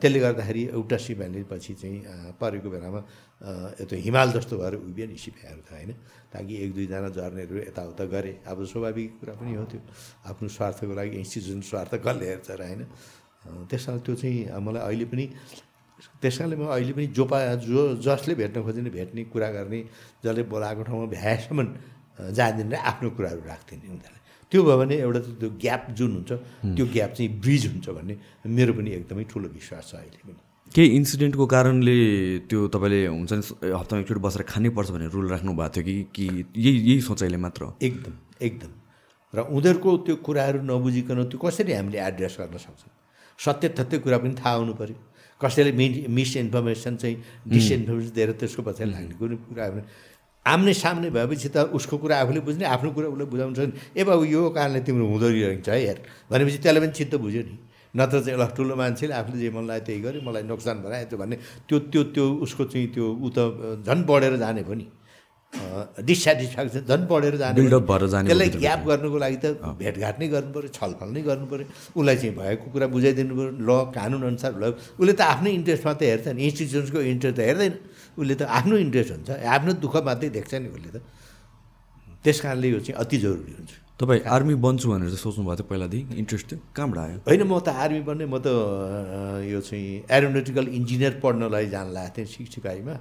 त्यसले गर्दाखेरि एउटा सिपाहीले पछि चाहिँ परेको बेलामा त्यो हिमाल जस्तो भएर उभियो नि सिपाहीहरू त होइन। ताकि एक दुईजना झर्नेहरू यताउता गरे। अब स्वाभाविक कुरा पनि हो त्यो। आफ्नो स्वार्थको लागि इन्स्टिट्युसन स्वार्थ कसले हेर्छ र होइन। त्यस त्यो चाहिँ मलाई अहिले पनि त्यस कारणले म अहिले पनि जो पा जो जसले भेट्न खोज्ने भेट्ने कुरा गर्ने जसले बोलाएको ठाउँमा भ्याएसम्म जाँदिन र आफ्नो कुराहरू राख्दिनँ उनीहरूलाई। त्यो भयो भने एउटा त त्यो ग्याप जुन हुन्छ त्यो ग्याप चाहिँ ब्रिज हुन्छ भन्ने मेरो पनि एकदमै ठुलो विश्वास छ अहिले पनि। केही इन्सिडेन्टको कारणले त्यो तपाईँले हुन्छ नि हप्तामा एकचोटि बसेर खानै पर्छ भन्ने रुल राख्नु भएको थियो कि कि यही यही सोचाइले मात्र? एकदम एकदम। र उनीहरूको त्यो कुराहरू नबुझिकन त्यो कसरी हामीले एड्रेस गर्न सक्छौँ? सत्य तथ्य कुरा पनि थाहा हुनु पऱ्यो कसैले मि मिसइन्फर्मेसन चाहिँ डिसइन्फर्मेसन दिएर त्यसको पछाडि लाग्ने कुनै कुराहरू आम्ने सामने भएपछि त उसको कुरा आफूले बुझ्ने आफ्नो कुरा उसले बुझाउनु सक्ने। ए बाबु यो कारणले तिम्रो हुँदो रहेछ है हेर। भनेपछि त्यसलाई पनि चित्त बुझ्यो नि। नत्र चाहिँ ल ठुलो मान्छेले आफूले जे मन लाग्यो त्यही गर्यो मलाई नोक्सान त्यो भन्ने। त्यो त्यो त्यो उसको चाहिँ त्यो ऊ त झन् बढेर जाने भयो नि। डिसेटिस्फ्याक्सन झन् बढेर जाने त्यसलाई ग्याप गर्नुको लागि त भेटघाट नै गर्नु पऱ्यो छलफल नै गर्नु पऱ्यो उसलाई चाहिँ भएको कुरा बुझाइदिनु पऱ्यो ल कानुन अनुसार ल। उसले त आफ्नै इन्ट्रेस्ट मात्रै हेर्छ नि। इन्स्टिट्युसनको इन्ट्रेस्ट त हेर्दैन। उसले त आफ्नो इन्ट्रेस्ट हुन्छ। आफ्नो दुःख मात्रै देख्छ नि उसले त। त्यस कारणले यो चाहिँ अति जरुरी हुन्छ। तपाईँ आर्मी बन्छु भनेर चाहिँ सोच्नु भएको थियो पहिलादेखि? इन्ट्रेस्ट थियो कहाँबाट आयो? होइन म त आर्मी बन्ने म त यो चाहिँ एरोनोटिकल इन्जिनियर पढ्नलाई जान लागेको थिएँ सिक्सटी फाइभमा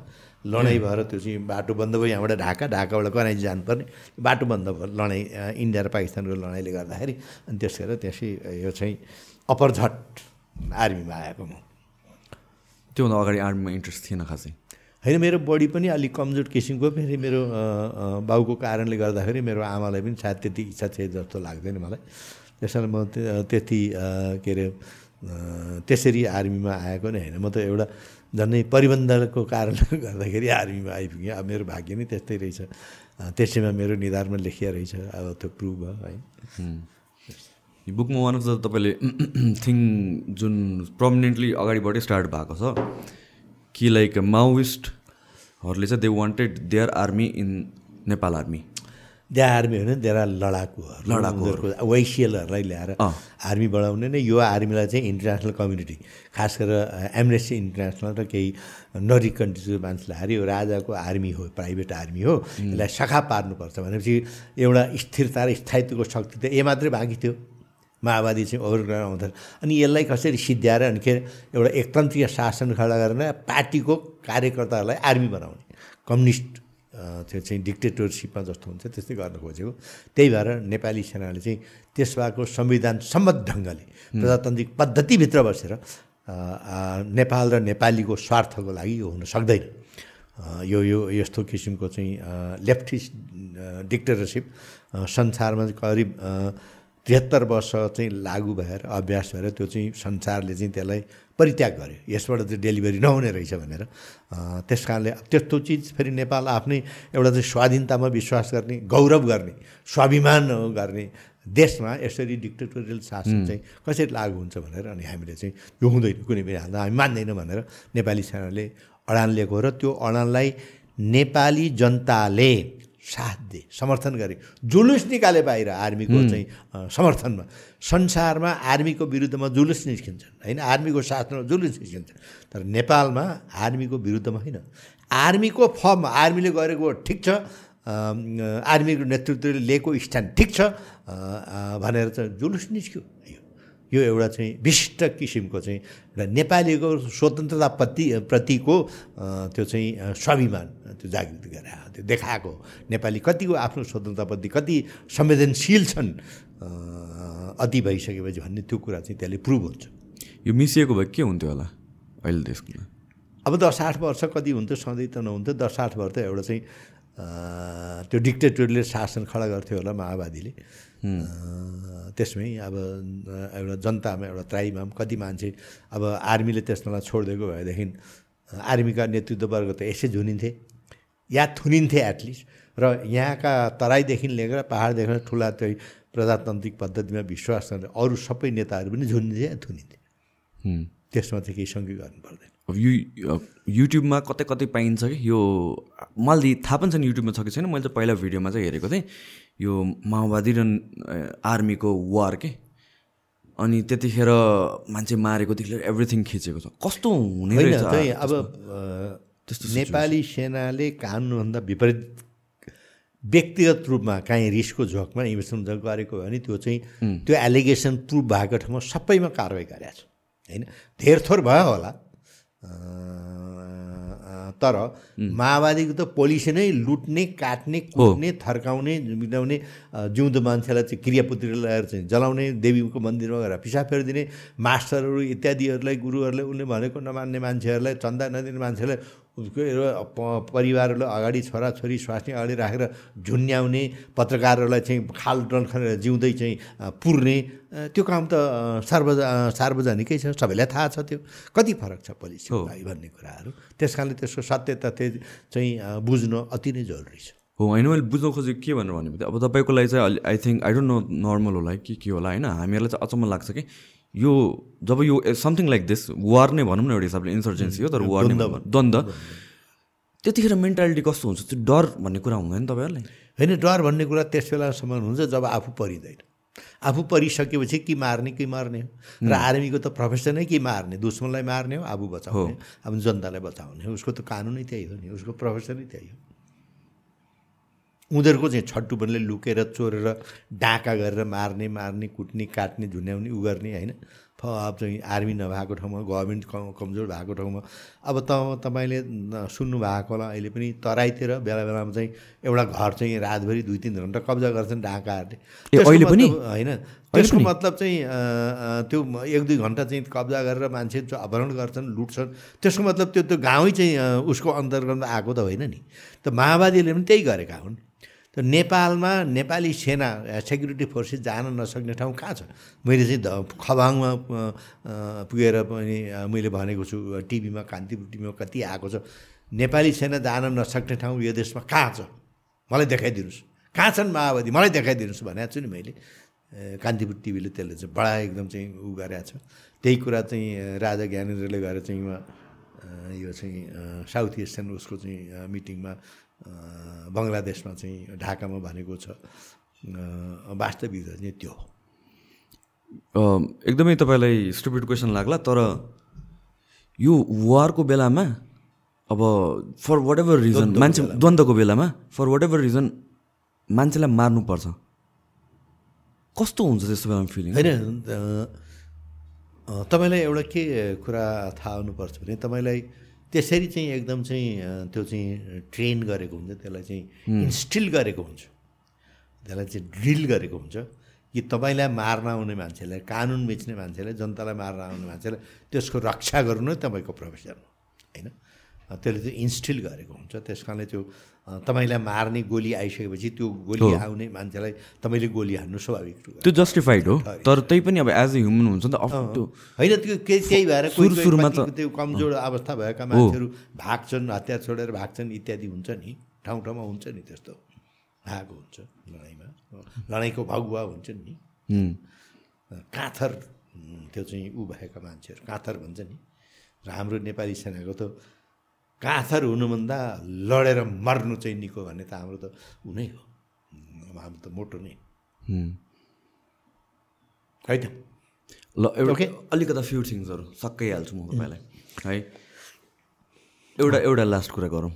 लडाइँ भएर त्यो चाहिँ बाटो बन्द भयो। यहाँबाट ढाका ढाकाबाट कराइची जानुपर्ने। बाटो बन्द भयो लडाइँ इन्डिया र पाकिस्तानको लडाइँले गर्दाखेरि। अनि त्यस गरेर त्यसै यो चाहिँ अपरझट आर्मीमा आएको म। त्योभन्दा अगाडि आर्मीमा इन्ट्रेस्ट थिएन खासै। होइन मेरो बडी पनि अलिक कमजोर किसिमको। फेरि मेरो बाउको कारणले गर्दाखेरि मेरो आमालाई पनि सायद त्यति इच्छा थियो जस्तो लाग्दैन मलाई। त्यसैले म त्य- त्यति के अरे त्यसरी आर्मीमा आएको नै होइन। म त एउटा झन्डै परिबन्धको कारणले गर्दाखेरि आर्मीमा आइपुगेँ। अब मेरो भाग्य नै त्यस्तै रहेछ। त्यसैमा मेरो निधारमा लेखिया रहेछ। अब त्यो प्रुभ भयो है। यो बुकमा वान अफ द तपाईँले थिङ जुन पर्मनेन्टली अगाडिबाटै स्टार्ट भएको छ कि लाइक माओइस्टहरूले चाहिँ they wanted their army in Nepal army त्यहाँ आर्मी होइन त्यहाँ लडाकुहरू लडाकुहरू। उनीहरूको वैसियलहरूलाई ल्याएर। आर्मी बढाउने नै यो आर्मीलाई चाहिँ इन्टरनेसनल कम्युनिटी खास गरेर एमनेस्टी इन्टरनेसनल र केही नरिक कन्ट्रिजको मान्छेलाई हारे यो राजाको आर्मी हो प्राइभेट आर्मी हो यसलाई सखा पार्नुपर्छ भनेपछि एउटा स्थिरता र स्थायित्वको शक्ति त ए मात्रै बाँकी थियो माओवादी चाहिँ ओभरग्राउन्ड आउँदैन अनि यसलाई कसरी सिद्ध्याएर अनि के एउटा एकतन्त्रीय शासन खडा गरेर पार्टीको कार्यकर्ताहरूलाई आर्मी बनाउने कम्युनिस्ट त्यो चाहिँ डिक्टेटरसिपमा जस्तो हुन्छ त्यस्तै गर्न खोजेको। त्यही भएर नेपाली सेनाले चाहिँ त्यस भएको संविधान सम्मत ढङ्गले प्रजातान्त्रिक पद्धतिभित्र बसेर नेपाल र नेपालीको स्वार्थको लागि यो हुन सक्दैन। यो यो यस्तो किसिमको चाहिँ लेफ्टिस्ट डिक्टेटरसिप संसारमा करिब त्रिहत्तर वर्ष चाहिँ लागु भएर अभ्यास भएर त्यो चाहिँ संसारले चाहिँ त्यसलाई परित्याग गर्यो। यसबाट चाहिँ डेलिभरी नहुने रहेछ भनेर। त्यस कारणले त्यस्तो चिज फेरि नेपाल आफ्नै एउटा चाहिँ स्वाधीनतामा विश्वास गर्ने गौरव गर्ने स्वाभिमान गर्ने देशमा यसरी डिक्टेटोरियल शासन चाहिँ कसरी लागु हुन्छ भनेर अनि हामीले चाहिँ यो हुँदैन कुनै पनि हालतमा हामी मान्दैनौँ भनेर नेपाली सेनाले अडान लिएको हो। र त्यो अडानलाई नेपाली जनताले साथ दिए समर्थन गरे। जुलुस निकाले बाहिर आर्मीको चाहिँ समर्थनमा। संसारमा आर्मीको विरुद्धमा जुलुस निस्किन्छन् होइन? आर्मीको शासनमा जुलुस निस्किन्छन्। तर नेपालमा आर्मीको विरुद्धमा होइन। आर्मीको फर्म आर्मीले गरेको ठिक छ आर्मीको नेतृत्वले लिएको स्ट्यान्ड ठिक छ भनेर चाहिँ जुलुस निस्क्यो। यो एउटा चाहिँ विशिष्ट किसिमको चाहिँ एउटा नेपालीको स्वतन्त्रता प्रति प्रतिको त्यो चाहिँ स्वाभिमान त्यो जागृत गरेर त्यो देखाएको। नेपाली कतिको आफ्नो स्वतन्त्रताप्रति कति संवेदनशील छन् अति भइसकेपछि भन्ने त्यो कुरा चाहिँ त्यसले प्रुभ हुन्छ। यो मिसिएको भए के हुन्थ्यो होला अहिले देशको अब दस आठ वर्ष कति हुन्थ्यो सधैँ त नहुन्थ्यो। दस आठ वर्ष एउटा चाहिँ त्यो डिक्टेटरले शासन खडा गर्थ्यो होला माओवादीले। त्यसमै अब एउटा जनतामा एउटा त्राईमा पनि कति मान्छे अब आर्मीले त्यसलाई छोडिदिएको भएदेखि आर्मीका नेतृत्ववर्ग त यसै झुनिन्थे। या थुनिन्थे एटलिस्ट र यहाँका तराईदेखि लिएर पाहाडदेखि ठुला चाहिँ प्रजातान्त्रिक पद्धतिमा विश्वास गर्ने अरू सबै नेताहरू पनि झुनिन्थे या थुनिन्थे। त्यसमा चाहिँ केही सङ्कै गर्नु पर्दैन। अब यो युट्युबमा कतै कतै पाइन्छ कि? यो मलाई थाहा पनि छैन युट्युबमा छ कि छैन। मैले चाहिँ पहिला भिडियोमा चाहिँ हेरेको थिएँ। यो माओवादी र आर्मीको वार के? अनि त्यतिखेर मान्छे मारेकोदेखि लिएर एभ्रिथिङ खिचेको छ। कस्तो हुने रहेछ अब त्यस्तो नेपाली सेनाले कानुनभन्दा विपरीत व्यक्तिगत रूपमा काहीँ रिसको झोकमा इन्भेस्टमेन्ट गरेको भने त्यो चाहिँ त्यो एलिगेसन प्रुभ भएको ठाउँमा सबैमा कारवाही गरेको छ। होइन? धेरथोर भयो होला। तर माओवादीको त पोलिसी नै लुट्ने काट्ने कुट्ने थर्काउने अ, जिउँदो मान्छेलाई चाहिँ क्रियापुत्री लगाएर चाहिँ जलाउने देवीको मन्दिरमा गएर पिसाब फेरिदिने मास्टरहरू इत्यादिहरूलाई गुरुहरूलाई उसले भनेको नमान्ने मान्छेहरूलाई चन्दा नदिने मान्छेलाई उसको एउटा परिवारहरूलाई अगाडि छोराछोरी स्वास्नी अगाडि राखेर झुन्याउने पत्रकारहरूलाई चाहिँ खाल डल खनेर जिउँदै चाहिँ पुर्ने त्यो काम त सार्वज सार्वजनिकै छ। सबैलाई थाहा छ त्यो। कति फरक छ पोलिसीको लागि भन्ने कुराहरू। त्यस कारणले त्यसको सत्य तथ्य चाहिँ बुझ्न अति नै जरुरी छ। हो होइन मैले बुझ्न खोजेको के भनेर भने अब तपाईँको लागि चाहिँ I think I don't know normal होला कि के होला होइन? हामीहरूलाई चाहिँ अचम्म लाग्छ कि यो जब यो समथिङ लाइक दिस वार नै भनौँ न एउटा हिसाबले इन्सर्जेन्सी हो तर वार नै भनौँ। द्वन्द्व त्यतिखेर मेन्टालिटी कस्तो हुन्छ? त्यो डर भन्ने कुरा हुँदैन तपाईँहरूलाई? होइन डर भन्ने कुरा त्यस बेलासम्म हुन्छ जब आफू परिँदैन। आफू परिसकेपछि कि मार्ने कि मर्ने हो। र आर्मीको त प्रोफेसनै कि मार्ने? दुश्मनलाई मार्ने हो आफू बचाउने। अब जनतालाई बचाउने हो। उसको त कानुनै त्यही हो नि। उसको प्रोफेसनै त्यही हो। उनीहरूको चाहिँ छट्टुपनले लुकेर चोरेर डाका गरेर मार्ने मार्ने कुट्ने काट्ने झुन्याउने उ गर्ने होइन। फ अब चाहिँ आर्मी नभएको ठाउँमा गभर्मेन्ट कम कमजोर भएको ठाउँमा। अब त तपाईँले सुन्नु भएको होला अहिले पनि तराईतिर बेला बेलामा चाहिँ एउटा घर चाहिँ रातभरि दुई तिन घन्टा कब्जा गर्छन् त्यसको अहिले पनि? होइन। त्यसको मतलब चाहिँ त्यो एक दुई घन्टा चाहिँ कब्जा गरेर मान्छे अपहरण गर्छन् लुट्छन्। त्यसको मतलब त्यो त्यो गाउँै चाहिँ उसको अन्तर्गतमा आएको त होइन नि। त माओवादीले पनि त्यही गरेका हुन्। त नेपालमा नेपाली सेना सेक्युरिटी फोर्सेस जान नसक्ने ठाउँ कहाँ छ? मैले चाहिँ खबाङमा पुगेर पनि मैले भनेको छु टिभीमा कान्तिपुर टिभीमा कति आएको छ। नेपाली सेना जान नसक्ने ठाउँ यो देशमा कहाँ छ? मलाई देखाइदिनुहोस्। कहाँ छन् माओवादी? मलाई देखाइदिनुहोस् भनेको छु नि मैले। कान्तिपुर टिभीले त्यसले चाहिँ बडा एकदम चाहिँ उ गरेको छ। त्यही कुरा चाहिँ राजा ज्ञानेन्द्रले गएर चाहिँ यो चाहिँ साउथ एसियन उसको चाहिँ मिटिङमा बङ्गलादेशमा चाहिँ ढाकामा भनेको छ। वास्तविकता चाहिँ त्यो हो। एकदमै तपाईँलाई स्टुपिड क्वेसन लाग्ला तर यो वारको बेलामा अब फर वाट एभर रिजन मान्छे द्वन्द्वको बेलामा फर वाट एभर रिजन मान्छेलाई मार्नुपर्छ कस्तो हुन्छ त्यस्तो बेलामा फिलिङ होइन तपाईँलाई एउटा के कुरा थाहा हुनुपर्छ भने तपाईँलाई त्यसरी चाहिँ एकदम चाहिँ त्यो चाहिँ ट्रेन गरेको हुन्छ त्यसलाई चाहिँ इन्स्टिल गरेको हुन्छ। त्यसलाई चाहिँ ड्रिल गरेको हुन्छ। कि तपाईँलाई मार्न आउने मान्छेलाई कानुन बेच्ने मान्छेलाई जनतालाई मार्न आउने मान्छेलाई त्यसको रक्षा गर्नु नै तपाईँको प्रोफेसन हो होइन? त्यसले चाहिँ इन्स्टिल गरेको हुन्छ। त्यस कारणले त्यो तपाईँलाई मार्ने गोली आइसकेपछि त्यो गोली आउने मान्छेलाई तपाईँले गोली हान्नु स्वाभाविक त्यो जस्टिफाइड हो। तर त्यही पनि अब एज ए ह्युमन हुन्छ नि त होइन त्यो के त्यही भएर कोही सुरु- कोही सुरुमा त- त्यो कमजोर अवस्था भएका मान्छेहरू भाग्छन् हतियार छोडेर भाग्छन् इत्यादि हुन्छ नि। ठाउँ ठाउँमा हुन्छ नि त्यस्तो। भएको हुन्छ लडाइँमा। लडाइँको भगुवा हुन्छ नि। काथर त्यो चाहिँ ऊ भएका मान्छेहरू। काथर भन्छ नि। र हाम्रो नेपाली सेनाको त काथर हुनुभन्दा लडेर मर्नु चाहिँ निको भन्ने त हाम्रो त ऊ नै हो हाम्रो त मोटो नै। हुँ। है त ल एउटा Okay. अलिकता फ्यु थिङ्सहरू सक्कै हाल्छु म तपाईँलाई है। एउटा एउटा लास्ट कुरा गरौँ।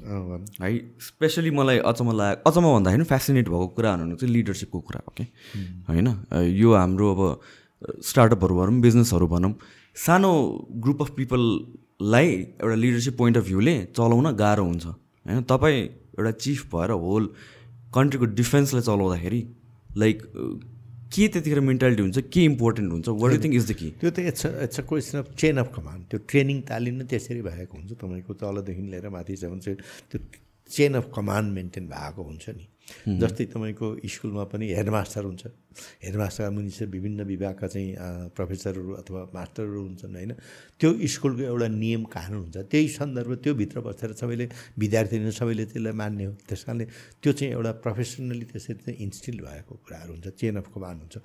है स्पेसली मलाई अचम्म लाग्यो अचम्म भन्दाखेरि फेसिनेट भएको कुरा भनेको चाहिँ लिडरसिपको कुरा हो। कि होइन यो हाम्रो अब स्टार्टअपहरू भनौँ बिजनेसहरू भनौँ सानो ग्रुप अफ पिपललाई एउटा लिडरसिप पोइन्ट अफ भ्यूले चलाउन गाह्रो हुन्छ। होइन? तपाईँ एउटा चिफ भएर होल कन्ट्रीको डिफेन्सलाई चलाउँदाखेरि लाइक के त्यतिखेर मेन्टालिटी हुन्छ के इम्पोर्टेन्ट हुन्छ? What you think is the key त्यो त it's it's a question of chain of command त्यो ट्रेनिङ तालिम नै त्यसरी भएको हुन्छ तपाईँको तलदेखि लिएर माथिसम्म चाहिँ त्यो चेन अफ कमान्ड मेन्टेन भएको हुन्छ नि। जस्तै तपाईँको स्कुलमा पनि हेडमास्टर हुन्छ। हेडमास्टरका मुनि चाहिँ विभिन्न विभागका चाहिँ प्रोफेसरहरू अथवा मास्टरहरू हुन्छन् होइन? त्यो स्कुलको एउटा नियम कानुन हुन्छ। त्यही सन्दर्भ त्योभित्र बसेर सबैले विद्यार्थीहरू सबैले त्यसलाई मान्ने हो। त्यस कारणले त्यो चाहिँ एउटा प्रोफेसनली त्यसरी चाहिँ इन्स्टिल भएको कुराहरू हुन्छ चेन अफ कमान्ड हुन्छ।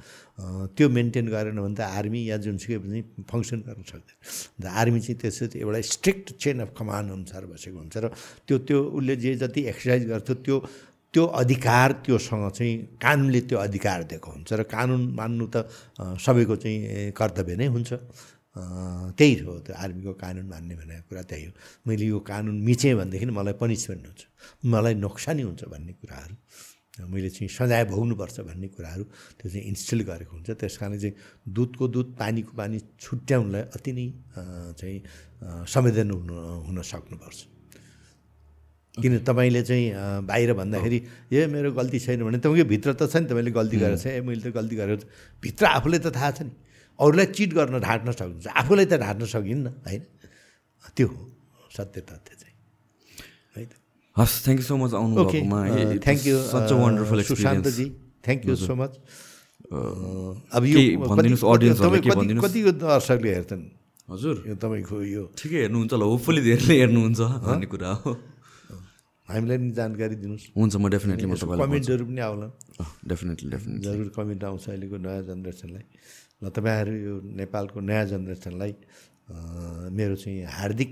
त्यो मेन्टेन गरेन भने त आर्मी या जुनसुकै पनि फङ्सन गर्न सक्दैन। अन्त आर्मी चाहिँ त्यसरी एउटा स्ट्रिक्ट चेन अफ कमान्ड अनुसार बसेको हुन्छ र त्यो त्यो उसले जे जति एक्सर्साइज गर्छ त्यो त्यो अधिकार त्योसँग चाहिँ कानुनले त्यो अधिकार दिएको हुन्छ र कानुन मान्नु त सबैको चाहिँ कर्तव्य नै हुन्छ। त्यही हो त्यो आर्मीको कानुन मान्ने भनेको कुरा त्यही हो। मैले यो कानुन मिचेँ भनेदेखि मलाई पनिसमेन्ट हुन्छ। मलाई नोक्सानी हुन्छ भन्ने कुराहरू मैले चाहिँ सजाय भोग्नुपर्छ भन्ने कुराहरू त्यो चाहिँ इन्स्टिल गरेको हुन्छ। त्यस कारणले चाहिँ दुधको दुध पानीको पानी छुट्याउनलाई अति नै चाहिँ संवेदन हुन हुन सक्नुपर्छ। किन तपाईँले चाहिँ बाहिर भन्दाखेरि ए मेरो गल्ती छैन भने तपाईँको भित्र त छ नि तपाईँले गल्ती गरेको छ। ए मैले त गल्ती गरेको भित्र आफूलाई त थाहा छ नि। अरूलाई चिट गर्न ढाँट्न सकिन्छ आफूलाई त ढाँट्न सकिन्न होइन? त्यो हो सत्य तथ्य चाहिँ। है त। हस् थ्याङ्क यू सो मच आउनु thank you such a wonderful Sushantji thank you so much अब यो कति- कति दर्शकले हेर्छन्? हजुर। यो तपाईँको यो ठिकै हेर्नुहुन्छ होला होपफुली धेरैले हेर्नुहुन्छ भन्ने कुरा हो। हामीलाई नि जानकारी दिनुहोस्। हुन्छ म डेफिनेटली म यसको तपाईँलाई कमेन्टहरू पनि आउला। डेफिनेटली डेफिनेटली जरुर कमेन्ट आउँछ अहिलेको नयाँ जेनेरेसनलाई। ल तपाईँहरू यो नेपालको नयाँ जेनेरेसनलाई मेरो चाहिँ हार्दिक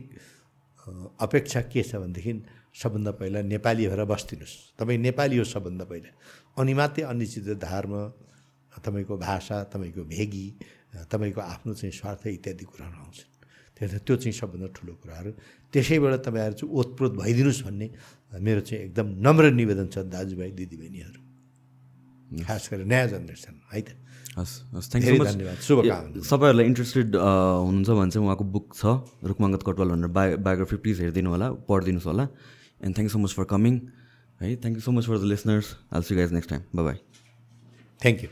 अपेक्षा के छ भनेदेखि सबभन्दा पहिला नेपाली भएर बस्दिनुहोस्। तपाईँ नेपाली हो सबभन्दा पहिला। अनि मात्रै अनिश्चित धर्म तपाईँको भाषा तपाईँको भेगी तपाईँको आफ्नो चाहिँ स्वार्थ इत्यादि कुराहरू आउँछन्। त्यसले त्यो चाहिँ सबभन्दा ठुलो कुराहरू। त्यसैबाट तपाईँहरू चाहिँ ओतप्रोत भइदिनुहोस् भन्ने मेरो चाहिँ एकदम नम्र निवेदन छ दाजुभाइ दिदीबहिनीहरू। खास गरेर नयाँ जेनेरेसन है त? हस् हस् थ्याङ्क मच धन्यवाद शुभकामना। सबैहरूलाई इन्ट्रेस्टेड हुनुहुन्छ भने चाहिँ उहाँको बुक छ रुकमाङ्गत कटवाल भनेर बायो बायोग्राफी प्लिज हेरिदिनु होला पढिदिनुहोस् होला। And thank so much for coming है thank you so much for the listeners see guys next time bye thank you